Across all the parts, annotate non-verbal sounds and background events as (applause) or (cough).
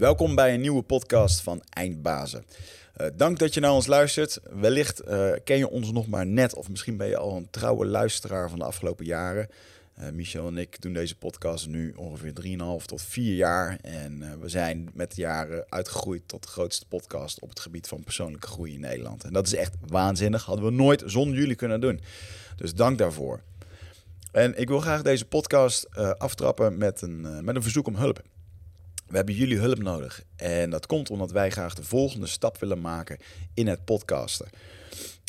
Welkom bij een nieuwe podcast van Eindbazen. Uh, dank dat je naar ons luistert. Wellicht uh, ken je ons nog maar net, of misschien ben je al een trouwe luisteraar van de afgelopen jaren. Uh, Michel en ik doen deze podcast nu ongeveer 3,5 tot 4 jaar. En we zijn met de jaren uitgegroeid tot de grootste podcast op het gebied van persoonlijke groei in Nederland. En dat is echt waanzinnig. Hadden we nooit zonder jullie kunnen doen. Dus dank daarvoor. En ik wil graag deze podcast aftrappen met een, met een verzoek om hulp. We hebben jullie hulp nodig. En dat komt omdat wij graag de volgende stap willen maken in het podcasten.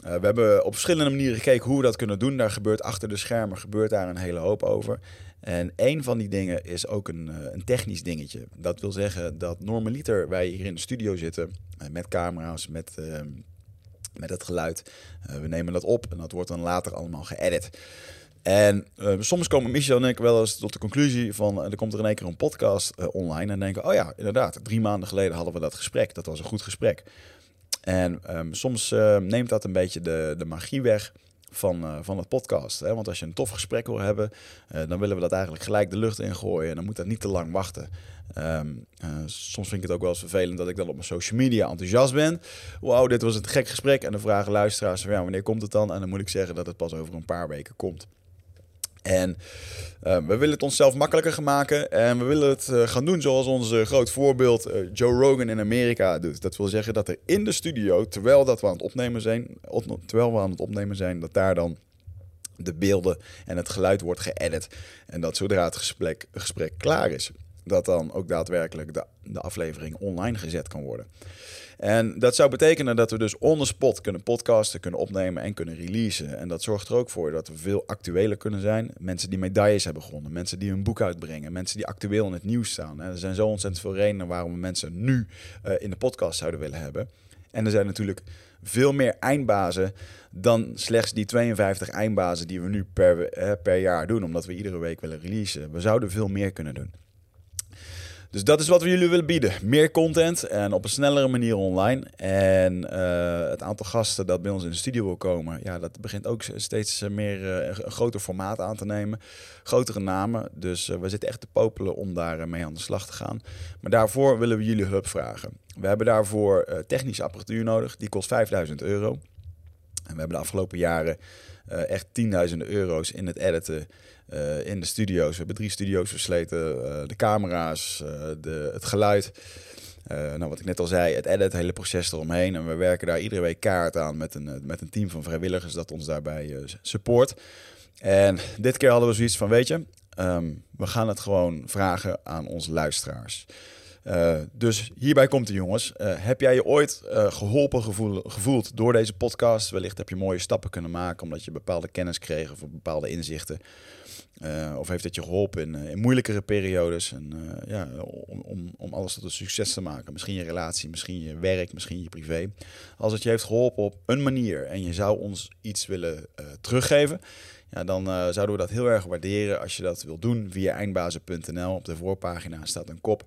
Uh, we hebben op verschillende manieren gekeken hoe we dat kunnen doen. Daar gebeurt achter de schermen gebeurt daar een hele hoop over. En een van die dingen is ook een, uh, een technisch dingetje. Dat wil zeggen dat normaliter wij hier in de studio zitten uh, met camera's, met, ehm, met het geluid. we nemen dat op en dat wordt dan later allemaal geëdit. En uh, soms komen Michel en ik wel eens tot de conclusie van... Uh, er komt er in één keer een podcast uh, online en denken... oh ja, inderdaad, drie maanden geleden hadden we dat gesprek. Dat was een goed gesprek. En um, soms neemt dat een beetje de, de magie weg van, van het podcast. Hè? Want als je een tof gesprek wil hebben... dan willen we dat eigenlijk gelijk de lucht ingooien. En dan moet dat niet te lang wachten. Um, soms vind ik het ook wel eens vervelend dat ik dan op mijn social media enthousiast ben. Wauw, dit was een gek gesprek. En dan vragen luisteraars ja, wanneer komt het dan? En dan moet ik zeggen dat het pas over een paar weken komt. En uh, we willen het onszelf makkelijker maken. En we willen het uh, gaan doen zoals onze groot voorbeeld uh, Joe Rogan in Amerika doet. Dat wil zeggen dat er in de studio, terwijl, dat we aan het opnemen zijn, terwijl we aan het opnemen zijn, dat daar dan de beelden en het geluid wordt geëdit. En dat zodra het gesprek, gesprek klaar is, dat dan ook daadwerkelijk de, de aflevering online gezet kan worden. En dat zou betekenen dat we dus on the spot kunnen podcasten, kunnen opnemen en kunnen releasen. En dat zorgt er ook voor dat we veel actueler kunnen zijn. Mensen die medailles hebben gewonnen, mensen die hun boek uitbrengen, mensen die actueel in het nieuws staan. er zijn zo ontzettend veel redenen waarom we mensen nu uh, in de podcast zouden willen hebben. En er zijn natuurlijk veel meer eindbazen dan slechts die 52 eindbazen die we nu per, eh, per jaar doen, omdat we iedere week willen releasen. We zouden veel meer kunnen doen. Dus dat is wat we jullie willen bieden. Meer content en op een snellere manier online. En uh, het aantal gasten dat bij ons in de studio wil komen, ja, dat begint ook steeds meer uh, een groter formaat aan te nemen. Grotere namen. Dus we zitten echt te popelen om daar mee aan de slag te gaan. Maar daarvoor willen we jullie hulp vragen. We hebben daarvoor technische apparatuur nodig. Die kost 5000 euro. En we hebben de afgelopen jaren echt tienduizenden euro's in het editen uh, in de studio's. We hebben drie studio's versleten. Uh, de camera's, uh, de, het geluid. nou, wat ik net al zei, het edit, het hele proces eromheen. En we werken daar iedere week kaart aan met een, met een team van vrijwilligers dat ons daarbij support. En dit keer hadden we zoiets van, weet je, um, we gaan het gewoon vragen aan onze luisteraars. Dus hierbij komt de jongens. Heb jij je ooit geholpen gevoel, gevoeld door deze podcast? Wellicht heb je mooie stappen kunnen maken omdat je bepaalde kennis kreeg of bepaalde inzichten. Uh, of heeft het je geholpen in, in moeilijkere periodes? En, uh, ja, om, om, om alles tot een succes te maken. Misschien je relatie, misschien je werk, misschien je privé. Als het je heeft geholpen op een manier en je zou ons iets willen teruggeven, ja, dan zouden we dat heel erg waarderen als je dat wilt doen via eindbazen.nl. Op de voorpagina staat een kop.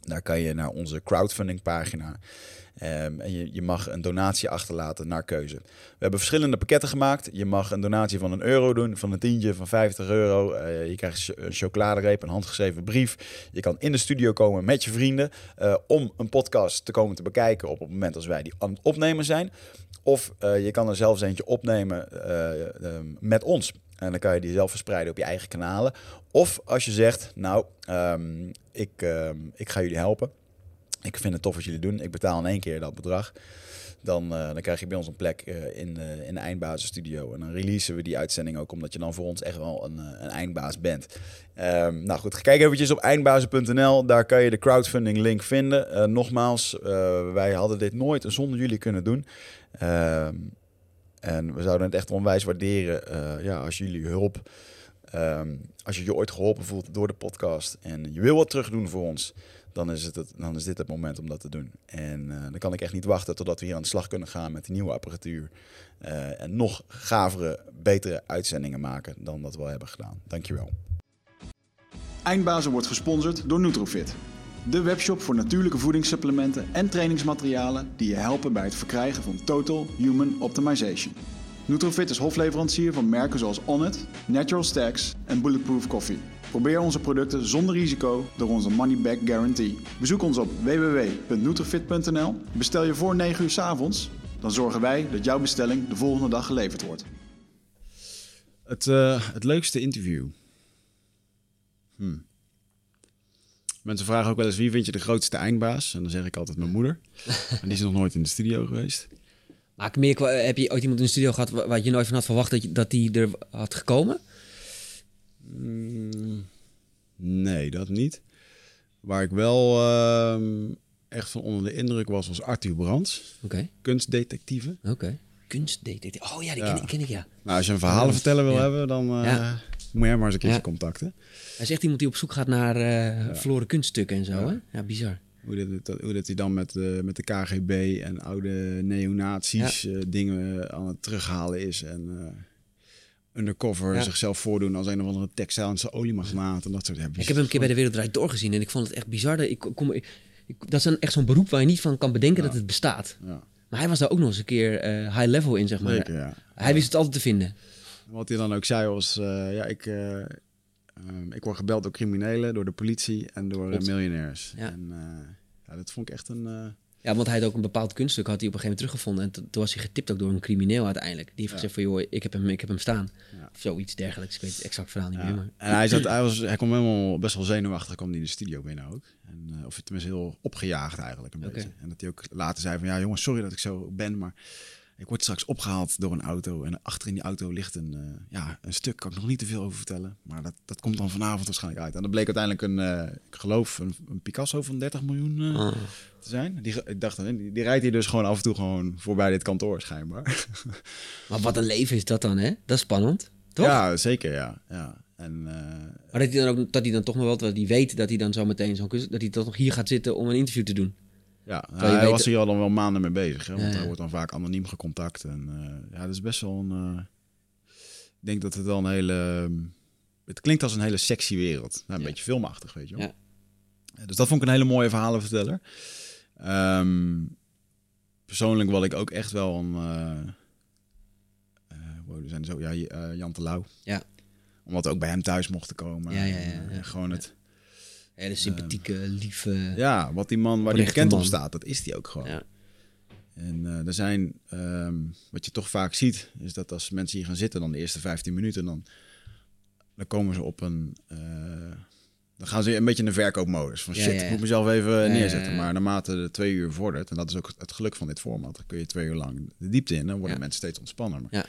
Daar kan je naar onze crowdfunding pagina. Um, en je, mag een donatie achterlaten naar keuze. We hebben verschillende pakketten gemaakt. Je mag een donatie van een euro doen, van een tientje, van 50 euro. Uh, je krijgt een chocoladereep, een handgeschreven brief. Je kan in de studio komen met je vrienden uh, om een podcast te komen te bekijken op het moment als wij die aan het opnemen zijn. Of uh, je kan er zelfs eentje opnemen met ons. En dan kan je die zelf verspreiden op je eigen kanalen. Of als je zegt, nou, um, ik, ik ga jullie helpen ik vind het tof wat jullie doen. Ik betaal in één keer dat bedrag. Dan, uh, dan krijg je bij ons een plek uh, in, uh, in de eindbasisstudio. En dan releasen we die uitzending ook, omdat je dan voor ons echt wel een, een eindbaas bent. Um, nou goed, kijk eventjes op eindbazen.nl. Daar kan je de crowdfunding link vinden. nogmaals, wij hadden dit nooit zonder jullie kunnen doen. Um, en we zouden het echt onwijs waarderen ja, als jullie hulp... Um, als je je ooit geholpen voelt door de podcast en je wil wat terug doen voor ons dan is, het, dan is dit het moment om dat te doen. En uh, dan kan ik echt niet wachten totdat we hier aan de slag kunnen gaan met die nieuwe apparatuur. Uh, en nog gavere, betere uitzendingen maken dan dat we al hebben gedaan. Dankjewel. Eindbazen wordt gesponsord door Nutrofit. De webshop voor natuurlijke voedingssupplementen en trainingsmaterialen die je helpen bij het verkrijgen van Total Human Optimization. Nutrofit is hofleverancier van merken zoals Onnit, Natural Stacks en Bulletproof Coffee. Probeer onze producten zonder risico door onze money back guarantee. Bezoek ons op www.nutrifit.nl. Bestel je voor 9 uur 's avonds, dan zorgen wij dat jouw bestelling de volgende dag geleverd wordt. Het, eh, het leukste interview. Hm. Mensen vragen ook wel eens wie vind je de grootste eindbaas? En dan zeg ik altijd mijn moeder. (laughs) en die is nog nooit in de studio geweest. Maar meer, heb je ooit iemand in de studio gehad wa- waar je nooit van had verwacht dat, je, dat die er had gekomen? Mm, nee, dat niet. Waar ik wel ehm, echt van onder de indruk was, was Arthur Brands, Oké, kunstdetectieve. oké. Kunstdetectief. Oh ja, die ken, Ja. ik, ken ik, ja. Nou, als je een verhalenverteller wil Ja. hebben, dan eh, Ja. moet je hem maar eens een keertje contacten. Hij is echt iemand die op zoek gaat naar eh verloren kunststukken en zo, Ja. hè? Ja, bizar. Hoe dat, hoe dat hij dan met, eh, met de KGB en oude neonazies dingen aan het terughalen is. En undercover Ja. zichzelf voordoen als een of andere textilische oliemagnaat en dat soort hebben. Ik heb hem een keer bij de Wereldrijd doorgezien en ik vond het echt bizar. Dat, ik, kom, ik, ik- dat is een, echt zo'n beroep waar je niet van kan bedenken dat het bestaat. Ja, Maar hij was daar ook nog eens een keer eh, high level in, zeg maar. zeker, ja. Hij wist het altijd te vinden. Wat hij dan ook zei was, eh, ja, ik, eh, ehm, ik word gebeld door criminelen, door de politie en door miljonairs. Ja. En eh, ja, dat vond ik echt een... Ja, want hij had ook een bepaald kunststuk had hij op een gegeven moment teruggevonden. En to- toen was hij getipt ook door een crimineel uiteindelijk. Die heeft gezegd van, joh, ik heb hem, ik heb hem staan. Of zoiets dergelijks. Ik weet het exact verhaal niet meer. Maar... En hij, zat, hij, was, hij kwam helemaal best wel zenuwachtig, kwam hij de studio binnen ook. En, eh, of tenminste heel opgejaagd eigenlijk een beetje. En dat hij ook later zei van, ja jongens, sorry dat ik zo ben, maar ik word straks opgehaald door een auto. En achter in die auto ligt een, eh, ja, een stuk, kan ik nog niet te veel over vertellen. Maar dat, dat komt dan vanavond waarschijnlijk uit. En dat bleek uiteindelijk een, eh, ik geloof, een, een Picasso van 30 miljoen eh, Ah. te zijn. Die, ik dacht, die, die rijdt hier dus gewoon af en toe gewoon voorbij dit kantoor schijnbaar. (laughs) Maar wat een leven is dat dan, hè? Dat is spannend, toch? Ja, zeker, ja. ja. En, Maar dat hij dan ook dat hij dan toch nog wel, dat hij weet dat hij dan zo meteen zo'n kunst, dat hij toch nog hier gaat zitten om een interview te doen. Ja, nou, hij weet- was hier al dan wel maanden mee bezig. Hè? Want Ja, ja. hij wordt dan vaak anoniem gecontact. En eh, ja, dat is best wel een... eh, ik denk dat het wel een hele... ehm, Het klinkt als een hele sexy wereld. Nou, een Ja. beetje filmachtig, weet je wel. Ja. Ja, Dus dat vond ik een hele mooie verhalenverteller. Ehm persoonlijk wat ik ook echt wel een... eh eh, wow, er zijn zo, ja, eh, Jan Terlouw. Ja. Omdat we ook bij hem thuis mochten komen. Ja, ja, ja, En, eh, ja. gewoon het... Hele sympathieke, lieve... Ja, wat die man, waar die Oprechte bekend op man. staat, dat is die ook gewoon. Ja. En eh, er zijn, ehm, wat je toch vaak ziet, is dat als mensen hier gaan zitten, dan de eerste 15 minuten, dan, dan komen ze op een. eh, dan gaan ze een beetje in de verkoopmodus. Van Ja, shit, ja, ik moet mezelf even neerzetten. Maar naarmate de twee uur vordert, en dat is ook het geluk van dit format, dan kun je twee uur lang de diepte in, dan worden mensen steeds ontspanner. Maar Ja.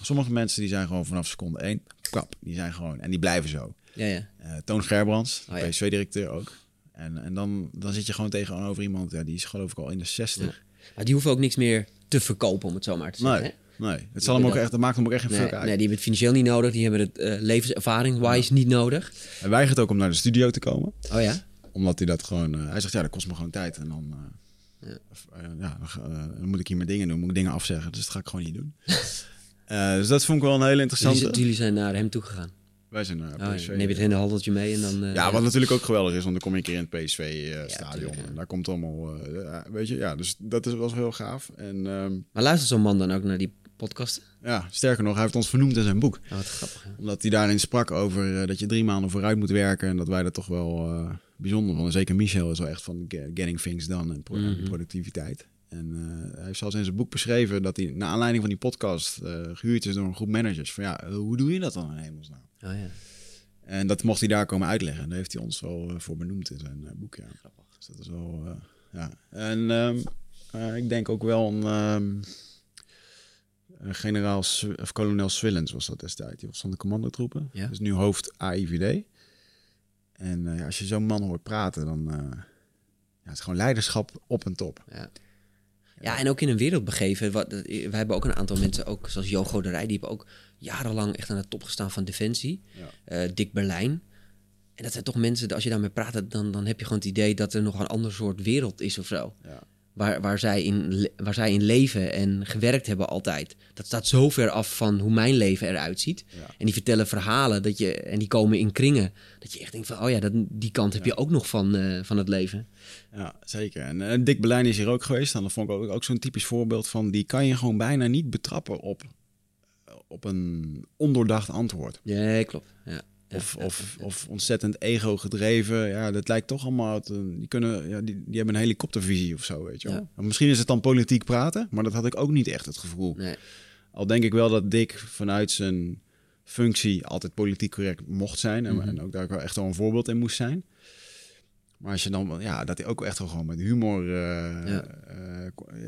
Sommige mensen die zijn gewoon vanaf seconde één, klap, die zijn gewoon, en die blijven zo. Ja, ja. Eh, Toon Gerbrands, Oh, ja. PSV-directeur ook. En, en dan, dan zit je gewoon tegenover iemand, ja, die is geloof ik al in de 60. Maar die hoeven ook niks meer te verkopen, om het zo maar te zeggen. Nee, hè? nee. Het, zal hem ook dat- echt, dat maakt hem ook echt geen Nee, fuck uit. nee, die hebben het financieel niet nodig. Die hebben het eh, levenservaring-wise niet nodig. Hij weigert ook om naar de studio te komen. Oh ja? Omdat hij dat gewoon... eh, hij zegt, ja, dat kost me gewoon tijd. En dan... Ja. ja, dan, dan moet ik hier mijn dingen doen. Moet ik dingen afzeggen. Dus dat ga ik gewoon niet doen. (laughs) Eh, dus dat vond ik wel een hele Jullie, interessante. jullie zijn naar hem toe gegaan. Wij zijn naar Oh, ja. PSV. Neem je het hele handeltje mee en dan... eh, ja, wat natuurlijk ook geweldig is, want dan kom je een keer in het PSV-stadion. tuurlijk, ja. en daar komt allemaal, eh, weet je, ja, dus dat is, was heel gaaf. En ehm, Maar luistert zo'n man dan ook naar die podcasten? ja, sterker nog, hij heeft ons vernoemd in zijn boek. Oh, wat grappig. hè? Omdat hij daarin sprak over eh, dat je drie maanden vooruit moet werken. En dat wij dat toch wel eh, bijzonder vonden. Zeker Michel is wel echt van ge- getting things done en Mhm. productiviteit. En eh, hij heeft zelfs in zijn boek beschreven dat hij, naar aanleiding van die podcast, eh, gehuurd is door een groep managers. Van ja, eh, hoe doe je dat dan in hemelsnaam? Oh ja. En dat mocht hij daar komen uitleggen. En daar heeft hij ons wel voor benoemd in zijn boek. Ja. Dus dat is wel, ja. En ehm, eh, ik denk ook wel een... ehm, eh, generaal, Sw- of kolonel Swillens was dat destijds. Die was van de commandotroepen. Ja. Dus nu hoofd AIVD. En als je zo'n man hoort praten, dan... ja, het is gewoon leiderschap op en top. Ja. Ja, en ook in een wereld begeven. Wat, wij hebben ook een aantal mensen, ook zoals Jo Goderij, die hebben ook jarenlang echt aan de top gestaan van Defensie. Ja. Eh, Dick Berlijn. En dat zijn toch mensen, als je daarmee praat, dan, dan heb je gewoon het idee dat er nog een ander soort wereld is of zo. Ja. Waar, waar, zij in, waar zij in leven en gewerkt hebben altijd. Dat staat zo ver af van hoe mijn leven eruit ziet. Ja. En die vertellen verhalen dat je, en die komen in kringen. Dat je echt denkt van, oh ja, dat, die kant heb je ook nog van, eh, van het leven. Ja, zeker. En eh, Dick Berlijn is hier ook geweest. En dat vond ik ook, ook zo'n typisch voorbeeld van... die kan je gewoon bijna niet betrappen op, op een ondoordacht antwoord. Ja, klopt. Ja. Of, of, of ontzettend ego gedreven. Ja, dat lijkt toch allemaal... Te, die, kunnen, ja, die, die hebben een helikoptervisie of zo, weet je wel. Ja. Misschien is het dan politiek praten, maar dat had ik ook niet echt het gevoel. Nee. Al denk ik wel dat Dick vanuit zijn functie altijd politiek correct mocht zijn. En, Mhm. en ook daar wel echt wel een voorbeeld in moest zijn. Maar als je dan, ja, dat hij ook echt wel gewoon met humor eh, Ja. eh, kon-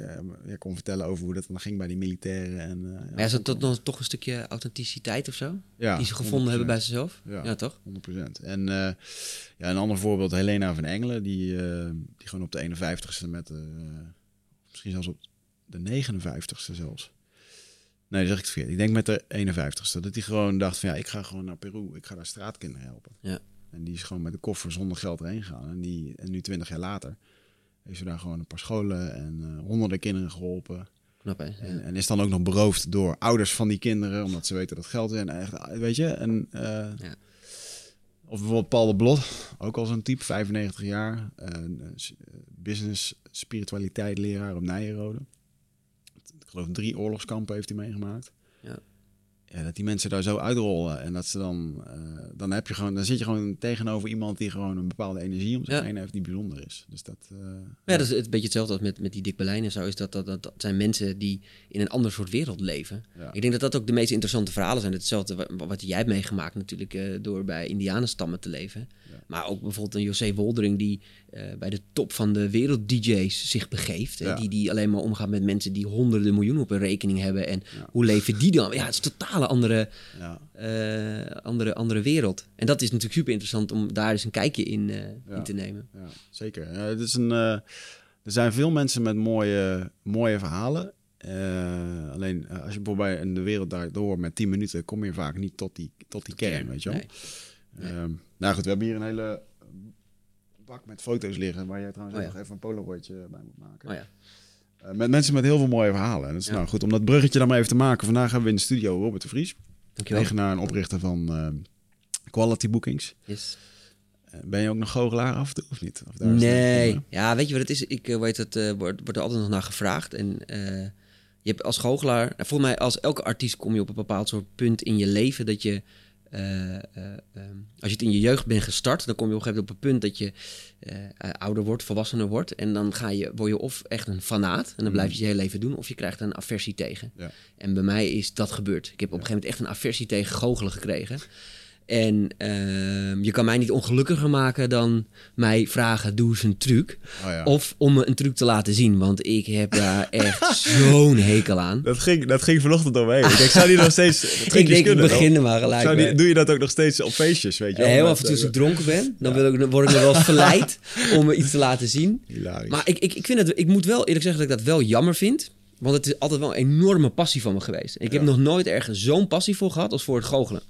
ja, kon vertellen over hoe dat dan ging bij die militairen. En, eh, Maar ja, is dat toch, nog- toch een stukje authenticiteit of zo? ja, die ze gevonden hebben bij zichzelf? Ja. Ja, toch? 100%. En ja, een ander voorbeeld, Helena van Engelen, die, die gewoon op de 51ste met, misschien zelfs op de 59ste zelfs. Nee, dat zeg ik het verkeerd. Ik denk met de 51ste. Dat hij gewoon dacht van ja, ik ga gewoon naar Peru. Ik ga daar straatkinderen helpen. Ja. En die is gewoon met de koffer zonder geld erheen gegaan. En, die, en nu 20 jaar later heeft ze daar gewoon een paar scholen en eh, honderden kinderen geholpen. Knap, hè? En, Ja. en is dan ook nog beroofd door ouders van die kinderen, omdat ze weten dat geld is. En echt, weet je, en, eh, Ja. of bijvoorbeeld Paul de Blot, ook al zo'n type, 95 jaar, eh, business spiritualiteit leraar op Nijenrode. Ik geloof drie oorlogskampen heeft hij meegemaakt. Ja. Dat die mensen daar zo uitrollen en dat ze dan, eh, dan heb je gewoon, dan zit je gewoon tegenover iemand die gewoon een bepaalde energie om zich Ja. heen heeft die bijzonder is. Dus dat. eh, ja, dat is het een beetje hetzelfde als met, met die Dick Berlijn en zo. Is dat, dat, dat, dat zijn mensen die in een ander soort wereld leven. Ja. Ik denk dat dat ook de meest interessante verhalen zijn. Hetzelfde wa- wat jij hebt meegemaakt natuurlijk eh, door bij indianenstammen te leven. Maar ook bijvoorbeeld een José Woldering die eh, bij de top van de wereld-dj's zich begeeft. Ja. Die, die alleen maar omgaat met mensen die honderden miljoenen op een rekening hebben. En Ja. hoe leven die dan? Ja, het is een totale andere, ja. eh, andere, andere wereld. En dat is natuurlijk super interessant om daar eens een kijkje in, eh, in te nemen. ja, zeker. Ja, het is een, er zijn veel mensen met mooie, mooie verhalen. Alleen als je bijvoorbeeld bij in de wereld daardoor met 10 minuten kom je vaak niet tot die, tot die kern, weet je wel. Nee. Ehm, nou goed, we hebben hier een hele bak met foto's liggen waar jij trouwens Oh ja. nog even een polaroidje bij moet maken. Oh ja. Eh, met mensen met heel veel mooie verhalen. En dat is Ja. nou goed om dat bruggetje dan maar even te maken. Vandaag hebben we in de studio Robert de Vries, Dankjewel. eigenaar en oprichter van eh, Quality Bookings. Yes. Eh, ben je ook nog goochelaar af en toe of niet? Of daar het Nee. Ja, weet je wat het is? Ik weet het, eh, wordt, wordt er altijd nog naar gevraagd. En je hebt als goochelaar, nou, volgens mij als elke artiest kom je op een bepaald soort punt in je leven dat je, eh, eh, ehm, als je het in je jeugd bent gestart, dan kom je op een gegeven moment op een punt dat je eh, ouder wordt, volwassener wordt. En dan ga je, word je of echt een fanaat en dan blijf je het je hele leven doen, of je krijgt er een aversie tegen. Ja. En bij mij is dat gebeurd. Ik heb op een gegeven moment echt een aversie tegen goochelen gekregen. En ehm, je kan mij niet ongelukkiger maken dan mij vragen, doe eens een truc. Oh ja. Of om me een truc te laten zien, want ik heb daar echt (laughs) zo'n hekel aan. Dat ging, dat ging vanochtend doorheen. Ik denk, zou die nog steeds (laughs) Ik denk, ik kunnen, begin dan? er maar gelijk die, doe je dat ook nog steeds op feestjes, weet je wel? Heel af en toe als eh, ik dronken ben, dan, (laughs) wil ik, dan word ik nog wel verleid om me iets te laten zien. Hilarisch. Maar ik, ik, ik, vind het, ik moet wel eerlijk zeggen dat ik dat wel jammer vind. Want het is altijd wel een enorme passie van me geweest. Ik heb nog nooit ergens zo'n passie voor gehad als voor het goochelen.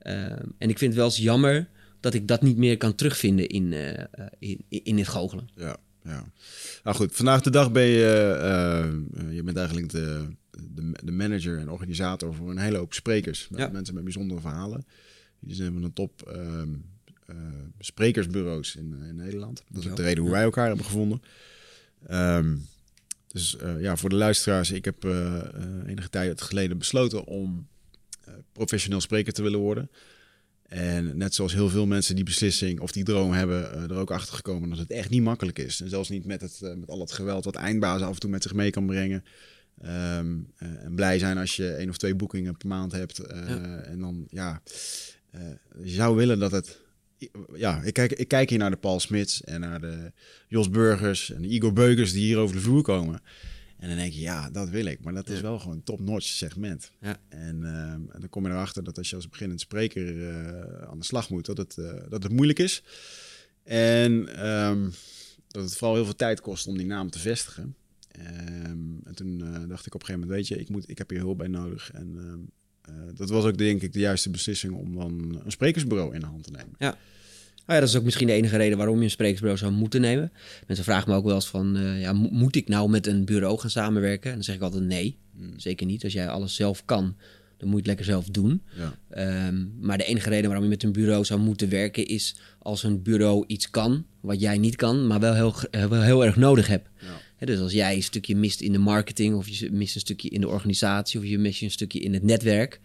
Ehm, en ik vind het wel eens jammer dat ik dat niet meer kan terugvinden in, eh, eh, in, in het goochelen. Ja, ja. Nou goed, vandaag de dag ben je, eh, je bent eigenlijk de, de, de manager en organisator voor een hele hoop sprekers. Ja. Mensen met bijzondere verhalen. Die zijn van de top ehm, eh, sprekersbureaus in, in Nederland. Dat is ook de reden hoe wij elkaar hebben gevonden. Ehm, dus ja, voor de luisteraars, ik heb enige tijd geleden besloten om professioneel spreker te willen worden. En net zoals heel veel mensen die beslissing of die droom hebben, eh, er ook achter gekomen dat het echt niet makkelijk is. En zelfs niet met, het, eh, met al het geweld wat eindbazen af en toe met zich mee kan brengen. Ehm, eh, en blij zijn als je één of twee boekingen per maand hebt. eh, Ja. En dan, ja, eh, je zou willen dat het... Ja, ik kijk, ik kijk hier naar de Paul Smits en naar de Jos Burgers en de Igor Beukers die hier over de vloer komen. En dan denk je, ja, dat wil ik. Maar dat is Ja. wel gewoon top-notch segment. Ja. En, ehm, en dan kom je erachter dat als je als beginnend spreker eh, aan de slag moet, dat het, eh, dat het moeilijk is. En ehm, dat het vooral heel veel tijd kost om die naam te vestigen. Ehm, en toen eh, dacht ik op een gegeven moment, weet je, ik, moet, ik heb hier hulp bij nodig. En dat was ook denk ik de juiste beslissing om dan een sprekersbureau in de hand te nemen. Nou ja, dat is ook misschien de enige reden waarom je een sprekersbureau zou moeten nemen. Mensen vragen me ook wel eens van, eh, ja, mo- moet ik nou met een bureau gaan samenwerken? En dan zeg ik altijd nee, zeker niet. Als jij alles zelf kan, dan moet je het lekker zelf doen. Ja. Ehm, maar de enige reden waarom je met een bureau zou moeten werken is als een bureau iets kan wat jij niet kan, maar wel heel, eh, wel heel erg nodig hebt. Ja. Dus als jij een stukje mist in de marketing, of je mist een stukje in de organisatie, of je mist een stukje in het netwerk.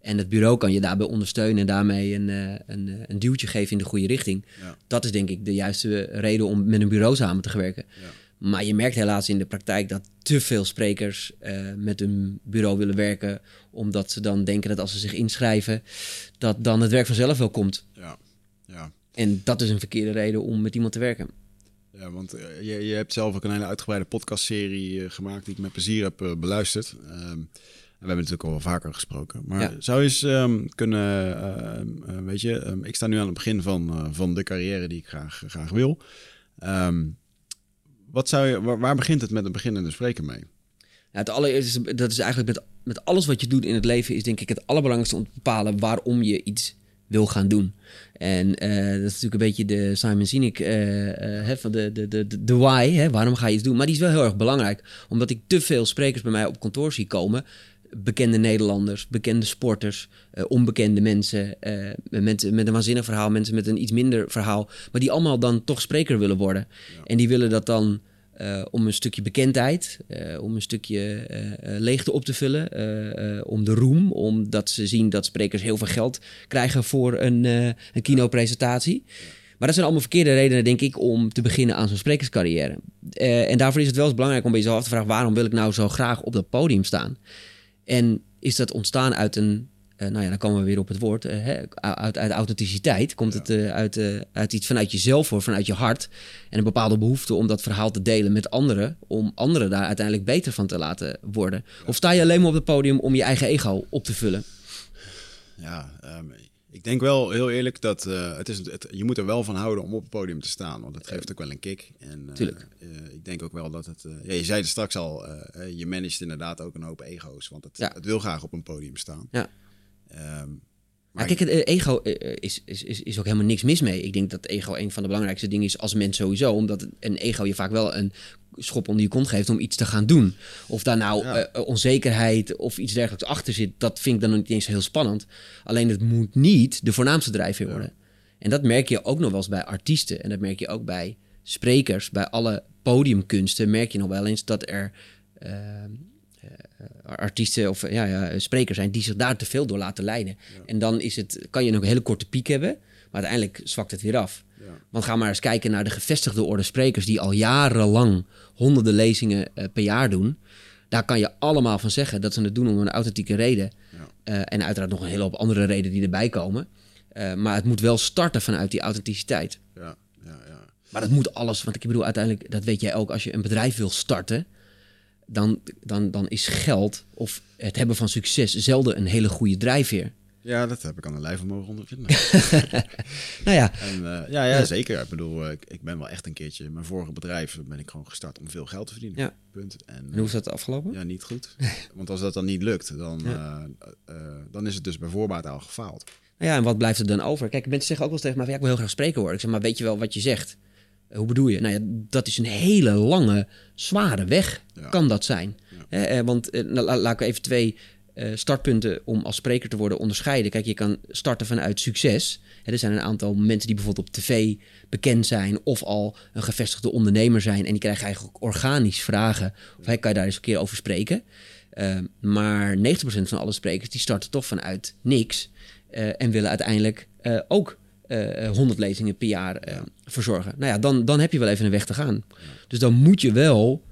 En het bureau kan je daarbij ondersteunen en daarmee een, eh, een, eh, een duwtje geven in de goede richting. Ja. Dat is denk ik de juiste reden om met een bureau samen te gaan werken. Ja. Maar je merkt helaas in de praktijk dat te veel sprekers eh, met een bureau willen werken. Omdat ze dan denken dat als ze zich inschrijven, dat dan het werk vanzelf wel komt. Ja, ja. En dat is een verkeerde reden om met iemand te werken. Ja, want eh, je, je hebt zelf ook een hele uitgebreide podcastserie eh, gemaakt die ik met plezier heb eh, beluisterd. Ehm, we hebben natuurlijk al wel vaker gesproken. Maar Ja. zou je eens ehm, kunnen, ehm, eh, weet je, ehm, ik sta nu aan het begin van, eh, van de carrière die ik graag, graag wil. Wat zou je, waar, waar begint het met een beginnende spreker mee? Ja, het allereerste, dat is eigenlijk met, met alles wat je doet in het leven, is denk ik het allerbelangrijkste om te bepalen waarom je iets wil gaan doen. En eh, dat is natuurlijk een beetje de Simon Sinek eh, hè, van de, de, de, de, de why, hè, waarom ga je iets doen. Maar die is wel heel erg belangrijk, omdat ik te veel sprekers bij mij op kantoor zie komen. Bekende Nederlanders, bekende sporters, eh, onbekende mensen, eh, mensen met een waanzinnig verhaal, mensen met een iets minder verhaal, maar die allemaal dan toch spreker willen worden. En die willen dat dan eh, om een stukje bekendheid, om een stukje leegte op te vullen, om de roem, omdat ze zien dat sprekers heel veel geld krijgen voor een, een kinopresentatie. Maar dat zijn allemaal verkeerde redenen, denk ik, om te beginnen aan zo'n sprekerscarrière. En daarvoor is het wel eens belangrijk om bij jezelf af te vragen: waarom wil ik nou zo graag op dat podium staan? En is dat ontstaan uit een, eh, nou ja, dan komen we weer op het woord, eh, hè, uit, uit authenticiteit. Komt het eh, uit, uit iets vanuit jezelf voor, vanuit je hart. En een bepaalde behoefte om dat verhaal te delen met anderen, om anderen daar uiteindelijk beter van te laten worden. Of sta je alleen maar op het podium om je eigen ego op te vullen? Ja, ehm, ik denk wel heel eerlijk dat eh, het is, het, je moet er wel van houden om op het podium te staan. Want het geeft ook wel een kick. En, eh, Tuurlijk. eh, ik denk ook wel dat het... ja, je zei het straks al, je managt inderdaad ook een hoop ego's. Want het, Ja. het wil graag op een podium staan. Ja. Ehm, Maar maar kijk, het eh, ego eh, is, is, is, is ook helemaal niks mis mee. Ik denk dat ego een van de belangrijkste dingen is als mens sowieso. Omdat een ego je vaak wel een schop onder je kont geeft om iets te gaan doen. Of daar nou Ja. eh, onzekerheid of iets dergelijks achter zit, dat vind ik dan nog niet eens heel spannend. Alleen het moet niet de voornaamste drijfveer worden. En dat merk je ook nog wel eens bij artiesten. En dat merk je ook bij sprekers. Bij alle podiumkunsten merk je nog wel eens dat er... eh, artiesten of ja, ja, sprekers zijn die zich daar te veel door laten leiden. En dan is het, kan je nog een hele korte piek hebben, maar uiteindelijk zwakt het weer af. Ja. Want ga maar eens kijken naar de gevestigde orde sprekers die al jarenlang honderden lezingen eh, per jaar doen. Daar kan je allemaal van zeggen dat ze het doen om een authentieke reden. Ja. Eh, en uiteraard nog een hele hoop andere redenen die erbij komen. Eh, maar het moet wel starten vanuit die authenticiteit. ja, ja, ja. Maar dat moet alles, want ik bedoel uiteindelijk, dat weet jij ook, als je een bedrijf wil starten, dan, dan, dan is geld of het hebben van succes zelden een hele goede drijfveer. Ja, dat heb ik aan de lijve mogen ondervinden. (laughs) Nou ja, en, eh, ja, ja, zeker. Ik bedoel, eh, ik, ik ben wel echt een keertje... in Mijn vorige bedrijf ben ik gewoon gestart om veel geld te verdienen. Ja. Punt. En, en hoe is dat afgelopen? Ja, niet goed. (laughs) Want als dat dan niet lukt, dan, Ja. eh, eh, dan is het dus bij voorbaat al gefaald. Nou ja, en wat blijft er dan over? Kijk, mensen zeggen ook wel eens tegen mij, ja, ik wil heel graag spreker worden. Ik zeg, maar weet je wel wat je zegt? Eh, Hoe bedoel je? Nou ja, dat is een hele lange, zware weg, Ja. kan dat zijn. Eh, want eh, nou, la- laat ik even twee eh, startpunten om als spreker te worden onderscheiden. Kijk, je kan starten vanuit succes. Er zijn een aantal mensen die bijvoorbeeld op tv bekend zijn... of al een gevestigde ondernemer zijn... en die krijgen eigenlijk organisch vragen. Of hey, kan je daar eens een keer over spreken? Eh, maar 90% van alle sprekers die starten toch vanuit niks... en willen uiteindelijk ook eh, 100 lezingen per jaar eh, verzorgen. Nou ja, dan, dan heb je wel even een weg te gaan. Dus dan moet je wel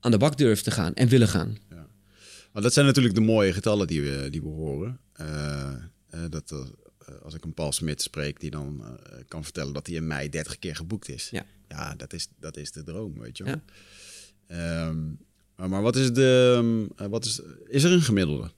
aan de bak durven te gaan en willen gaan. Maar dat zijn natuurlijk de mooie getallen die we, die we horen. Eh, eh, dat, eh, als ik een Paul Smit spreek, die dan eh, kan vertellen dat hij in mei 30 keer geboekt is. Ja. Ja, dat is, dat is de droom, weet je wel. Ja. Ehm, maar, wat is de... ehm, eh, wat is, is er een gemiddelde?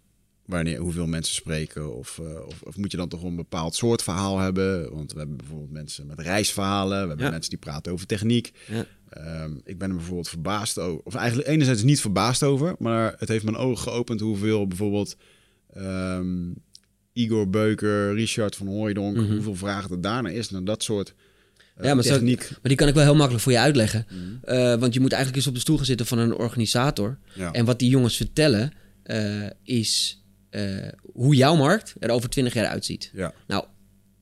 Wanneer, hoeveel mensen spreken? Of, eh, of, of moet je dan toch een bepaald soort verhaal hebben? Want we hebben bijvoorbeeld mensen met reisverhalen. We hebben Ja. mensen die praten over techniek. Ja. Ehm, ik ben er bijvoorbeeld verbaasd over. Of eigenlijk enerzijds niet verbaasd over. Maar het heeft mijn ogen geopend hoeveel bijvoorbeeld... ehm, Igor Beuker, Richard van Hooijdonk... Mhm. hoeveel vragen er daarna is naar dat soort eh, Ja, maar zo-. Maar die kan ik wel heel makkelijk voor je uitleggen. Eh, want je moet eigenlijk eens op de stoel gaan zitten van een organisator. Ja. En wat die jongens vertellen is eh, hoe jouw markt er over 20 jaar uitziet. Ja. Nou,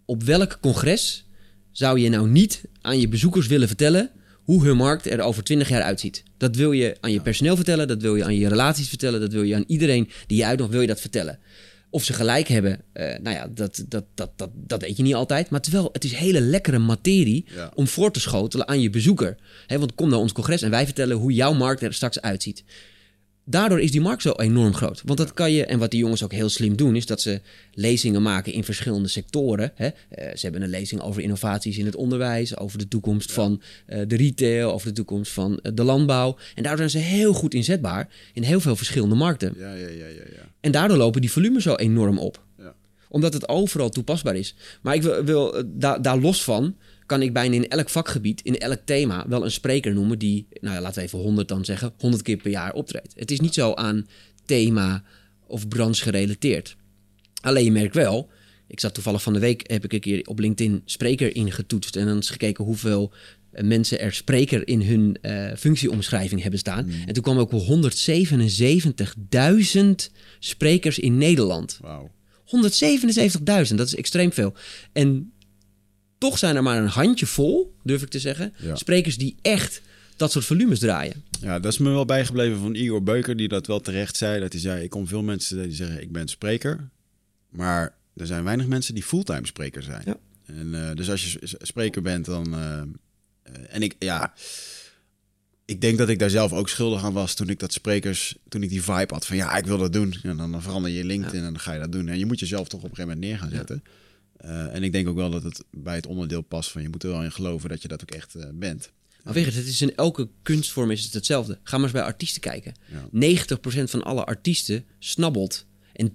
op welk congres zou je nou niet aan je bezoekers willen vertellen hoe hun markt er over 20 jaar uitziet? Dat wil je aan je personeel vertellen, dat wil je aan je relaties vertellen, dat wil je aan iedereen die je uitnodigt, wil je dat vertellen. Of ze gelijk hebben, eh, nou ja, dat, dat, dat, dat, dat weet je niet altijd. Maar terwijl het is hele lekkere materie Ja. om voor te schotelen aan je bezoeker. Want kom naar ons congres en wij vertellen hoe jouw markt er straks uitziet. Daardoor is die markt zo enorm groot. Want dat kan je, en wat die jongens ook heel slim doen, is dat ze lezingen maken in verschillende sectoren. Hè. Eh, ze hebben een lezing over innovaties in het onderwijs, over de toekomst van eh, de retail, over de toekomst van eh, de landbouw. En daardoor zijn ze heel goed inzetbaar in heel veel verschillende markten. Ja, ja, ja, ja, ja. En daardoor lopen die volumes zo enorm op. Ja. Omdat het overal toepasbaar is. Maar ik wil, wil daar los van, kan ik bijna in elk vakgebied, in elk thema, wel een spreker noemen die, nou ja, laten we even 100 dan zeggen, 100 keer per jaar optreedt. Het is niet zo aan thema of branche gerelateerd. Alleen je merkt wel, ik zat toevallig van de week, heb ik een keer op LinkedIn spreker ingetoetst en dan eens gekeken hoeveel eh, mensen er spreker in hun eh, functieomschrijving hebben staan. En toen kwam ook wel 177.000 sprekers in Nederland. Wauw. 177.000, dat is extreem veel. En toch zijn er maar een handjevol, durf ik te zeggen, Ja. sprekers die echt dat soort volumes draaien. Ja, dat is me wel bijgebleven van Igor Beuker, die dat wel terecht zei. Dat hij zei, ik kom veel mensen die zeggen, ik ben spreker. Maar er zijn weinig mensen die fulltime spreker zijn. Ja. En, eh, dus als je spreker bent, dan... eh, eh, en ik, ja... Ik denk dat ik daar zelf ook schuldig aan was toen ik dat sprekers... Toen ik die vibe had van, ja, ik wil dat doen. En dan, dan verander je LinkedIn en dan ga je dat doen. En je moet jezelf toch op een gegeven moment neer gaan zetten. Eh, en ik denk ook wel dat het bij het onderdeel past van... Je moet er wel in geloven dat je dat ook echt eh, bent. Maar het is in elke kunstvorm is het hetzelfde. Ga maar eens bij artiesten kijken. Ja. 90% van alle artiesten snabbelt. En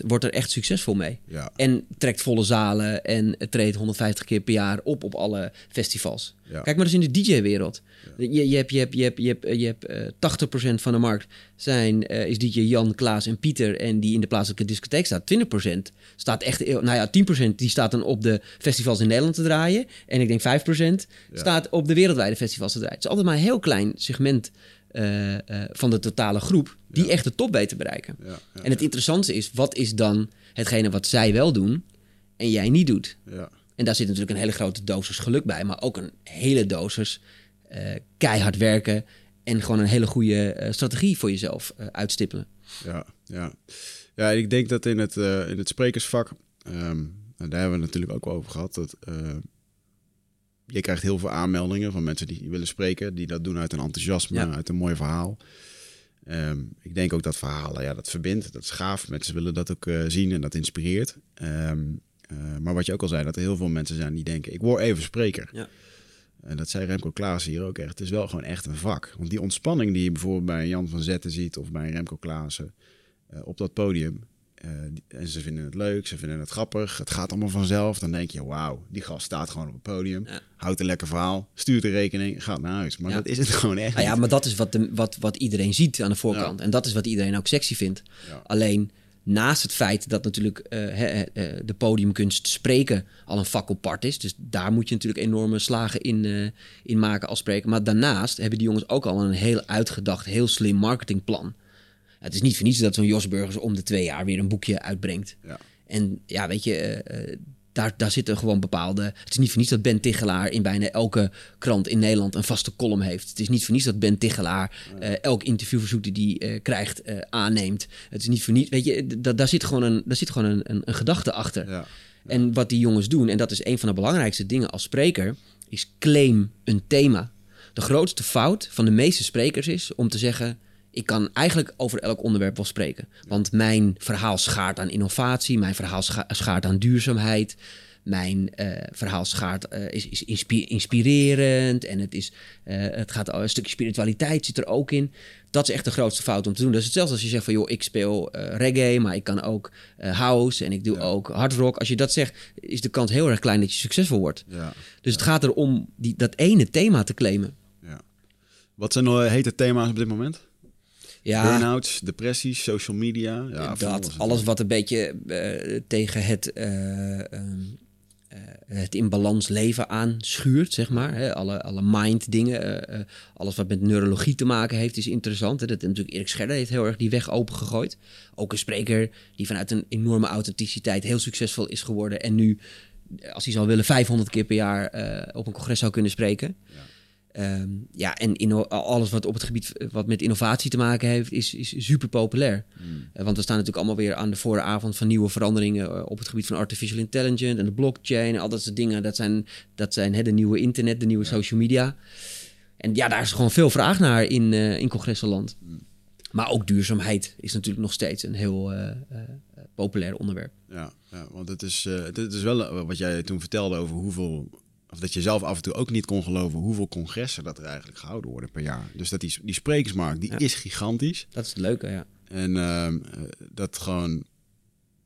10% wordt er echt succesvol mee. Ja. En trekt volle zalen en treedt 150 keer per jaar op op alle festivals. Ja. Kijk maar eens in de DJ-wereld. Je, je hebt, je hebt, je hebt, je hebt, je hebt eh, 80% van de markt zijn, eh, is DJ Jan, Klaas en Pieter. En die in de plaatselijke discotheek staat. 20% staat echt, nou ja, 10% die staat dan op de festivals in Nederland te draaien. En ik denk 5% staat op de wereldwijde festivals te draaien. Het is altijd maar een heel klein segment eh, eh, van de totale groep die echt de top weet te bereiken. Ja, ja, en het interessante is, wat is dan hetgene wat zij wel doen en jij niet doet? ja. En daar zit natuurlijk een hele grote dosis geluk bij, maar ook een hele dosis eh, keihard werken en gewoon een hele goede strategie voor jezelf uitstippelen. Ja, ja. ja, ik denk dat in het, in het sprekersvak, ehm, en daar hebben we het natuurlijk ook over gehad, dat je krijgt heel veel aanmeldingen van mensen die willen spreken, die dat doen uit een enthousiasme, Ja. uit een mooi verhaal. Ehm, ik denk ook dat verhalen, ja, dat verbindt, dat is gaaf. Mensen willen dat ook eh, zien en dat inspireert. Ehm, eh, maar wat je ook al zei, dat er heel veel mensen zijn die denken, ik word even spreker. Ja. En dat zei Remco Klaas hier ook echt. Het is wel gewoon echt een vak. Want die ontspanning die je bijvoorbeeld bij Jan van Zetten ziet of bij Remco Klaassen eh, op dat podium. Eh, en ze vinden het leuk, ze vinden het grappig. Het gaat allemaal vanzelf. Dan denk je, wauw, die gast staat gewoon op het podium. Ja. Houdt een lekker verhaal, stuurt de rekening, gaat naar huis. Maar Ja. dat is het (laughs) gewoon echt Nou ja, maar dat is wat, de, wat, wat iedereen ziet aan de voorkant. En dat is wat iedereen ook sexy vindt. Alleen naast het feit dat natuurlijk eh, eh, de podiumkunst spreken al een vak apart is. Dus daar moet je natuurlijk enorme slagen in, in maken als spreker. Maar daarnaast hebben die jongens ook al een heel uitgedacht, heel slim marketingplan. Het is niet voor niets dat zo'n Jos Burgers om de twee jaar weer een boekje uitbrengt. Ja. En ja, weet je, eh, daar, daar zitten gewoon bepaalde... Het is niet voor niets dat Ben Tichelaar in bijna elke krant in Nederland een vaste column heeft. Het is niet voor niets dat Ben Tichelaar eh, elk interviewverzoek die hij eh, krijgt eh, aanneemt. Het is niet voor niets, weet je, da- daar zit gewoon een, daar zit gewoon een, een, een gedachte achter. Ja. En wat die jongens doen, en dat is een van de belangrijkste dingen als spreker, is claim een thema. De grootste fout van de meeste sprekers is om te zeggen: ik kan eigenlijk over elk onderwerp wel spreken. Want mijn verhaal schaart aan innovatie, mijn verhaal scha- schaart aan duurzaamheid. Mijn eh, verhaal schaart, eh, is, is inspi- inspirerend en het, is, eh, het gaat een stukje spiritualiteit zit er ook in. Dat is echt de grootste fout om te doen. Dat is hetzelfde als je zegt van joh, ik speel reggae, maar ik kan ook house en ik doe ook hard rock. Als je dat zegt, is de kans heel erg klein dat je succesvol wordt. Ja. Dus het gaat erom die, dat ene thema te claimen. Ja. Wat zijn de hete thema's op dit moment? Ja, Burn-outs, depressies, social media. Ja, dat, alles wat een beetje eh, tegen het, eh, ehm, eh, het in balans leven aanschuurt, zeg maar. Hè? Alle, alle mind dingen, alles wat met neurologie te maken heeft, is interessant. Hè? Dat natuurlijk Erik Scherder heeft heel erg die weg opengegooid. Ook een spreker die vanuit een enorme authenticiteit heel succesvol is geworden. En nu, als hij zou willen, 500 keer per jaar op een congres zou kunnen spreken. Ehm, ja, en alles wat op het gebied wat met innovatie te maken heeft, is, is super populair. Eh, want we staan natuurlijk allemaal weer aan de vooravond van nieuwe veranderingen eh, op het gebied van artificial intelligence en de blockchain en al dat soort dingen. Dat zijn, dat zijn hè, de nieuwe internet, de nieuwe social media. En ja, daar is gewoon veel vraag naar in, eh in congressenland. Maar ook duurzaamheid is natuurlijk nog steeds een heel eh, eh, populair onderwerp. Ja, ja want het is, eh, het is wel eh, wat jij toen vertelde over hoeveel... Of dat je zelf af en toe ook niet kon geloven hoeveel congressen dat er eigenlijk gehouden worden per jaar. Dus dat die, die sprekersmarkt, die Ja. is gigantisch. Dat is het leuke, ja. En ehm, eh, dat gewoon,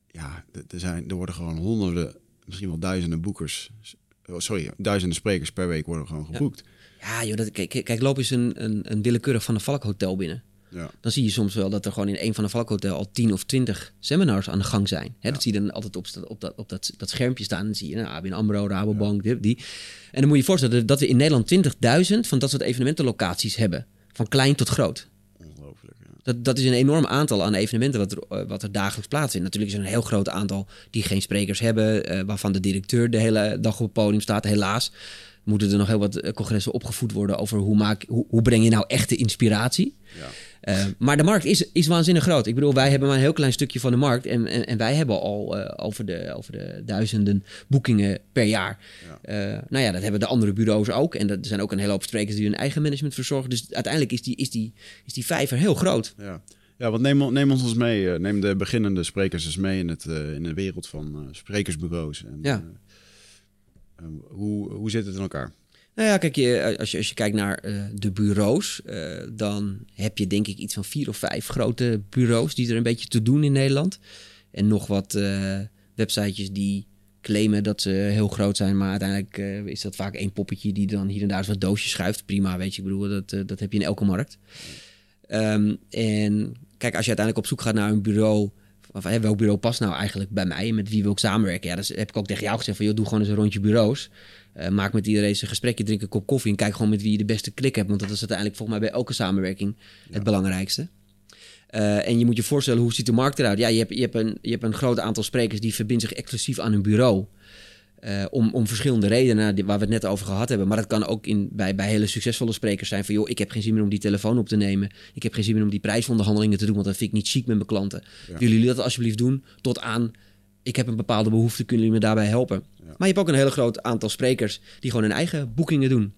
ja, er, zijn, er worden gewoon honderden, misschien wel duizenden boekers, oh, sorry, duizenden sprekers per week worden gewoon geboekt. Ja, joh, dat, kijk, kijk, kijk, loop eens een, een, een willekeurig Van de Valk hotel binnen. Ja. Dan zie je soms wel dat er gewoon in een van de Valk hotel al 10 of 20 seminars aan de gang zijn. Hè, Dat zie je dan altijd op, op, dat, op dat, dat schermpje staan. Dan zie je nou, ABN AMRO, Rabobank, die, die. En dan moet je je voorstellen dat we in Nederland 20.000 van dat soort evenementenlocaties hebben. Van klein tot groot. Ongelooflijk. Ja. Dat, dat is een enorm aantal aan evenementen wat er, eh, wat er dagelijks plaatsvindt. Natuurlijk is er een heel groot aantal die geen sprekers hebben, eh, waarvan de directeur de hele dag op het podium staat. Helaas moeten er nog heel wat eh, congressen opgevoed worden over hoe, maak, hoe, hoe breng je nou echte inspiratie. Ja. Eh, maar de markt is, is waanzinnig groot. Ik bedoel, wij hebben maar een heel klein stukje van de markt. En, en, en wij hebben al eh, over, de, over de duizenden boekingen per jaar. Nou ja, dat hebben de andere bureaus ook. En er zijn ook een hele hoop sprekers die hun eigen management verzorgen. Dus uiteindelijk is die, is die, is die vijver heel groot. Ja. Ja, want neem, neem ons eens mee. Neem de beginnende sprekers eens mee in, het, in de wereld van sprekersbureaus. En, Ja. Eh, eh, hoe, hoe zit het in elkaar? Nou ja, kijk, je, als, je, als je kijkt naar eh, de bureaus, eh, dan heb je denk ik iets van vier of vijf grote bureaus die er een beetje te doen in Nederland. En nog wat eh, websitejes die claimen dat ze heel groot zijn, maar uiteindelijk eh, is dat vaak één poppetje die dan hier en daar wat doosjes schuift. Prima, weet je, ik bedoel, dat, eh, dat heb je in elke markt. Ehm, en kijk, als je uiteindelijk op zoek gaat naar een bureau, of, hè, welk bureau past nou eigenlijk bij mij en met wie wil ik samenwerken? Ja, dat heb ik ook tegen jou gezegd van, joh, doe gewoon eens een rondje bureaus. Eh, maak met iedereen eens een gesprekje, drink een kop koffie en kijk gewoon met wie je de beste klik hebt. Want dat is uiteindelijk volgens mij bij elke samenwerking het belangrijkste. Eh, en je moet je voorstellen, hoe ziet de markt eruit? Ja, je hebt, je hebt, een, je hebt een groot aantal sprekers die verbindt zich exclusief aan een bureau. Eh, om, om verschillende redenen waar we het net over gehad hebben. Maar dat kan ook in, bij, bij hele succesvolle sprekers zijn van... joh, ik heb geen zin meer om die telefoon op te nemen. Ik heb geen zin meer om die prijsonderhandelingen te doen... want dat vind ik niet chic met mijn klanten. Willen jullie dat alsjeblieft doen? Tot aan, ik heb een bepaalde behoefte, kunnen jullie me daarbij helpen? Maar je hebt ook een heel groot aantal sprekers... die gewoon hun eigen boekingen doen.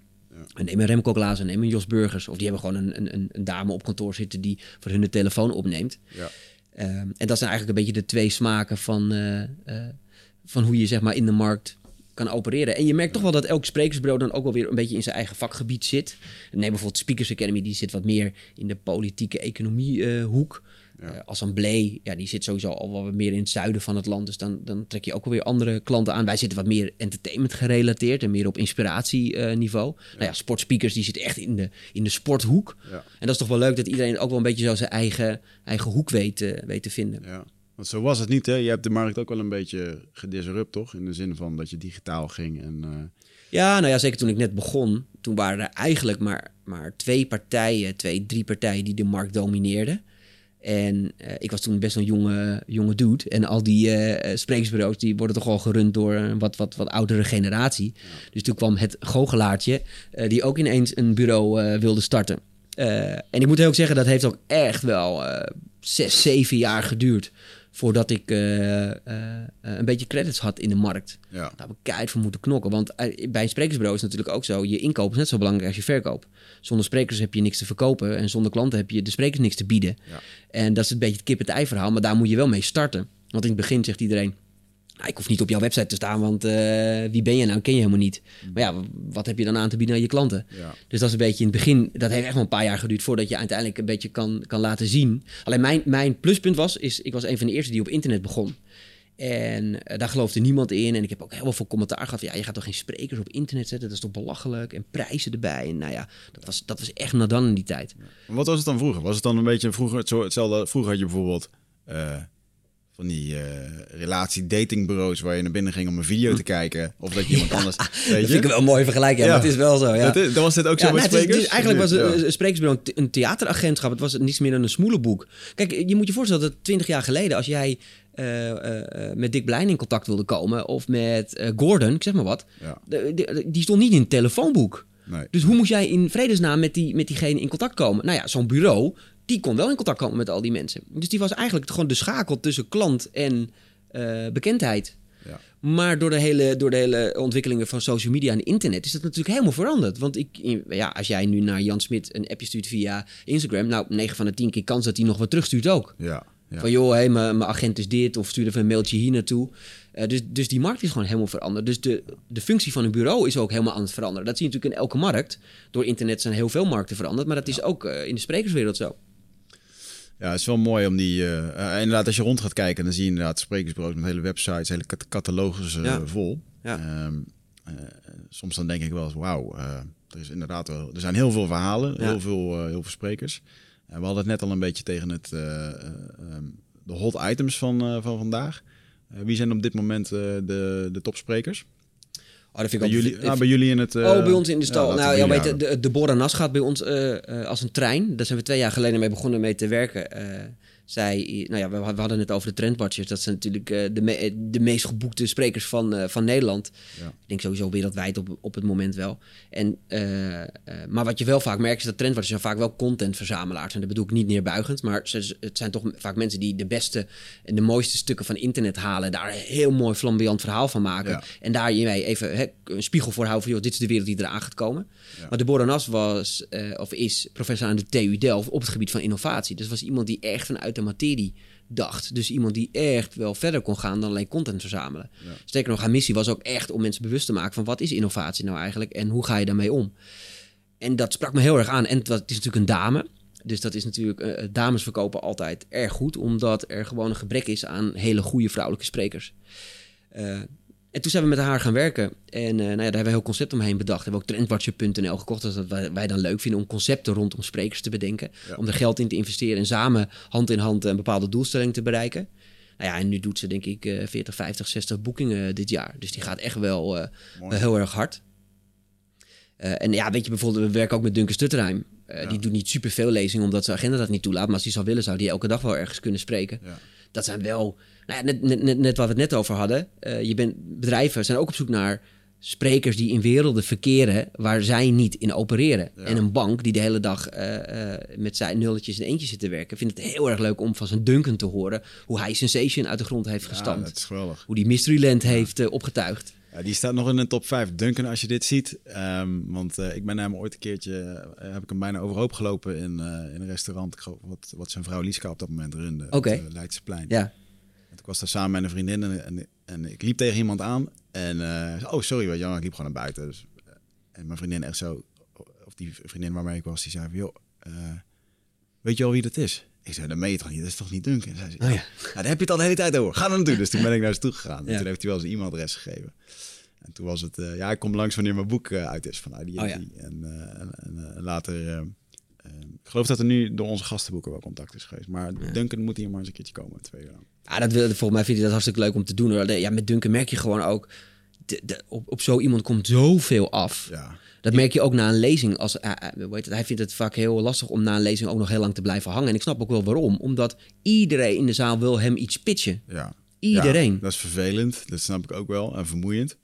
En neem een Remco Klaassen, neem een Jos Burgers... of die hebben gewoon een, een, een, een dame op kantoor zitten... die voor hun de telefoon opneemt. Ja. Ehm, en dat zijn eigenlijk een beetje de twee smaken van, eh, eh, van hoe je zeg maar in de markt kan opereren. En je merkt toch wel dat elk sprekersbureau dan ook wel weer een beetje in zijn eigen vakgebied zit. Neem bijvoorbeeld Speakers Academy, die zit wat meer in de politieke economie eh, hoek. Eh, Assemblee, ja, die zit sowieso al wel wat meer in het zuiden van het land. Dus dan, dan trek je ook wel weer andere klanten aan. Wij zitten wat meer entertainment gerelateerd en meer op inspiratieniveau. Nou ja, sportspeakers, die zitten echt in de, in de sporthoek. Ja. En dat is toch wel leuk dat iedereen ook wel een beetje zo zijn eigen, eigen hoek weet, eh, weet te vinden. Ja. Want zo was het niet, hè? Je hebt de markt ook wel een beetje gedisrupt, toch? In de zin van dat je digitaal ging en... eh, Ja, nou ja, zeker toen ik net begon. Toen waren er eigenlijk maar, maar twee partijen, twee, drie partijen die de markt domineerden. En eh, ik was toen best een jonge, jonge dude. En al die eh, sprekersbureaus die worden toch al gerund door een wat, wat, wat oudere generatie. Dus toen kwam het goochelaartje die ook ineens een bureau wilde starten. En ik moet heel ook zeggen, dat heeft ook echt wel zes, zeven jaar geduurd... voordat ik eh, eh, een beetje credits had in de markt. ja. Daar heb ik keihard voor moeten knokken. Want eh, bij een sprekersbureau is het natuurlijk ook zo... je inkoop is net zo belangrijk als je verkoop. Zonder sprekers heb je niks te verkopen... en zonder klanten heb je de sprekers niks te bieden. Ja. En dat is een beetje het kip-het-ei verhaal... maar daar moet je wel mee starten. Want in het begin zegt iedereen... "Nou, ik hoef niet op jouw website te staan, want eh, wie ben je nou? Ken je helemaal niet. Maar ja, wat heb je dan aan te bieden aan je klanten? Ja. Dus dat is een beetje in het begin, dat heeft echt wel een paar jaar geduurd voordat je uiteindelijk een beetje kan, kan laten zien. Alleen mijn, mijn pluspunt was, is ik was een van de eerste die op internet begon. En eh, daar geloofde niemand in. En ik heb ook heel veel commentaar gehad. van, Ja, je gaat toch geen sprekers op internet zetten? Dat is toch belachelijk? En prijzen erbij. En nou ja, dat was, dat was echt nadan in die tijd. Wat was het dan vroeger? Was het dan een beetje vroeger hetzelfde? Vroeger had je bijvoorbeeld eh, van die eh relatie-datingbureaus waar je naar binnen ging om een video te kijken. Of dat je iemand (laughs) anders. Weet Dat je? vind ik wel een mooie vergelijking. Ja, Ja. maar het is wel zo. Ja. Dat, is, dat was dit ook zo Ja, met nou, het is- sprekers? het is- eigenlijk was een, een sprekersbureau een, theateragentschap. Het was niets meer dan een smoelenboek. Kijk, je moet je voorstellen dat 20 jaar geleden, als jij eh, eh, met Dick Blijn in contact wilde komen, of met Gordon, ik zeg maar wat, Ja. de- de- die stond niet in het telefoonboek. Nee. Dus hoe moest jij in vredesnaam met, die, met diegene in contact komen? Nou ja, zo'n bureau, die kon wel in contact komen met al die mensen. Dus die was eigenlijk gewoon de schakel tussen klant en eh, bekendheid. Ja. Maar door de, hele, door de hele ontwikkelingen van social media en internet is dat natuurlijk helemaal veranderd. Want ik, ja, als jij nu naar Jan Smit een appje stuurt via Instagram, nou, 9 van de 10 keer kans dat hij nog wat terugstuurt ook. Ja. ja. Van joh, hey, mijn mijn agent is dit, of stuur even een mailtje hier naartoe. Eh, dus, dus die markt is gewoon helemaal veranderd. Dus de, de functie van een bureau is ook helemaal aan het veranderen. Dat zie je natuurlijk in elke markt. Door internet zijn heel veel markten veranderd, maar dat is ook eh, in de sprekerswereld zo. Ja, het is wel mooi om die... eh, eh, inderdaad, als je rond gaat kijken, dan zie je inderdaad sprekersbureaus met hele websites, hele cat- catalogus eh, Ja. vol. Ja. Ehm, eh, soms dan denk ik wel eens, wauw, er is inderdaad wel... Er zijn heel veel verhalen, Ja. heel, veel, heel veel sprekers. We hadden het net al een beetje tegen het, eh, eh, ehm, de hot items van, van vandaag. Wie zijn op dit moment de, de topsprekers? Oh, dat vind Bij ik jullie, altijd- ah, bij jullie in het... eh, oh, bij ons in de stal. nou, ja, bij weet jullie je, de, de Bora Nas gaat bij ons eh, eh, als een trein. Daar zijn we twee jaar geleden mee begonnen mee te werken. Zij, nou ja, we, we hadden het over de Trendwatchers. Dat zijn natuurlijk eh, de, me- de meest geboekte sprekers van, eh, van Nederland. Ja. Ik denk sowieso wereldwijd op, op het moment wel. En, eh, maar wat je wel vaak merkt is dat Trendwatchers zijn vaak wel contentverzamelaars. En dat bedoel ik niet neerbuigend. Maar ze, het zijn toch vaak mensen die de beste en de mooiste stukken van internet halen. Daar een heel mooi flamboyant verhaal van maken. Ja. En daar je even hè, een spiegel voor houden van... Joh, dit is de wereld die eraan gaat komen. Ja. Maar de Boranas was, of is professor aan de TU Delft op het gebied van innovatie. Dus was iemand die echt vanuit de materie dacht. Dus iemand die echt wel verder kon gaan dan alleen content verzamelen. Ja. Sterker nog, haar missie was ook echt om mensen bewust te maken van wat is innovatie nou eigenlijk en hoe ga je daarmee om. En dat sprak me heel erg aan. En het, was, het is natuurlijk een dame. Dus dat is natuurlijk, eh, dames verkopen altijd erg goed, omdat er gewoon een gebrek is aan hele goede vrouwelijke sprekers. Eh, en toen zijn we met haar gaan werken. En eh, nou ja, daar hebben we heel concept omheen bedacht. Hebben we ook trendwatcher.nl gekocht. Dat wij, dan leuk vinden om concepten rondom sprekers te bedenken. Ja. Om er geld in te investeren en samen hand in hand een bepaalde doelstelling te bereiken. Nou ja, en nu doet ze denk ik eh 40, 50, 60 boekingen dit jaar. Dus die gaat echt wel, eh, wel heel erg hard. Eh, en ja, weet je, bijvoorbeeld, we werken ook met Duncan Stutterheim. Eh, Ja. Die doet niet superveel lezingen, omdat zijn agenda dat niet toelaat. Maar als hij zou willen, zou hij elke dag wel ergens kunnen spreken. Ja. Dat zijn wel, nou ja, net, net, waar we het net over hadden. Eh, je bent, bedrijven zijn ook op zoek naar sprekers die in werelden verkeren waar zij niet in opereren. Ja. En een bank die de hele dag eh, eh, met zijn nulletjes en eentjes zit te werken, vindt het heel erg leuk om van zijn Duncan te horen hoe hij Sensation uit de grond heeft Ja, gestampt. dat is geweldig. Hoe die Mysteryland heeft opgetuigd. Ja, die staat nog in de top 5. Duncan, als je dit ziet. Ehm, want ik ben hem ooit een keertje, heb ik hem bijna overhoop gelopen in, in een restaurant. Wat, wat zijn vrouw Lieska op dat moment runde. Oké. eh, Leidseplein. Ja. Ik was daar samen met een vriendin en, en, en ik liep tegen iemand aan. En zei, oh, sorry, weet je wel, ik liep gewoon naar buiten. Dus, eh, en mijn vriendin echt zo, of die vriendin waarmee ik was, die zei van, joh, eh, weet je al wie dat is? Ik zei, dat meen je toch niet? Dat is toch niet Duncan? Zei ze, Oh ja. ja. Nou, daar heb je het al de hele tijd over. Ga er naartoe. Dus toen ben ik naar ze toe gegaan. En toen heeft hij wel zijn e-mailadres gegeven. En toen was het, ja, ik kom langs wanneer mijn boek uit is van die en Oh ja. die. En, en, later, eh, eh, ik geloof dat er nu door onze gastenboeken wel contact is geweest. Maar Ja. Duncan moet hier maar eens een keertje komen, twee jaar lang. Ja, dat wil, volgens mij vind je dat hartstikke leuk om te doen. Hoor. Ja, met Duncan merk je gewoon ook... de- de- op, op zo iemand komt zoveel af. Ja, Dat merk je ook na een lezing. Als, eh, eh, het, hij vindt het vaak heel lastig om na een lezing ook nog heel lang te blijven hangen. En ik snap ook wel waarom. Omdat iedereen in de zaal wil hem iets pitchen. ja. Iedereen. Ja, dat is vervelend, dat snap ik ook wel. En vermoeiend.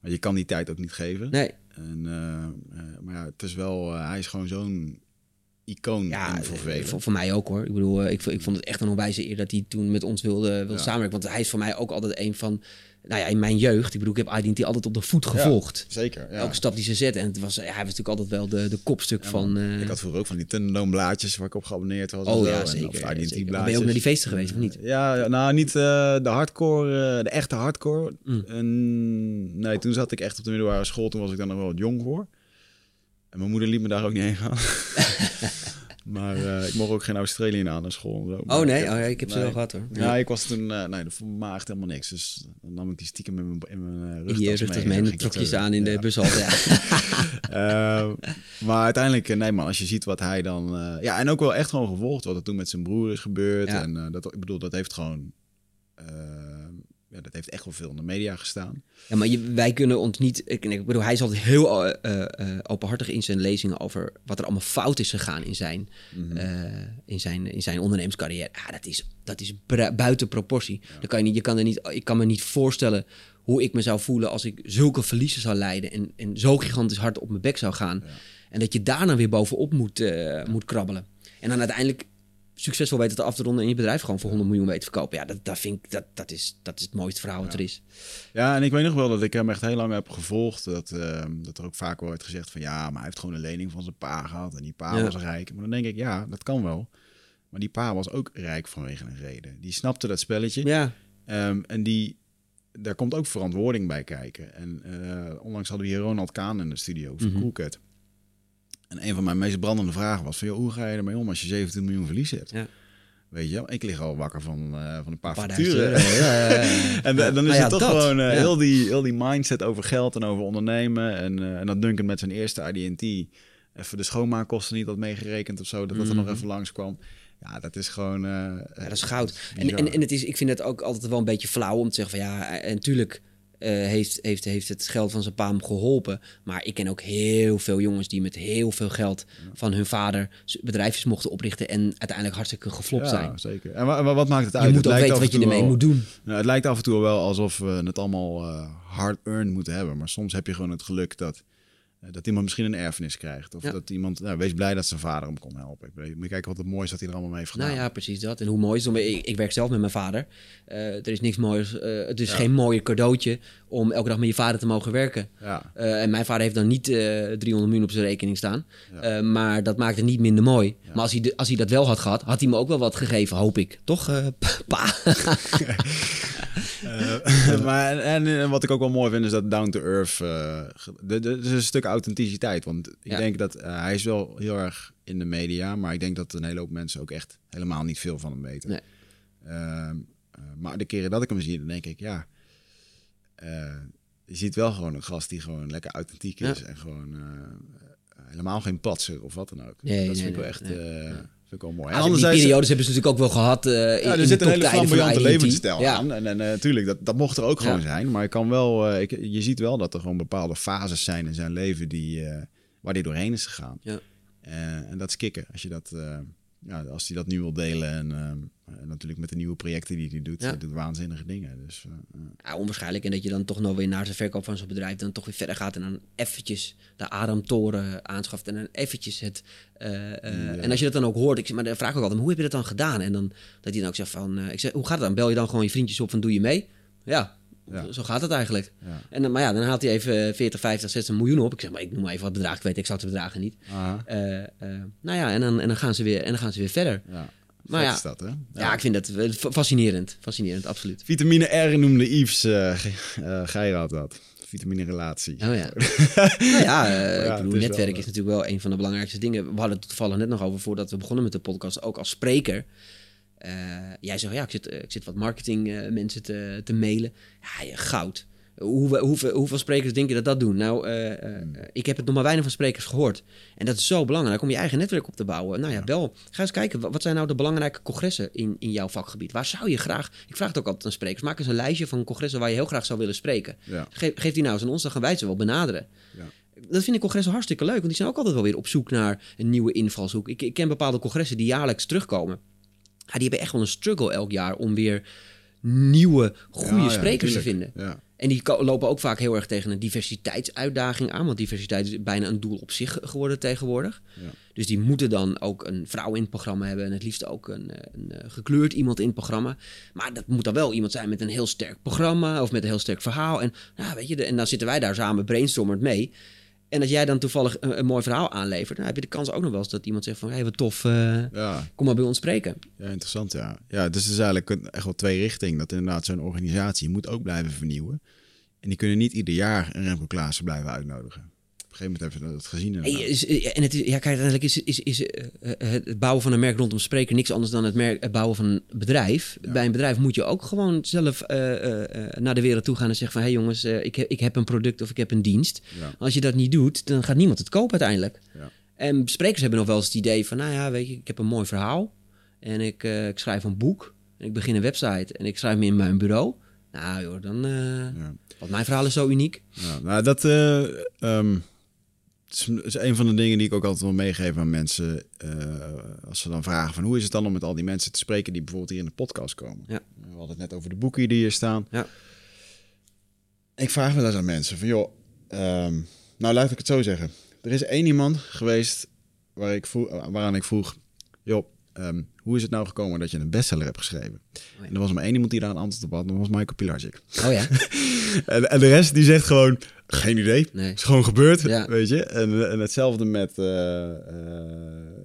Maar je kan die tijd ook niet geven. Nee, En, eh, maar ja, het is wel, hij is gewoon zo'n icoon ja, in voor eh, velen. voor, voor mij ook hoor. Ik bedoel, eh, ik, ik vond het echt een onwijze eer dat hij toen met ons wilde, wilde Ja. samenwerken. Want hij is voor mij ook altijd een van... Nou ja, in mijn jeugd, ik bedoel, ik heb Identity altijd op de voet gevolgd. Zeker, ja. Elke stap die ze zette. En het was, hij was natuurlijk altijd wel de, de kopstuk van... eh, ik had vroeger ook van die Thunderdoom-blaadjes waar ik op geabonneerd was. oh ja, En- zeker. of identity zeker. Maar Ben je blaadjes. ook naar die feesten geweest, of niet? Ja, nou niet eh, de hardcore, eh, de echte hardcore. Mm. En, nee, toen zat ik echt op de middelbare school. Toen was ik dan nog wel wat jong voor. En mijn moeder liet me daar ook niet heen gaan. (laughs) maar eh, ik mocht ook geen Australië aan naar school. zo. Oh nee, ik heb- oh, ja, ik heb ze wel gehad hoor. Ja, ik was toen, eh, nee, dat vond me echt helemaal niks. Dus dan nam ik die stiekem in mijn, in mijn eh, rugtas Hier rugtas mee. mee en trok je ze aan in de bus al. Ja. (laughs) Maar uiteindelijk, nee man, als je ziet wat hij dan... ja, en ook wel echt gewoon gevolgd wat er toen met zijn broer is gebeurd. En dat, ik bedoel, dat heeft gewoon... eh, ja, dat heeft echt wel veel in de media gestaan. Ja, maar je, wij kunnen ons niet. Ik, ik bedoel, hij is altijd heel eh, eh, openhartig in zijn lezingen over wat er allemaal fout is gegaan in zijn, eh, in zijn, in zijn ondernemerscarrière. Ja, dat is, dat is buiten proportie. Dan kan je, niet, je kan er niet, ik kan me niet voorstellen hoe ik me zou voelen als ik zulke verliezen zou leiden en, en zo gigantisch hard op mijn bek zou gaan. En dat je daarna weer bovenop moet, eh, moet krabbelen. En dan uiteindelijk succesvol weten te af te ronden en je bedrijf gewoon voor 100 miljoen weet te verkopen. Ja, dat, dat vind ik, dat, dat, is, dat is het mooiste verhaal wat er is. Ja, en ik weet nog wel dat ik hem echt heel lang heb gevolgd. Dat, ehm, dat er ook vaak werd gezegd van ja, maar hij heeft gewoon een lening van zijn pa gehad. En die pa Ja. was rijk. Maar dan denk ik, ja, dat kan wel. Maar die pa was ook rijk vanwege een reden. Die snapte dat spelletje. Ja, Ehm, en die, daar komt ook verantwoording bij kijken. En eh, onlangs hadden we hier Ronald Kaan in de studio van Mhm. Coolcat. En een van mijn meest brandende vragen was van, joh, hoe ga je ermee om als je 17 miljoen verlies hebt? Ja. Weet je, wel? ik lig al wakker van, eh, van een paar, facturen. (laughs) Ja, ja, ja. En da- dan is Nou ja, het toch dat. gewoon eh, heel, die, heel die mindset over geld en over ondernemen. En, eh, en dat Duncan met zijn eerste AD&T even de schoonmaakkosten niet had meegerekend of zo. Dat dat er nog Mhm. even langskwam. Ja, dat is gewoon... Ja, dat is goud. En, en, en het is, ik vind het ook altijd wel een beetje flauw om te zeggen van ja, en natuurlijk eh, heeft, heeft, heeft het geld van zijn pa hem geholpen. Maar ik ken ook heel veel jongens die met heel veel geld van hun vader bedrijfjes mochten oprichten en uiteindelijk hartstikke geflopt ja, zijn. zeker. En wa- wa- wat maakt het uit? Je moet Het ook weten wat je ermee wel- moet doen. Nou, het lijkt af en toe wel alsof we het allemaal eh, hard-earned moeten hebben. Maar soms heb je gewoon het geluk dat, dat iemand misschien een erfenis krijgt. Of Ja. dat iemand... Nou, wees blij dat zijn vader hem kon helpen. Ik Moet kijken wat het moois dat hij er allemaal mee heeft gedaan. Nou ja, precies dat. En hoe mooi is het. Ik, ik werk zelf met mijn vader. Eh, er is niks moois. eh, het is geen mooier cadeautje om elke dag met je vader te mogen werken. Ja. Eh, en mijn vader heeft dan niet eh 300 miljoen op zijn rekening staan. Eh, maar dat maakt het niet minder mooi. Maar als hij, de- als hij dat wel had gehad, had hij me ook wel wat gegeven, hoop ik. Toch, eh, (laughs) pa? (laughs) Eh, (laughs) maar en, en wat ik ook wel mooi vind is dat down to earth. eh, is een stuk authenticiteit. Want ik Ja. denk dat eh, hij is wel heel erg in de media, maar ik denk dat een hele hoop mensen ook echt helemaal niet veel van hem weten. Nee. Ehm, eh, maar de keren dat ik hem zie, dan denk ik ja. eh, je ziet wel gewoon een gast die gewoon lekker authentiek is en gewoon eh, helemaal geen patser of wat dan ook. Nee, dat nee, vind ik wel nee, echt eh. Ja, die periodes hebben ze natuurlijk ook wel gehad. eh in, ja, in er de zit een hele flamboyante levensstijl Ja. aan. En, en natuurlijk, dat, dat mocht er ook Ja. gewoon zijn. Maar ik kan wel, eh, ik, je ziet wel dat er gewoon bepaalde fases zijn in zijn leven die, eh, waar hij doorheen is gegaan. Ja. Eh, en dat is kicken. Als, je dat, eh, ja, als hij dat nu wil delen. En, eh, natuurlijk met de nieuwe projecten die hij doet. Ja. Hij doet waanzinnige dingen. Dus, eh, eh. Ja, onwaarschijnlijk. En dat je dan toch nog weer naar zijn verkoop van zo'n bedrijf dan toch weer verder gaat en dan eventjes de ademtoren aanschaft en dan eventjes het... eh, eh, En als je dat dan ook hoort, ik, zeg, maar dan vraag ik ook altijd, hoe heb je dat dan gedaan? En dan dat hij dan ook zegt van, eh, ik zeg, hoe gaat het dan? Bel je dan gewoon je vriendjes op van, doe je mee? Ja, Ja. zo gaat het eigenlijk. Ja. En dan, maar ja, dan haalt hij even 40, 50, 60 miljoen op. Ik zeg, maar ik noem maar even wat bedrag, ik weet exact de bedragen niet. Eh, eh, nou ja, en dan, en, dan gaan ze weer, en dan gaan ze weer verder. ja. Maar Vet ja. is dat, hè? Ja, ik vind dat eh, fa- fascinerend. Fascinerend, absoluut. Vitamine R noemde Yves uh, Geiraat dat. Vitamine relatie. Oh ja. (laughs) nou ja, eh, Ja, ik bedoel, het is netwerk wel, is natuurlijk wel een van de belangrijkste dingen. We hadden het toevallig net nog over voordat we begonnen met de podcast, ook als spreker. Eh, jij zegt, ja, ik zit, eh, ik zit wat marketing eh, mensen te, te mailen. Ja, goud. Hoeveel, hoeveel, hoeveel sprekers denk je dat dat doen? Nou, eh, eh, Hmm. ik heb het nog maar weinig van sprekers gehoord. En dat is zo belangrijk om je eigen netwerk op te bouwen. Nou ja, wel. Ga eens kijken, wa- wat zijn nou de belangrijke congressen in, in jouw vakgebied? Waar zou je graag... Ik vraag het ook altijd aan sprekers. Maak eens een lijstje van congressen waar je heel graag zou willen spreken. Ja. Geef, geef die nou eens aan ons, dan gaan wij ze wel benaderen. Ja. Dat vind ik congressen hartstikke leuk, want die zijn ook altijd wel weer op zoek naar een nieuwe invalshoek. Ik, ik ken bepaalde congressen die jaarlijks terugkomen. Ja, die hebben echt wel een struggle elk jaar om weer nieuwe, goede Ja, ja, sprekers te vinden. Ja. En die lopen ook vaak heel erg tegen een diversiteitsuitdaging aan. Want diversiteit is bijna een doel op zich geworden tegenwoordig. Ja. Dus die moeten dan ook een vrouw in het programma hebben. En het liefst ook een, eh, een, eh, gekleurd iemand in het programma. Maar dat moet dan wel iemand zijn met een heel sterk programma. Of met een heel sterk verhaal. En, nou, weet je, en dan zitten wij daar samen brainstormend mee. En als jij dan toevallig een, een mooi verhaal aanlevert... dan heb je de kans ook nog wel eens dat iemand zegt van... hé, hey, wat tof, eh, ja. kom maar bij ons spreken. Ja, interessant, ja. Ja, dus het is eigenlijk een- echt wel twee richtingen. Dat inderdaad zo'n organisatie moet ook blijven vernieuwen. En die kunnen niet ieder jaar een Remco Klaassen blijven uitnodigen. Op een gegeven moment hebben we dat gezien. Inderdaad. is, eh, en het is, ja, kijk, uiteindelijk is, is, is eh, eh, het bouwen van een merk rondom spreker niks anders dan het, merk, het bouwen van een bedrijf. Bij een bedrijf moet je ook gewoon zelf eh, eh, eh, naar de wereld toe gaan en zeggen van... hé hey jongens, eh, ik, heb, ik heb een product of ik heb een dienst. Ja. Als je dat niet doet, dan gaat niemand het kopen uiteindelijk. Ja. En sprekers hebben nog wel eens het idee van... nou ja, weet je, ik heb een mooi verhaal en ik, eh, ik schrijf een boek... en ik begin een website en ik schrijf me in mijn bureau... Nou joh, dan... eh Ja. Want mijn verhaal is zo uniek. Ja, nou, dat eh, ehm, is, is een van de dingen die ik ook altijd wil meegeven aan mensen. eh, als ze dan vragen van hoe is het dan om met al die mensen te spreken die bijvoorbeeld hier in de podcast komen. Ja. We hadden het net over de boeken die hier staan. Ja. Ik vraag wel eens aan mensen van joh, ehm, nou laat ik het zo zeggen. Er is één iemand geweest waar ik vroeg, waaraan ik vroeg, joh, ehm, hoe is het nou gekomen dat je een bestseller hebt geschreven? ja. En er was maar één iemand die daar een antwoord op had, dat was Michael Pilarczyk. Oh ja? (laughs) En, en de rest die zegt gewoon, geen idee. Nee. Het is gewoon gebeurd, Ja. (laughs) weet je. En, en hetzelfde met eh, eh,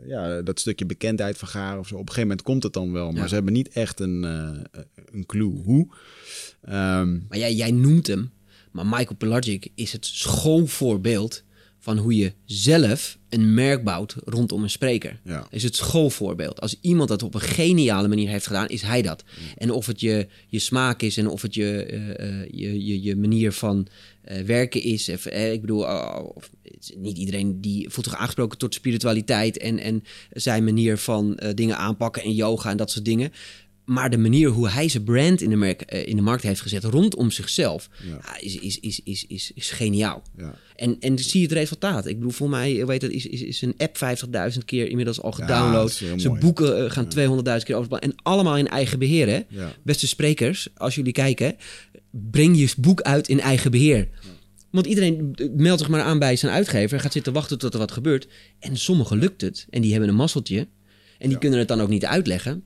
ja, dat stukje bekendheid van of zo. Op een gegeven moment komt het dan wel, maar Ja. ze hebben niet echt een, eh, een clue hoe. Ehm, Maar jij, jij noemt hem. Maar Michael Pelagic is het schoolvoorbeeld van hoe je zelf een merk bouwt rondom een spreker. Ja. Is het schoolvoorbeeld. Als iemand dat op een geniale manier heeft gedaan, is hij dat. En of het je, je smaak is en of het je, eh, je, je, je manier van eh, werken is. Of, eh, ik bedoel, oh, of- het is niet iedereen die voelt zich aangesproken tot spiritualiteit en, en zijn manier van dingen aanpakken en yoga en dat soort dingen. Maar de manier hoe hij zijn brand in de, merk, eh, in de markt heeft gezet rondom zichzelf, Ja. ja, is, is, is, is, is, is geniaal. ja. En, en zie je het resultaat. Ik bedoel, voor mij weet het, is, is, is een app 50.000 keer inmiddels al Ja, gedownload. is heel Zijn boeken eh, gaan 200.000 keer over. En allemaal in eigen beheer. Hè? Ja. Beste sprekers, als jullie kijken, breng je boek uit in eigen beheer. Want iedereen eh, meldt zich maar aan bij zijn uitgever en gaat zitten wachten tot er wat gebeurt. En sommigen lukt het. En die hebben een mazzeltje. En die Ja. kunnen het dan ook niet uitleggen.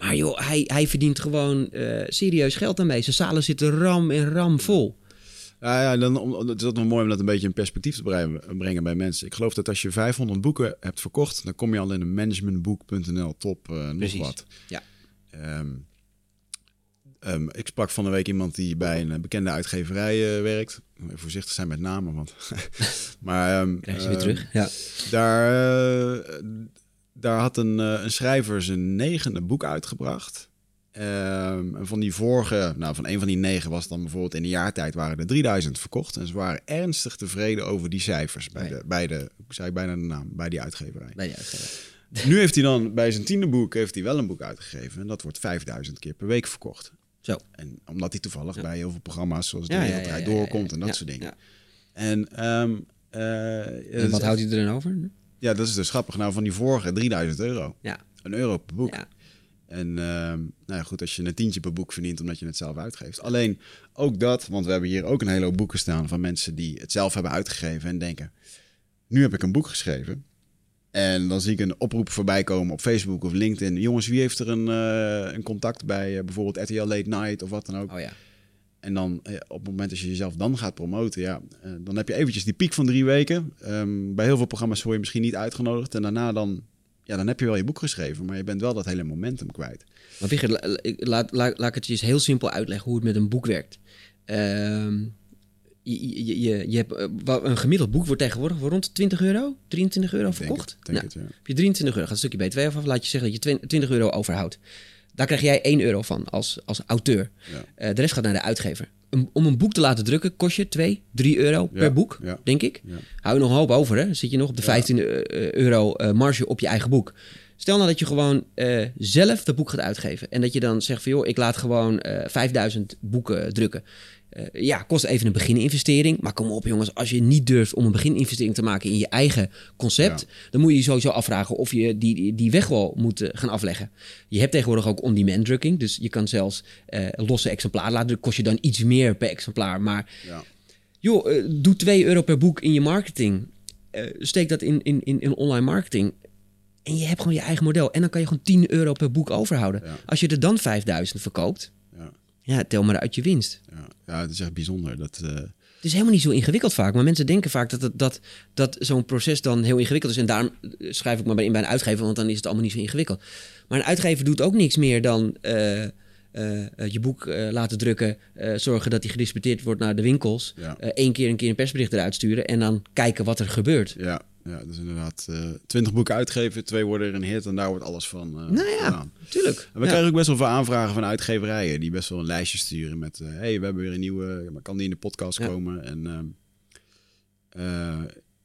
Maar joh, hij, hij verdient gewoon eh, serieus geld daarmee. Zijn zalen zitten ram en ram vol. Ja, ja dan, om, het is dat wel mooi om dat een beetje in perspectief te brengen, bij mensen. Ik geloof dat als je 500 boeken hebt verkocht, dan kom je al in een managementboek.nl top eh, nog Precies. wat. Ja. Ehm, ehm, ik sprak van de week iemand die bij een eh, bekende uitgeverij werkt. Even voorzichtig zijn met namen, want... (laughs) maar ehm, Krijg je weer terug. Ja. Daar, daar had een, eh, een schrijver zijn negende boek uitgebracht. Ehm, en van die vorige, nou van een van die negen was dan bijvoorbeeld in de jaartijd waren er 3000 verkocht. En ze waren ernstig tevreden over die cijfers bij, de, bij de, ik zei bijna de naam, bij die uitgeverij. Bij die uitgever. (laughs) Nu heeft hij dan bij zijn tiende boek heeft hij wel een boek uitgegeven. En dat wordt 5000 keer per week verkocht. Zo. En omdat hij toevallig bij heel veel programma's zoals De Ja, ja, doorkomt en dat soort dingen. En, ehm, eh, En wat houdt hij er dan over? Ja, dat is dus grappig. Nou, van die vorige 3000 euro. Ja. Een euro per boek. Ja. En ehm, nou ja, goed, als je een tientje per boek verdient omdat je het zelf uitgeeft. Alleen ook dat, want we hebben hier ook een hele hoop boeken staan van mensen die het zelf hebben uitgegeven en denken: nu heb ik een boek geschreven. En dan zie ik een oproep voorbij komen op Facebook of LinkedIn. Jongens, wie heeft er een, eh, een contact bij eh, bijvoorbeeld RTL Late Night of wat dan ook? Oh ja. En dan eh, op het moment dat je jezelf dan gaat promoten, ja, eh, dan heb je eventjes die piek van drie weken. Ehm, bij heel veel programma's word je misschien niet uitgenodigd. En daarna dan, ja, dan heb je wel je boek geschreven, maar je bent wel dat hele momentum kwijt. Maar Wigert, la- la- ik- laat, laat, laat ik het je eens heel simpel uitleggen hoe het met een boek werkt. Ehm, je, je, je, je hebt, eh, een gemiddeld boek wordt tegenwoordig voor rond 20 euro, 23 euro denk verkocht. het, denk Nou, het, ja. heb je 23 euro, gaat een stukje BTW af, laat je zeggen dat je 20 20 euro overhoudt. Daar krijg jij 1 euro van als, als auteur. Ja. Eh, de rest gaat naar de uitgever. Een- om een boek te laten drukken kost je 2, 3 euro Ja, per boek, ja. denk ik. Hou je nog een hoop over, hè? Zit je nog op de 15 eh, euro eh, marge op je eigen boek. Stel nou dat je gewoon zelf dat boek gaat uitgeven. En dat je dan zegt van, joh, ik laat gewoon eh 5000 boeken drukken. Eh, ja, kost even een begininvestering. Maar kom op jongens, als je niet durft om een begininvestering te maken in je eigen concept... dan moet je je sowieso afvragen of je die, die- weg wel moet eh, gaan afleggen. Je hebt tegenwoordig ook on-demand drukking. Dus je kan zelfs eh, losse exemplaren laten. Kost je dan iets meer per exemplaar. Maar Ja. joh, doe 2 euro per boek in je marketing. Steek dat in, in, in, in online marketing. En je hebt gewoon je eigen model. En dan kan je gewoon 10 euro per boek overhouden. Ja. Als je er dan 5000 verkoopt, Ja. tel maar uit je winst. Ja, ja, het is echt bijzonder. Dat, eh, Het is helemaal niet zo ingewikkeld vaak. Maar mensen denken vaak dat, dat, dat zo'n proces dan heel ingewikkeld is. En daarom eh, schrijf ik maar bij in bij een uitgever, want dan is het allemaal niet zo ingewikkeld. Maar een uitgever doet ook niks meer dan eh, eh, eh, je boek eh, laten drukken. zorgen dat die gedistributeerd wordt naar de winkels. ja. Eén keer een keer een persbericht eruit sturen. En dan kijken wat er gebeurt. Ja, ja, dus inderdaad twintig boeken uitgeven, twee worden er een hit en daar wordt alles van Nou ja, gedaan. tuurlijk. En we Ja. krijgen ook best wel veel aanvragen van uitgeverijen die best wel een lijstje sturen met, hey, we hebben weer een nieuwe, maar kan die in de podcast Ja. komen? En ehm, eh,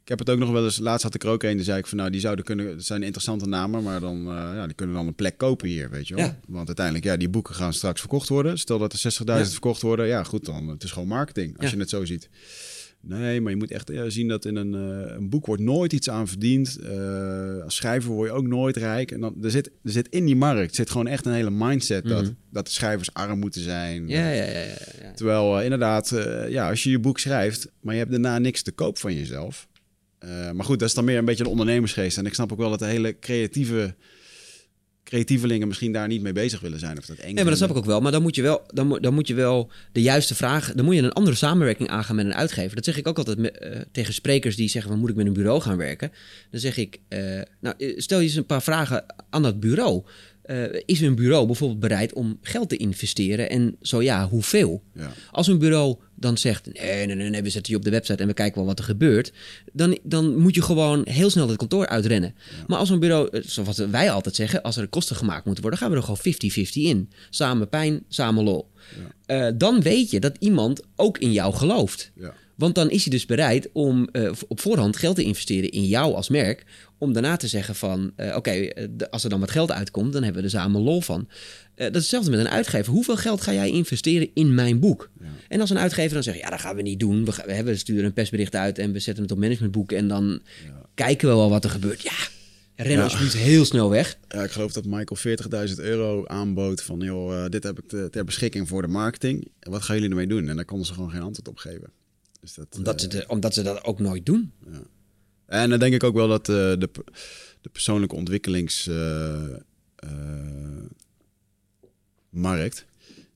Ik heb het ook nog wel eens, laatst had ik er ook een, die zei ik van nou, die zouden kunnen, het zijn interessante namen, maar dan, uh, ja, die kunnen dan een plek kopen hier, weet je wel. Ja. Want uiteindelijk, ja, die boeken gaan straks verkocht worden. Stel dat er 60.000 Ja. verkocht worden, ja goed, dan het is gewoon marketing, als je het zo ziet. Nee, maar je moet echt ja, zien dat in een, eh, een boek wordt nooit iets aan verdiend. Eh, als schrijver word je ook nooit rijk. En dan, er, zit, er zit in die markt zit gewoon echt een hele mindset dat, Mhm. dat de schrijvers arm moeten zijn. Ja, ja, ja. ja. Terwijl eh, inderdaad, eh, ja, als je je boek schrijft, maar je hebt daarna niks te koop van jezelf. Eh, maar goed, dat is dan meer een beetje een ondernemersgeest. En ik snap ook wel dat de hele creatieve, creatievelingen misschien daar niet mee bezig willen zijn. Of dat eng Nee, maar dat snap ik ook wel. Maar dan moet je wel, dan, dan moet je wel de juiste vragen. Dan moet je een andere samenwerking aangaan met een uitgever. Dat zeg ik ook altijd eh, tegen sprekers die zeggen: van, moet ik met een bureau gaan werken? Dan zeg ik: eh, Nou, stel je eens een paar vragen aan dat bureau. Is een bureau bijvoorbeeld bereid om geld te investeren? En zo ja, hoeveel? Ja. Als een bureau dan zegt: nee, nee, nee, nee, we zetten je op de website en we kijken wel wat er gebeurt. Dan, dan moet je gewoon heel snel het kantoor uitrennen. Maar als een bureau, eh, zoals wij altijd zeggen, als er kosten gemaakt moeten worden, gaan we er gewoon 50-50 in. Samen pijn, samen lol. Eh, dan weet je dat iemand ook in jou gelooft. Ja. Want dan is hij dus bereid om eh, op voorhand geld te investeren in jou als merk. Om daarna te zeggen van, eh, oké, eh, als er dan wat geld uitkomt, dan hebben we er samen lol van. Dat is hetzelfde met een uitgever. Hoeveel geld ga jij investeren in mijn boek? En als een uitgever dan zegt, ja, dat gaan we niet doen. We, gaan, we, hebben, we sturen een persbericht uit en we zetten het op managementboek. En dan kijken we wel wat er gebeurt. Ja, ren Ja. alsjeblieft heel snel weg. Ja, ik geloof dat Michael 40.000 euro aanbood van, joh, dit heb ik te- ter beschikking voor de marketing. Wat gaan jullie ermee doen? En daar konden ze gewoon geen antwoord op geven. Dus dat, Omdat, eh, ze, de- omdat ze dat ook nooit doen. En dan denk ik ook wel dat eh, de, de persoonlijke ontwikkelings eh, eh,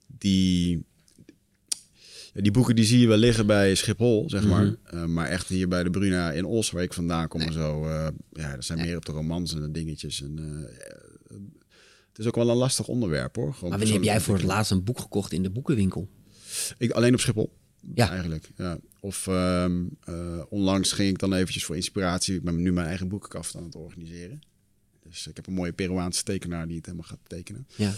die, ja, die boeken die zie je wel liggen bij Schiphol, zeg maar. Eh, maar echt hier bij de Bruna in Os, waar ik vandaan kom en zo, eh, ja, dat zijn meer op de romans en de dingetjes. En, eh, het is ook wel een lastig onderwerp hoor. Gewoon Maar wanneer heb jij voor het laatst een boek gekocht in de boekenwinkel? ik, alleen op Schiphol. Ja. Eigenlijk. Ja. Of ehm, eh, onlangs ging ik dan eventjes voor inspiratie. Ik ben nu mijn eigen boekenkast aan het organiseren. Dus ik heb een mooie Peruaanse tekenaar die het helemaal gaat tekenen. Ja.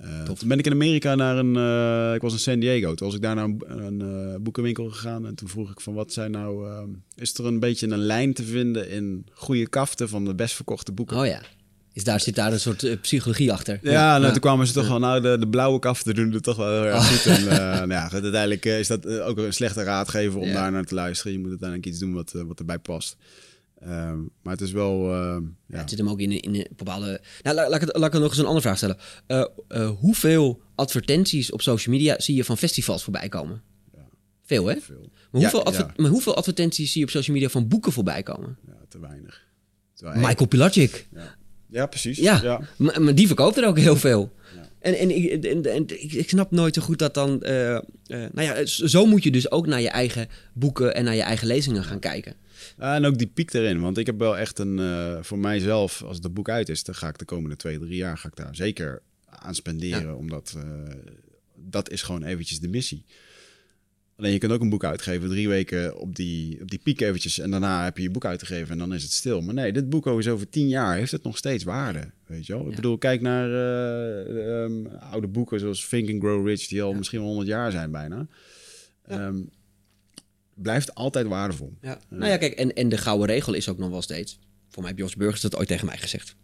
Eh, toen ben ik in Amerika naar een... eh, ik was in San Diego. Toen was ik daar naar een, een boekenwinkel gegaan. En toen vroeg ik van wat zijn nou... ehm, is er een beetje een lijn te vinden in goede kaften van de best verkochte boeken? Oh ja. Is daar, zit daar een soort eh, psychologie achter? Ja, nou, toen kwamen ze toch wel, nou, de, de blauwe kaften doen het toch wel heel erg goed. En, (laughs) eh, nou ja, uiteindelijk eh, is dat ook een slechte raadgever om Ja. daar naar te luisteren. Je moet uiteindelijk iets doen wat, wat erbij past. Ehm, maar het is wel, ja. Het zit hem ook in, in een bepaalde... Nou, la- laat, ik laat ik nog eens een andere vraag stellen. Hoeveel advertenties op social media zie je van festivals voorbij komen? Veel, hè? veel. Maar hoeveel, Ja, adver- ja. maar hoeveel advertenties zie je op social media van boeken voorbij komen? Ja, te weinig. Terwijl- Michael Pilacic. Ja, precies. Ja, ja. Maar, maar die verkoopt er ook heel veel. En, en, ik, en, en ik, snap nooit zo goed dat dan... eh, eh, nou ja, zo moet je dus ook naar je eigen boeken en naar je eigen lezingen gaan kijken. En ook die piek erin. Want ik heb wel echt een, eh, voor mijzelf, als het boek uit is, dan ga ik de komende twee, drie jaar ga ik daar zeker aan spenderen. Ja. Omdat dat is gewoon eventjes de missie. Alleen je kunt ook een boek uitgeven, drie weken op die, op die piek eventjes. En daarna heb je je boek uitgegeven en dan is het stil. Maar nee, dit boek is over tien jaar, heeft het nog steeds waarde. Weet je wel? Ik bedoel, kijk naar eh, ehm, oude boeken zoals Think and Grow Rich, die al misschien wel 100 jaar zijn bijna. Ehm, blijft altijd waardevol. Ja. Nou ja, kijk, en, en de gouden regel is ook nog wel steeds. Voor mij heeft Jos Burgers dat ooit tegen mij gezegd.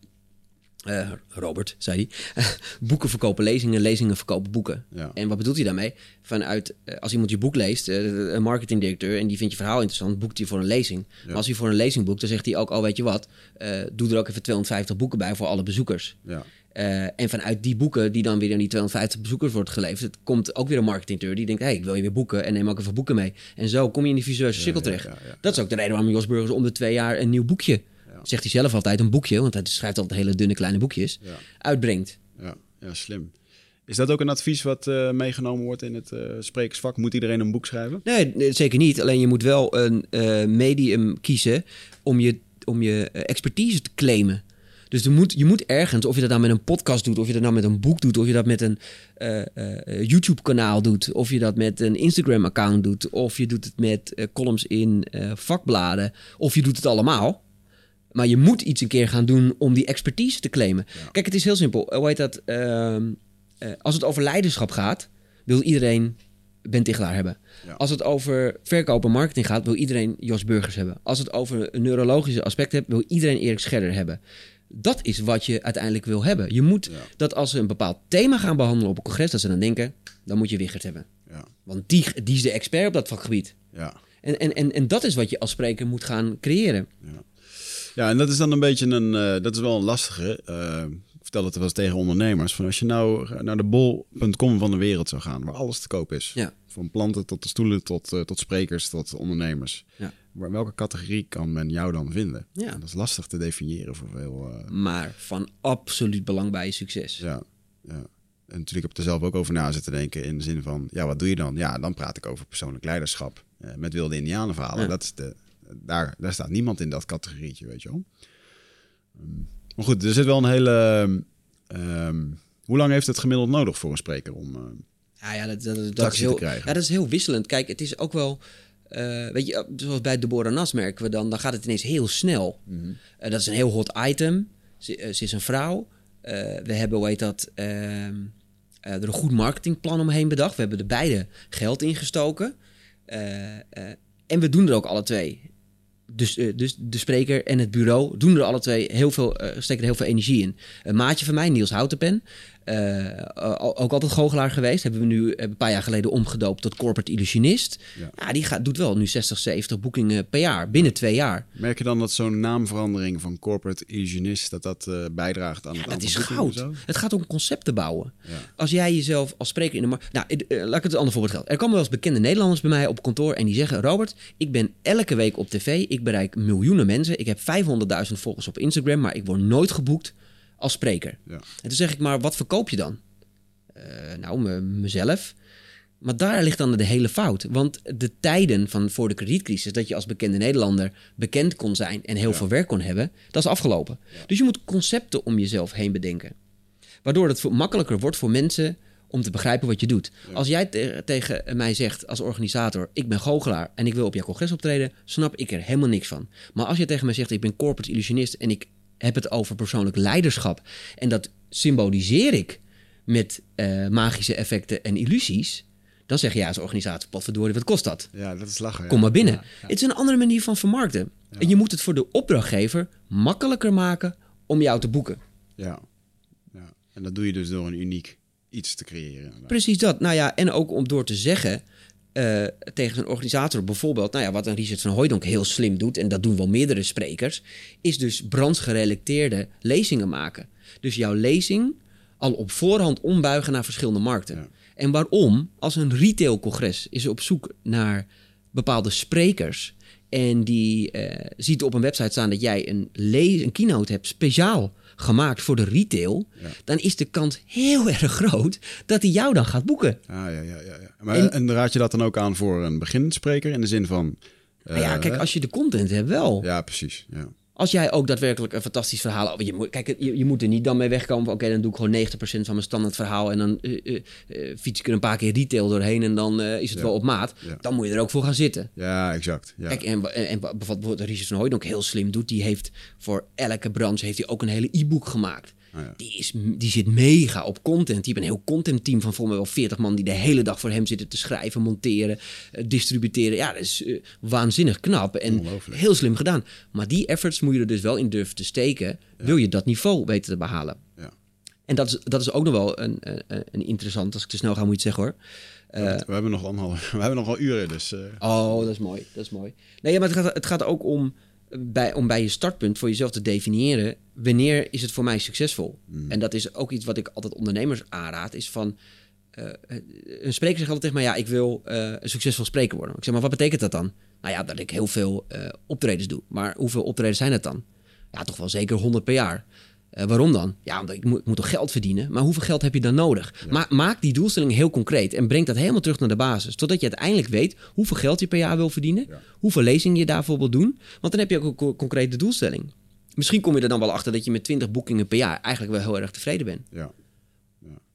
Eh, Robert, zei hij. (laughs) boeken verkopen lezingen, lezingen verkopen boeken. Ja. En wat bedoelt hij daarmee? Vanuit, eh, als iemand je boek leest, eh, een marketingdirecteur, en die vindt je verhaal interessant, boekt hij voor een lezing. Maar als hij voor een lezing boekt, dan zegt hij ook, oh weet je wat, doe er ook even 250 boeken bij voor alle bezoekers. Ja. En vanuit die boeken, die dan weer aan die 250 bezoekers wordt geleverd, komt ook weer een marketingteur die denkt: hé, hey, ik wil je weer boeken en neem ook even boeken mee. En zo kom je in die visueuze cirkel terecht. Dat is ook de reden waarom Jos Burgers om de twee jaar een nieuw boekje, zegt hij zelf altijd, een boekje, want hij schrijft altijd hele dunne kleine boekjes, Ja. uitbrengt. Ja, ja, slim. Is dat ook een advies wat eh, meegenomen wordt in het eh, sprekersvak? Moet iedereen een boek schrijven? Nee, nee, zeker niet. Alleen je moet wel een eh, medium kiezen om je, om je eh, expertise te claimen. Dus er moet, je moet ergens, of je dat nou met een podcast doet, of je dat nou met een boek doet, of je dat met een eh, eh, YouTube-kanaal doet, of je dat met een Instagram-account doet, of je doet het met eh, columns in eh, vakbladen, of je doet het allemaal. Maar je moet iets een keer gaan doen om die expertise te claimen. Kijk, het is heel simpel. Hoe heet dat? Ehm, eh, als het over leiderschap gaat, wil iedereen Ben Tichelaar hebben. Ja. Als het over verkoop en marketing gaat, wil iedereen Jos Burgers hebben. Als het over een neurologische aspect hebt, wil iedereen Erik Scherder hebben. Dat is wat je uiteindelijk wil hebben. Je moet Ja. dat als ze een bepaald thema gaan behandelen op een congres, dat ze dan denken, dan moet je Wichert hebben. Ja, Want die, die is de expert op dat vakgebied. ja. En, en, en, en dat is wat je als spreker moet gaan creëren. Ja, en dat is dan een beetje een, eh, dat is wel een lastige. eh, ik vertel het wel eens tegen ondernemers. Van als je nou naar de bol.com van de wereld zou gaan, waar alles te koop is. Ja. Van planten tot de stoelen, tot, eh, tot sprekers, tot ondernemers. Ja. Maar welke categorie kan men jou dan vinden? Ja. En dat is lastig te definiëren voor veel. eh, Maar van absoluut belang bij je succes. ja, ja. En natuurlijk heb ik er zelf ook over na zitten denken. In de zin van, ja, wat doe je dan? Ja, dan praat ik over persoonlijk leiderschap. eh, met wilde indianenverhalen. Ja. Dat is de, daar, daar staat niemand in dat categorietje, weet je wel. Ehm, maar goed, er zit wel een hele... ehm, hoe lang heeft het gemiddeld nodig voor een spreker om... eh, Ja, ja, dat, dat, dat, is Tractie te heel, krijgen. ja, dat is heel wisselend. Kijk, het is ook wel... eh, weet je, zoals bij Deborah Nas merken we dan... dan gaat het ineens heel snel. Eh, dat is een heel hot item. Ze, eh, ze is een vrouw. Eh, we hebben, hoe heet dat... ehm, eh, er een goed marketingplan omheen bedacht. We hebben er beide geld in gestoken. Eh, eh, en we doen er ook alle twee. Dus, dus de spreker en het bureau doen er alle twee heel veel, eh, steken er heel veel energie in. Een maatje van mij, Niels Houtenpen, ook altijd goochelaar geweest. Hebben we nu eh, een paar jaar geleden omgedoopt tot corporate illusionist. Ja. Ja. die gaat, doet wel nu 60, 70 boekingen per jaar, binnen twee jaar. merk je dan dat zo'n naamverandering van corporate illusionist... dat dat eh, bijdraagt aan het Ja, dat aantal is goud. Het gaat om concepten bouwen. Ja. Als jij jezelf als spreker in de markt... Nou, eh, laat ik het een ander voorbeeld geven. Er komen wel eens bekende Nederlanders bij mij op kantoor... en die zeggen, Robert, ik ben elke week op tv. Ik bereik miljoenen mensen. Ik heb 500.000 volgers op Instagram... maar ik word nooit geboekt als spreker. Ja. En toen zeg ik, maar wat verkoop je dan? Eh, nou, me- mezelf. Maar daar ligt dan de hele fout. Want de tijden van voor de kredietcrisis... dat je als bekende Nederlander bekend kon zijn... en heel veel werk kon hebben, dat is afgelopen. Dus je moet concepten om jezelf heen bedenken. Waardoor het makkelijker wordt voor mensen om te begrijpen wat je doet. Als jij te- tegen mij zegt als organisator... ik ben goochelaar en ik wil op jouw congres optreden... snap ik er helemaal niks van. Maar als je tegen mij zegt... ik ben corporate illusionist en ik heb het over persoonlijk leiderschap... en dat symboliseer ik met eh, magische effecten en illusies... dan zeg je ja als organisator... potverdorie, wat kost dat? Ja, dat is lachen. ja. Kom maar binnen. Ja, ja. Het is een andere manier van vermarkten. En je moet het voor de opdrachtgever makkelijker maken om jou te boeken. Ja. ja. En dat doe je dus door een uniek iets te creëren. Precies dat. Nou ja, en ook om door te zeggen eh, tegen een organisator bijvoorbeeld, nou ja, wat een Richard van Hooijdonk heel slim doet, en dat doen wel meerdere sprekers, is dus branchegerelateerde lezingen maken. Dus jouw lezing al op voorhand ombuigen naar verschillende markten. Ja. En waarom? Als een retailcongres is op zoek naar bepaalde sprekers en die eh, ziet op een website staan dat jij een, een keynote hebt speciaal gemaakt voor de retail, Ja. dan is de kans heel (laughs) erg groot dat hij jou dan gaat boeken. Ah, ja, ja, ja, ja. Maar, En- en, raad je dat dan ook aan voor een beginspreker in de zin van... eh, Nou ja, kijk, hè? als je de content hebt wel. Ja, precies. Ja. Als jij ook daadwerkelijk een fantastisch verhaal... oh, Je moet, kijk, je, je moet er niet dan mee wegkomen oké, dan doe ik gewoon 90% van mijn standaard verhaal... en dan eh, eh, fiets ik er een paar keer retail doorheen... en dan is het Ja. wel op maat. Ja. Dan moet je er ook voor gaan zitten. ja, exact. Ja. Kijk, en, en, bijvoorbeeld Richard van Hooydonk heel slim doet... die heeft voor elke branche heeft hij ook een hele e-book gemaakt. Ja. Die, is, die zit mega op content. Die heeft een heel contentteam van volgens mij wel 40 man... die de hele dag voor hem zitten te schrijven, monteren, eh, distributeren. Ja, dat is eh, waanzinnig knap en heel slim gedaan. Maar die efforts moet je er dus wel in durven te steken... wil je dat niveau weten te behalen. Ja. En dat is, dat is ook nog wel een, een, een interessant... als ik te snel ga, moet je het zeggen hoor... we, hebben nog allemaal, (laughs) we hebben nog wel uren, dus... eh, Oh, dat is mooi. Dat is mooi. Nee, maar het gaat, het gaat ook om eh, bij, om bij je startpunt voor jezelf te definiëren... wanneer is het voor mij succesvol? En dat is ook iets wat ik altijd ondernemers aanraad... is van... eh, een spreker zegt altijd tegen mij... ja, ik wil eh, een succesvol spreker worden. Ik zeg, maar wat betekent dat dan? Nou ja, dat ik heel veel eh, optredens doe. Maar hoeveel optredens zijn het dan? Ja, toch wel zeker 100 per jaar. Eh, waarom dan? Ja, omdat ik moet, ik moet toch geld verdienen. Maar hoeveel geld heb je dan nodig? Ma maak die doelstelling heel concreet en breng dat helemaal terug naar de basis. Totdat je uiteindelijk weet hoeveel geld je per jaar wil verdienen. Hoeveel lezingen je daarvoor wil doen. Want dan heb je ook een co- concrete doelstelling. Misschien kom je er dan wel achter dat je met 20 boekingen per jaar eigenlijk wel heel erg tevreden bent. ja.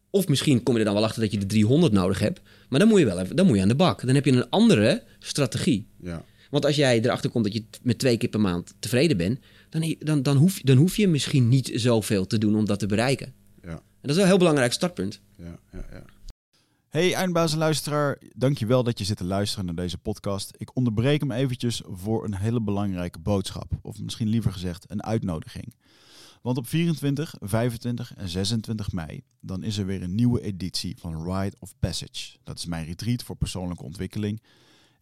Of misschien kom je er dan wel achter dat je de 300 nodig hebt. Maar dan moet je wel even, dan moet je aan de bak. Dan heb je een andere strategie. ja. Want als jij erachter komt dat je met twee keer per maand tevreden bent, dan, dan, dan, hoef, dan hoef je misschien niet zoveel te doen om dat te bereiken. Ja. En dat is wel een heel belangrijk startpunt. Ja, ja, ja. Hey eindbazenluisteraar, dankjewel dat je zit te luisteren naar deze podcast. Ik onderbreek hem eventjes voor een hele belangrijke boodschap. Of misschien liever gezegd een uitnodiging. Want op 24, 25 en 26 mei dan is er weer een nieuwe editie van Ride of Passage. Dat is mijn retreat voor persoonlijke ontwikkeling.